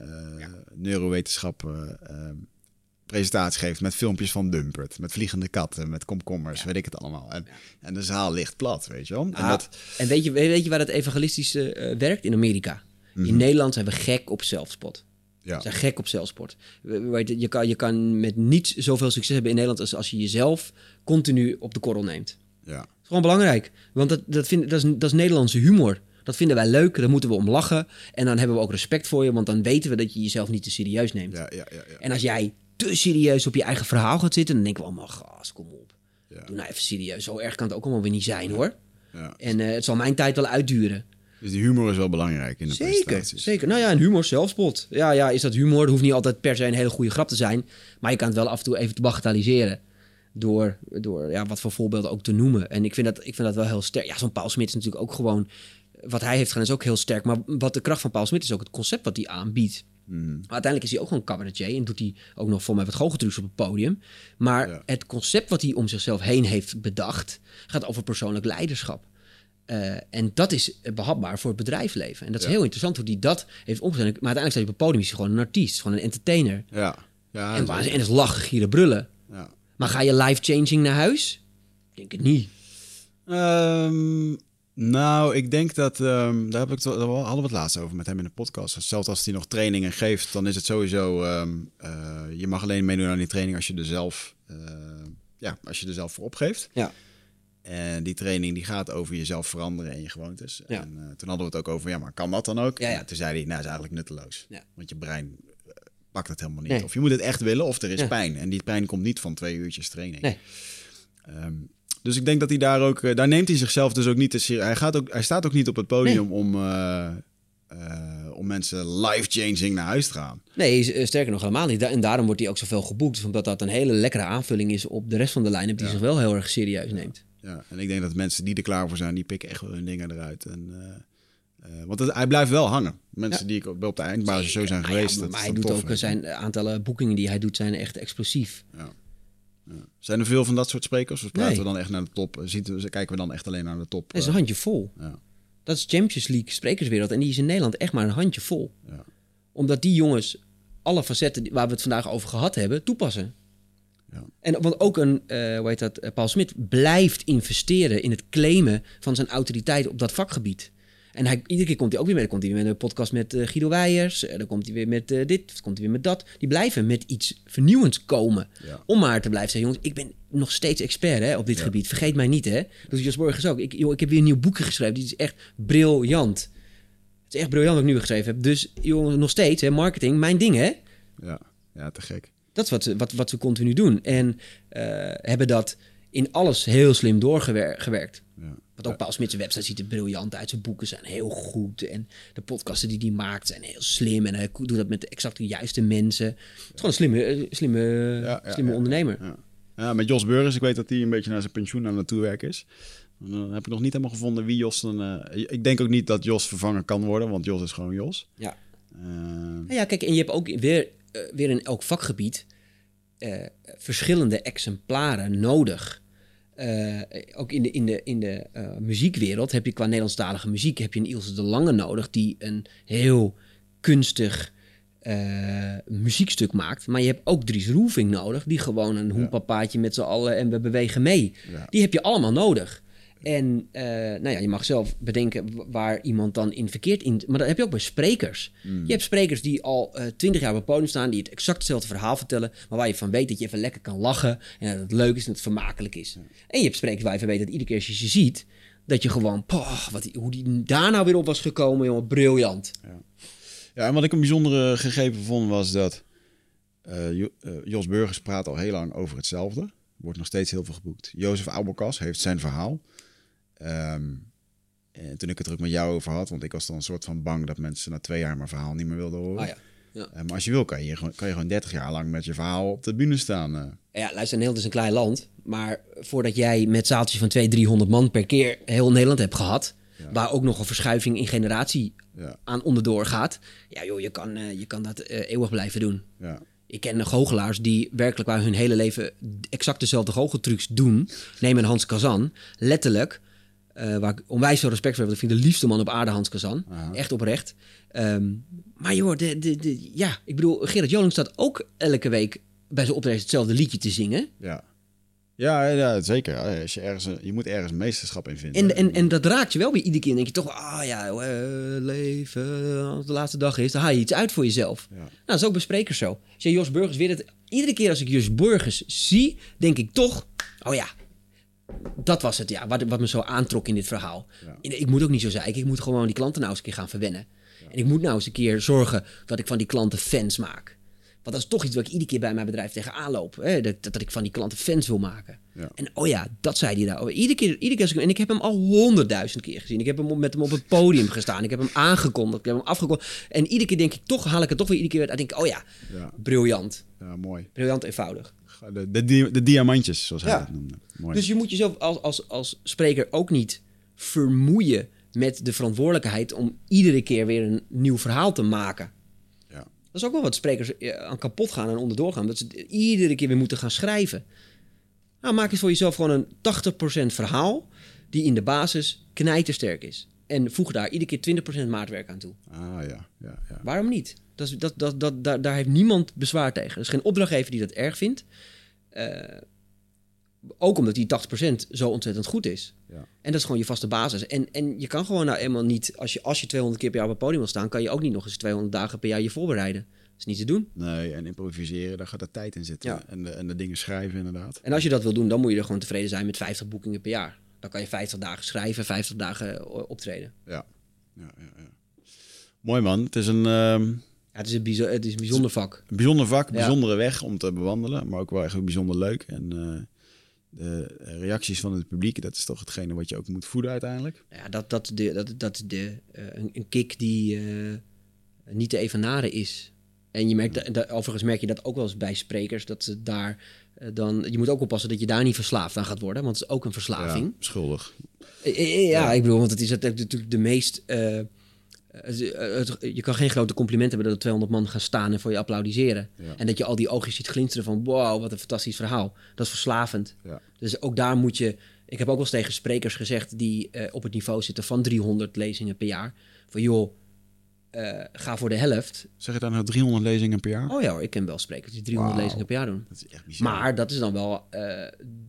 neurowetenschap eh, ehm, presentatie geeft met filmpjes van Dumpert, met vliegende katten, met komkommers, weet ik het allemaal. En, en de zaal ligt plat, weet je wel. En Ah, dat, En weet je, weet je waar het evangelistische eh, werkt? In Amerika. In Nederland zijn we gek op zelfspot. ja, We zijn gek op zelfsport. Weten, Je kan, je kan met niets zoveel succes hebben in Nederland als als je jezelf continu op de korrel neemt. ja, Dat is gewoon belangrijk. Want dat, dat, vind, dat, is, dat is Nederlandse humor. Dat vinden wij leuk, daar moeten we om lachen. En dan hebben we ook respect voor je, want dan weten we dat je jezelf niet te serieus neemt. ja, ja, ja, ja. En als jij te serieus op je eigen verhaal gaat zitten, dan denken we allemaal, gas, kom op. Ja. Doe nou even serieus. Zo erg kan het ook allemaal weer niet zijn hoor. ja. En eh, het zal mijn tijd wel uitduren. Dus die humor is wel belangrijk in de Zeker, zeker. Nou ja, en humor, zelfspot. Ja, ja, is dat humor? Het hoeft niet altijd per se een hele goede grap te zijn. Maar je kan het wel af en toe even te bagatelliseren. Door, door ja, wat voor voorbeelden ook te noemen. En ik vind dat, ik vind dat wel heel sterk. Ja, zo'n Paul Smit is natuurlijk ook gewoon... Wat hij heeft gedaan is ook heel sterk. Maar wat de kracht van Paul Smit is ook het concept wat hij aanbiedt. Mhm. Maar uiteindelijk is hij ook gewoon cabaretier. En doet hij ook nog voor mij wat goocheltrucs op het podium. Maar Ja. het concept wat hij om zichzelf heen heeft bedacht... gaat over persoonlijk leiderschap. Eh, en dat is behapbaar voor het bedrijfsleven. En dat is Ja. heel interessant hoe hij dat heeft omgezet. Maar uiteindelijk staat hij op het podium, is hij gewoon een artiest, gewoon een entertainer. Ja, ja, en, dat en is- dat is lachen, gieren, brullen. ja. Maar ga je life-changing naar huis? Ik denk het niet. Ehm, nou, ik denk dat, ehm, daar, heb ik, het- daar hadden we het laatst over met hem in de podcast. Zelfs als hij nog trainingen geeft, dan is het sowieso, ehm, eh, je mag alleen meedoen aan die training als je er zelf, eh, ja, als je er zelf voor opgeeft. Ja. En die training die gaat over jezelf veranderen en je gewoontes. Ja. En eh, toen hadden we het ook over, ja, maar kan dat dan ook? Ja, ja. En Toen zei hij, nou, is eigenlijk nutteloos. Ja. Want je brein pakt het helemaal niet. Nee. Of je moet het echt willen, of er is Ja. pijn. En die pijn komt niet van twee uurtjes training. Nee. Ehm, dus ik denk dat hij daar ook, eh, daar neemt hij zichzelf dus ook niet te serieus. Hij, gaat ook, hij staat ook niet op het podium om, eh, eh, om mensen life-changing naar huis te gaan. Nee, sterker nog helemaal niet. En daarom wordt hij ook zoveel geboekt. Omdat dat een hele lekkere aanvulling is op de rest van de line-up... die Ja. zich wel heel erg serieus neemt. Ja, en ik denk dat mensen die er klaar voor zijn, die pikken echt wel hun dingen eruit. En, want het- hij blijft wel hangen. Mensen die ik op, op de eindbasis zo zijn ja, geweest. maar, dat maar hij doet ook zijn aantallen boekingen die hij doet... zijn echt explosief. Ja. Zijn er veel van dat soort sprekers? Of praten Nee. we dan echt naar de top? Ziet, kijken we dan echt alleen naar de top? Dat is eh, een handje vol. ja. Dat is Champions League sprekerswereld. En die is in Nederland echt maar een handje vol. Ja. Omdat die jongens alle facetten waar we het vandaag over gehad hebben, toepassen. Ja. En want ook een, eh hoe heet dat, eh, Paul Smit blijft investeren in het claimen van zijn autoriteit op dat vakgebied. En hij, iedere keer komt hij ook weer met, dan komt hij weer met een podcast met eh, Guido Weijers, eh, dan komt hij weer met eh, dit, dan komt hij weer met dat. Die blijven met iets vernieuwends komen. Ja. Om maar te blijven zeggen, jongens, ik ben nog steeds expert hè, op dit gebied. Vergeet mij niet, hè. Dus Jos Borgers ook. Ik, joh, ik heb weer een nieuw boekje geschreven, die is echt briljant. Het is echt briljant wat ik nu geschreven heb. Dus jongens, nog steeds, hè, marketing, mijn ding, hè. Ja, ja te gek. Dat is wat, ze- wat, wat we continu doen. En hebben dat in alles heel slim doorgewerkt. Ja. Want ook Paul Smits website ziet er briljant uit. Zijn boeken zijn heel goed. En de podcasten die hij maakt zijn heel slim. En hij doet dat met exact de juiste mensen. Het is gewoon een slimme, eh, slimme, slimme ondernemer. Ja. ja, met Jos Burgers, ik weet dat hij een beetje naar zijn pensioen aan het toewerken is. Dan heb ik nog niet helemaal gevonden wie Jos dan... eh, ik denk ook niet dat Jos vervangen kan worden, want Jos is gewoon Jos. Ja. Eh, Nou ja, kijk, en je hebt ook weer, eh, weer in elk vakgebied eh, verschillende exemplaren nodig. Eh, ook in de, in de, in de eh, muziekwereld heb je qua Nederlandstalige muziek heb je een Ilse de Lange nodig die een heel kunstig eh, muziekstuk maakt. Maar je hebt ook Dries Roelving nodig die gewoon een hoenpapaatje met z'n allen en we bewegen mee. Ja. Die heb je allemaal nodig. En eh, nou ja, je mag zelf bedenken wa- waar iemand dan in verkeerd in. Maar dat heb je ook bij sprekers. Je hebt sprekers die al eh, twintig jaar op het podium staan, die het exact hetzelfde verhaal vertellen, maar waar je van weet dat je even lekker kan lachen en dat het leuk is en dat het vermakelijk is. En je hebt sprekers waar je van weet dat iedere keer als je ze ziet, dat je gewoon, poh, wat, die- hoe die daar nou weer op was gekomen, jongen, briljant. Ja, en wat ik een bijzondere gegeven vond was dat eh, Jos Burgers praat al heel lang over hetzelfde. Wordt nog steeds heel veel geboekt. Jozef Abelkas heeft zijn verhaal. En toen ik het er ook met jou over had, want ik was dan een soort van bang dat mensen na twee jaar mijn verhaal niet meer wilden horen. Ah ja. Eh, maar als je wil, kan je, gewoon, kan je gewoon 30 jaar lang met je verhaal op de bühne staan. eh. Ja, luister, Nederland is een klein land. Maar voordat jij met zaaltjes van 200, 300 man per keer heel Nederland hebt gehad... waar ook nog een verschuiving in generatie Ja. aan onderdoor gaat... ja joh, je kan, eh, je kan dat eeuwig blijven doen. Ja. Ik ken goochelaars die werkelijk waar hun hele leven exact dezelfde goocheltrucs doen. Neem een Hans Kazan, letterlijk... eh, waar ik onwijs veel respect voor heb. want Ik vind de liefste man op aarde, Hans Kazan. Echt oprecht. Ehm, maar joh, de, de, de, ja, ik bedoel, Gerard Joling staat ook elke week bij zijn optreden hetzelfde liedje te zingen. Ja. Ja, ja, zeker. Als je, ergens, je moet ergens meesterschap in vinden. En, en, en dat raakt je wel weer iedere keer. Denk je toch, ah ja, eh, leven, als de laatste dag is, dan haal je iets uit voor jezelf. Ja. Nou, dat is ook bij sprekers zo. Als je Jos Burgers weer het, iedere keer als ik Jos Burgers zie, denk ik toch, oh ja, dat was het, ja, wat, wat me zo aantrok in dit verhaal. Ja. Ik moet ook niet zo zijn. Ik moet gewoon die klanten nou eens een keer gaan verwennen. En ik moet nou eens een keer zorgen dat ik van die klanten fans maak. Want dat is toch iets wat ik iedere keer bij mijn bedrijf tegenaan loop. Hè? Dat, dat, dat ik van die klanten fans wil maken. Ja. En oh ja, dat zei hij daar. Oh, Iedere keer, iedere keer als ik, en ik heb hem al honderdduizend keer gezien. Ik heb hem met hem op het podium gestaan. Ik heb hem aangekondigd. Ik heb hem afgekondigd. En iedere keer denk ik toch, haal ik het toch weer iedere keer uit. Dan denk ik, oh ja, Ja. briljant. ja, mooi. Briljant eenvoudig. De, de, de diamantjes, zoals hij het noemde. Mooi. Dus je moet jezelf als, als, als spreker ook niet vermoeien met de verantwoordelijkheid om iedere keer weer een nieuw verhaal te maken. Ja. Dat is ook wel wat sprekers eh, aan kapot gaan en onderdoor gaan. Dat ze iedere keer weer moeten gaan schrijven. Nou, maak eens voor jezelf gewoon een 80% verhaal die in de basis knijtersterk is. En voeg daar iedere keer 20% maatwerk aan toe. Ah ja, ja, ja. Waarom niet? Dat dat, dat, dat, daar, daar heeft niemand bezwaar tegen. Er is geen opdrachtgever die dat erg vindt. Eh, ook omdat die 80% zo ontzettend goed is. Ja. En dat is gewoon je vaste basis. En, en je kan gewoon nou eenmaal niet... Als je, als je 200 keer per jaar op het podium wil staan... kan je ook niet nog eens 200 dagen per jaar je voorbereiden. Dat is niet te doen. Nee, en improviseren, daar gaat er tijd in zitten. Ja. En, de, en de dingen schrijven inderdaad. En als je dat wil doen, dan moet je er gewoon tevreden zijn met 50 boekingen per jaar. Dan kan je 50 dagen schrijven, 50 dagen eh, optreden. Ja. Ja, ja, ja. Mooi man. Het is een, ehm, Ja, het, is een bijzo- het is een bijzonder vak. een bijzonder vak, Ja. bijzondere weg om te bewandelen. Maar ook wel echt bijzonder leuk. En eh, de reacties van het publiek, dat is toch hetgene wat je ook moet voeden uiteindelijk. Ja, dat, dat, de, dat, dat de, eh, een, een kick die eh, niet te evenaren is. En je merkt, dat- dat, overigens merk je dat ook wel eens bij sprekers, dat ze daar eh, dan... Je moet ook oppassen dat je daar niet verslaafd aan gaat worden, want het is ook een verslaving. Ja, schuldig. Eh, eh, Ja, ik bedoel, want het is natuurlijk de meest... eh, eh, het- je kan geen grote compliment hebben dat er 200 man gaan staan en voor je applaudisseren. Ja. En dat je al die oogjes ziet glinsteren van wow, wat een fantastisch verhaal. Dat is verslavend. Ja. Dus ook daar moet je... Ik heb ook wel eens tegen sprekers gezegd die eh, op het niveau zitten van 300 lezingen per jaar. Van joh, eh, ga voor de helft. Zeg je dan nou 300 lezingen per jaar? Oh ja hoor, ik ken wel sprekers die 300 Wauw. lezingen per jaar doen. Dat is echt bizar. Maar dat is dan wel eh,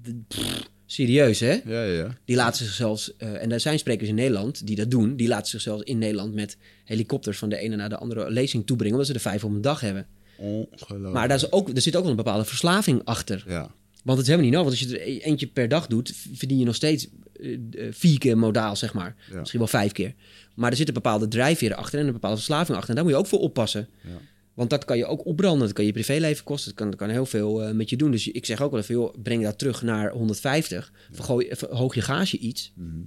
de- pff, serieus, hè? Ja, ja, ja. Die laten zich zelfs, eh, en er zijn sprekers in Nederland die dat doen, die laten zich zelfs in Nederland met helikopters van de ene naar de andere lezing toebrengen, omdat ze er vijf op een dag hebben. Ongelooflijk. Maar daar is ook, er zit ook wel een bepaalde verslaving achter. Ja, Want het is helemaal niet nodig. Want als je er e- eentje per dag doet, verdien je nog steeds eh, eh, vier keer modaal, zeg maar. Ja. Misschien wel vijf keer. Maar er zit een bepaalde drijfveer achter en een bepaalde verslaving achter. En daar moet je ook voor oppassen. Ja. Want dat kan je ook opbranden. Dat kan je privéleven kosten. Dat kan, dat kan heel veel eh, met je doen. Dus ik zeg ook wel even, joh, breng dat terug naar 150. Vergooi, verhoog je gage iets. Mhm.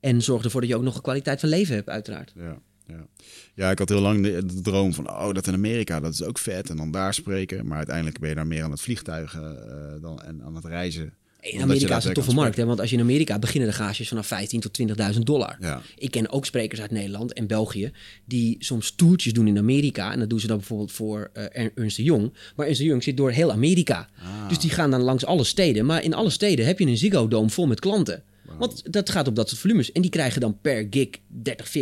En zorg ervoor dat je ook nog een kwaliteit van leven hebt, uiteraard. ja, ja. Ja, ik had heel lang de, de droom van, oh, dat in Amerika, dat is ook vet. En dan daar spreken. Maar uiteindelijk ben je daar meer aan het vliegtuigen eh, dan, en aan het reizen. In Amerika is een toffe markt. Hè? Want als je in Amerika beginnen de gages vanaf 15 tot 20.000 dollar. Ja, Ik ken ook sprekers uit Nederland en België die soms toertjes doen in Amerika. En dat doen ze dan bijvoorbeeld voor eh, Ernst de Jong. Maar Ernst de Jong zit door heel Amerika. Ah. Dus die gaan dan langs alle steden. Maar in alle steden heb je een Ziggo Dome vol met klanten. Want dat gaat op dat soort volumes. En die krijgen dan per gig 30,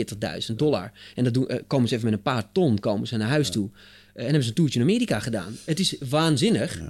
40.000 dollar. En dat doen, eh, komen ze even met een paar ton komen ze naar huis toe. Eh, en hebben ze een toertje in Amerika gedaan. Het is waanzinnig.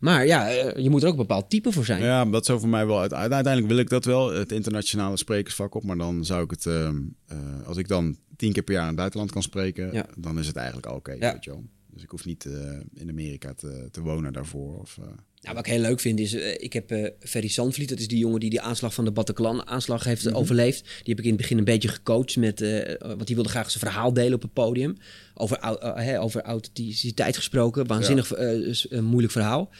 Maar ja, eh, je moet er ook een bepaald type voor zijn. Ja, dat zou voor mij wel uit. Uiteindelijk wil ik dat wel, het internationale sprekersvak op. Maar dan zou ik het, ehm, eh, als ik dan tien keer per jaar in het buitenland kan spreken, Ja. dan is het eigenlijk al oké. Ja. weet je wel. Dus ik hoef niet eh, in Amerika te, te wonen daarvoor. Of, eh, Nou, wat ik heel leuk vind is, eh, ik heb eh Ferry Sandvliet, dat is die jongen die die aanslag van de Bataclan-aanslag heeft Mhm. overleefd. Die heb ik in het begin een beetje gecoacht, met, want die wilde graag zijn verhaal delen op het podium. Over, hè, over authenticiteit gesproken, waanzinnig een moeilijk verhaal.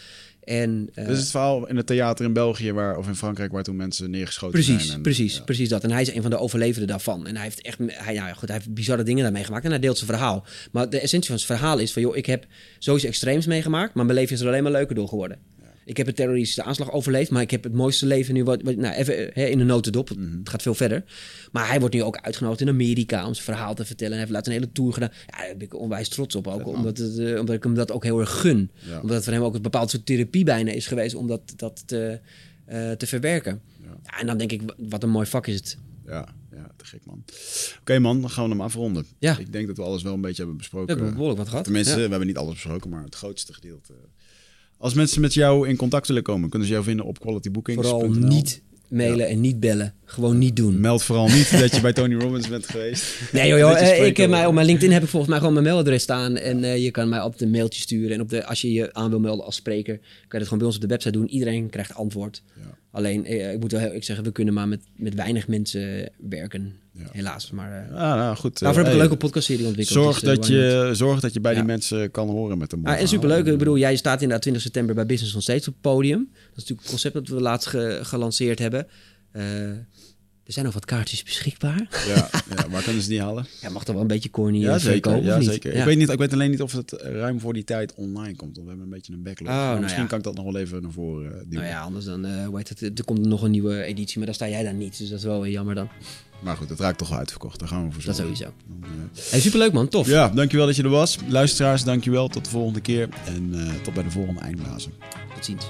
En, eh, Dit is het verhaal in het theater in België waar, of in Frankrijk waar toen mensen neergeschoten Precies, zijn. en- precies, ja. precies dat. En hij is een van de overlevenden daarvan. En hij heeft echt, hij, ja, goed, hij heeft bizarre dingen daarmee gemaakt en hij deelt zijn verhaal. Maar de essentie van zijn verhaal is van, joh, ik heb sowieso extreems meegemaakt, maar mijn leven is er alleen maar leuker door geworden. Ik heb een terroristische aanslag overleefd, maar ik heb het mooiste leven nu wat, wat nou, even eh, hè, in de notendop. Het, Mhm. het gaat veel verder. Maar hij wordt nu ook uitgenodigd in Amerika om zijn verhaal te vertellen. En hij heeft laatst een hele tour gedaan. Ja, daar ben ik onwijs trots op ook, omdat, het, eh, omdat ik hem dat ook heel erg gun. Ja. Omdat het voor hem ook een bepaald soort therapie bijna is geweest om dat, dat te, eh, te verwerken. Ja. En dan denk ik, wat een mooi vak is het. Ja, ja, te gek man. Oké man, dan gaan we hem afronden. Ja. Ik denk dat we alles wel een beetje hebben We besproken. hebben behoorlijk wat gehad. Tenminste, Ja. we hebben niet alles besproken, maar het grootste gedeelte. Als mensen met jou in contact willen komen, kunnen ze jou vinden op qualitybookings.nl. Vooral niet mailen en niet bellen. Gewoon niet doen. Meld vooral niet (laughs) dat je bij Tony Robbins bent geweest. Nee joh, joh eh, ik, spreker heb mij, wordt. op mijn LinkedIn heb ik volgens mij gewoon mijn mailadres staan. En eh, je kan mij altijd een mailtje sturen. En op de, als je je aan wil melden als spreker, kan je dat gewoon bij ons op de website doen. Iedereen krijgt antwoord. Ja. Alleen, eh, ik moet wel heel ik zeggen, we kunnen maar met, met weinig mensen werken. Ja. Helaas. Maar eh, Ah, nou goed. daarvoor heb ik eh, een leuke podcastserie ontwikkeld. Zorg, dus, eh, dat je, zorg dat je bij Ja. die mensen kan horen met een Ah, en superleuk. Ik bedoel, jij staat inderdaad 20 september bij Business on Stage op het podium. Dat is natuurlijk het concept dat we laatst ge- gelanceerd hebben. Eh, er zijn nog wat kaartjes beschikbaar. Ja, ja, waar kunnen ze die halen? Ja, mag toch wel een beetje corny Ja, eh, zeker. verkopen, Ja, niet? zeker. Ja. Ik, weet niet, ik weet alleen niet of het ruim voor die tijd online komt. Want we hebben een beetje een backlog. Oh, Maar nou misschien ja. kan ik dat nog wel even naar voren duwen. Nou ja, anders dan, hoe heet het, er komt nog een nieuwe editie, maar daar sta jij dan niet. Dus dat is wel weer jammer dan. Maar goed, het raakt toch wel uitverkocht. Daar gaan we voor Dat zorgen. sowieso. Dan, eh, Hey, superleuk man, tof. ja, dankjewel dat je er was. Luisteraars, dankjewel. Tot de volgende keer. En tot bij de volgende eindbazen. Tot ziens.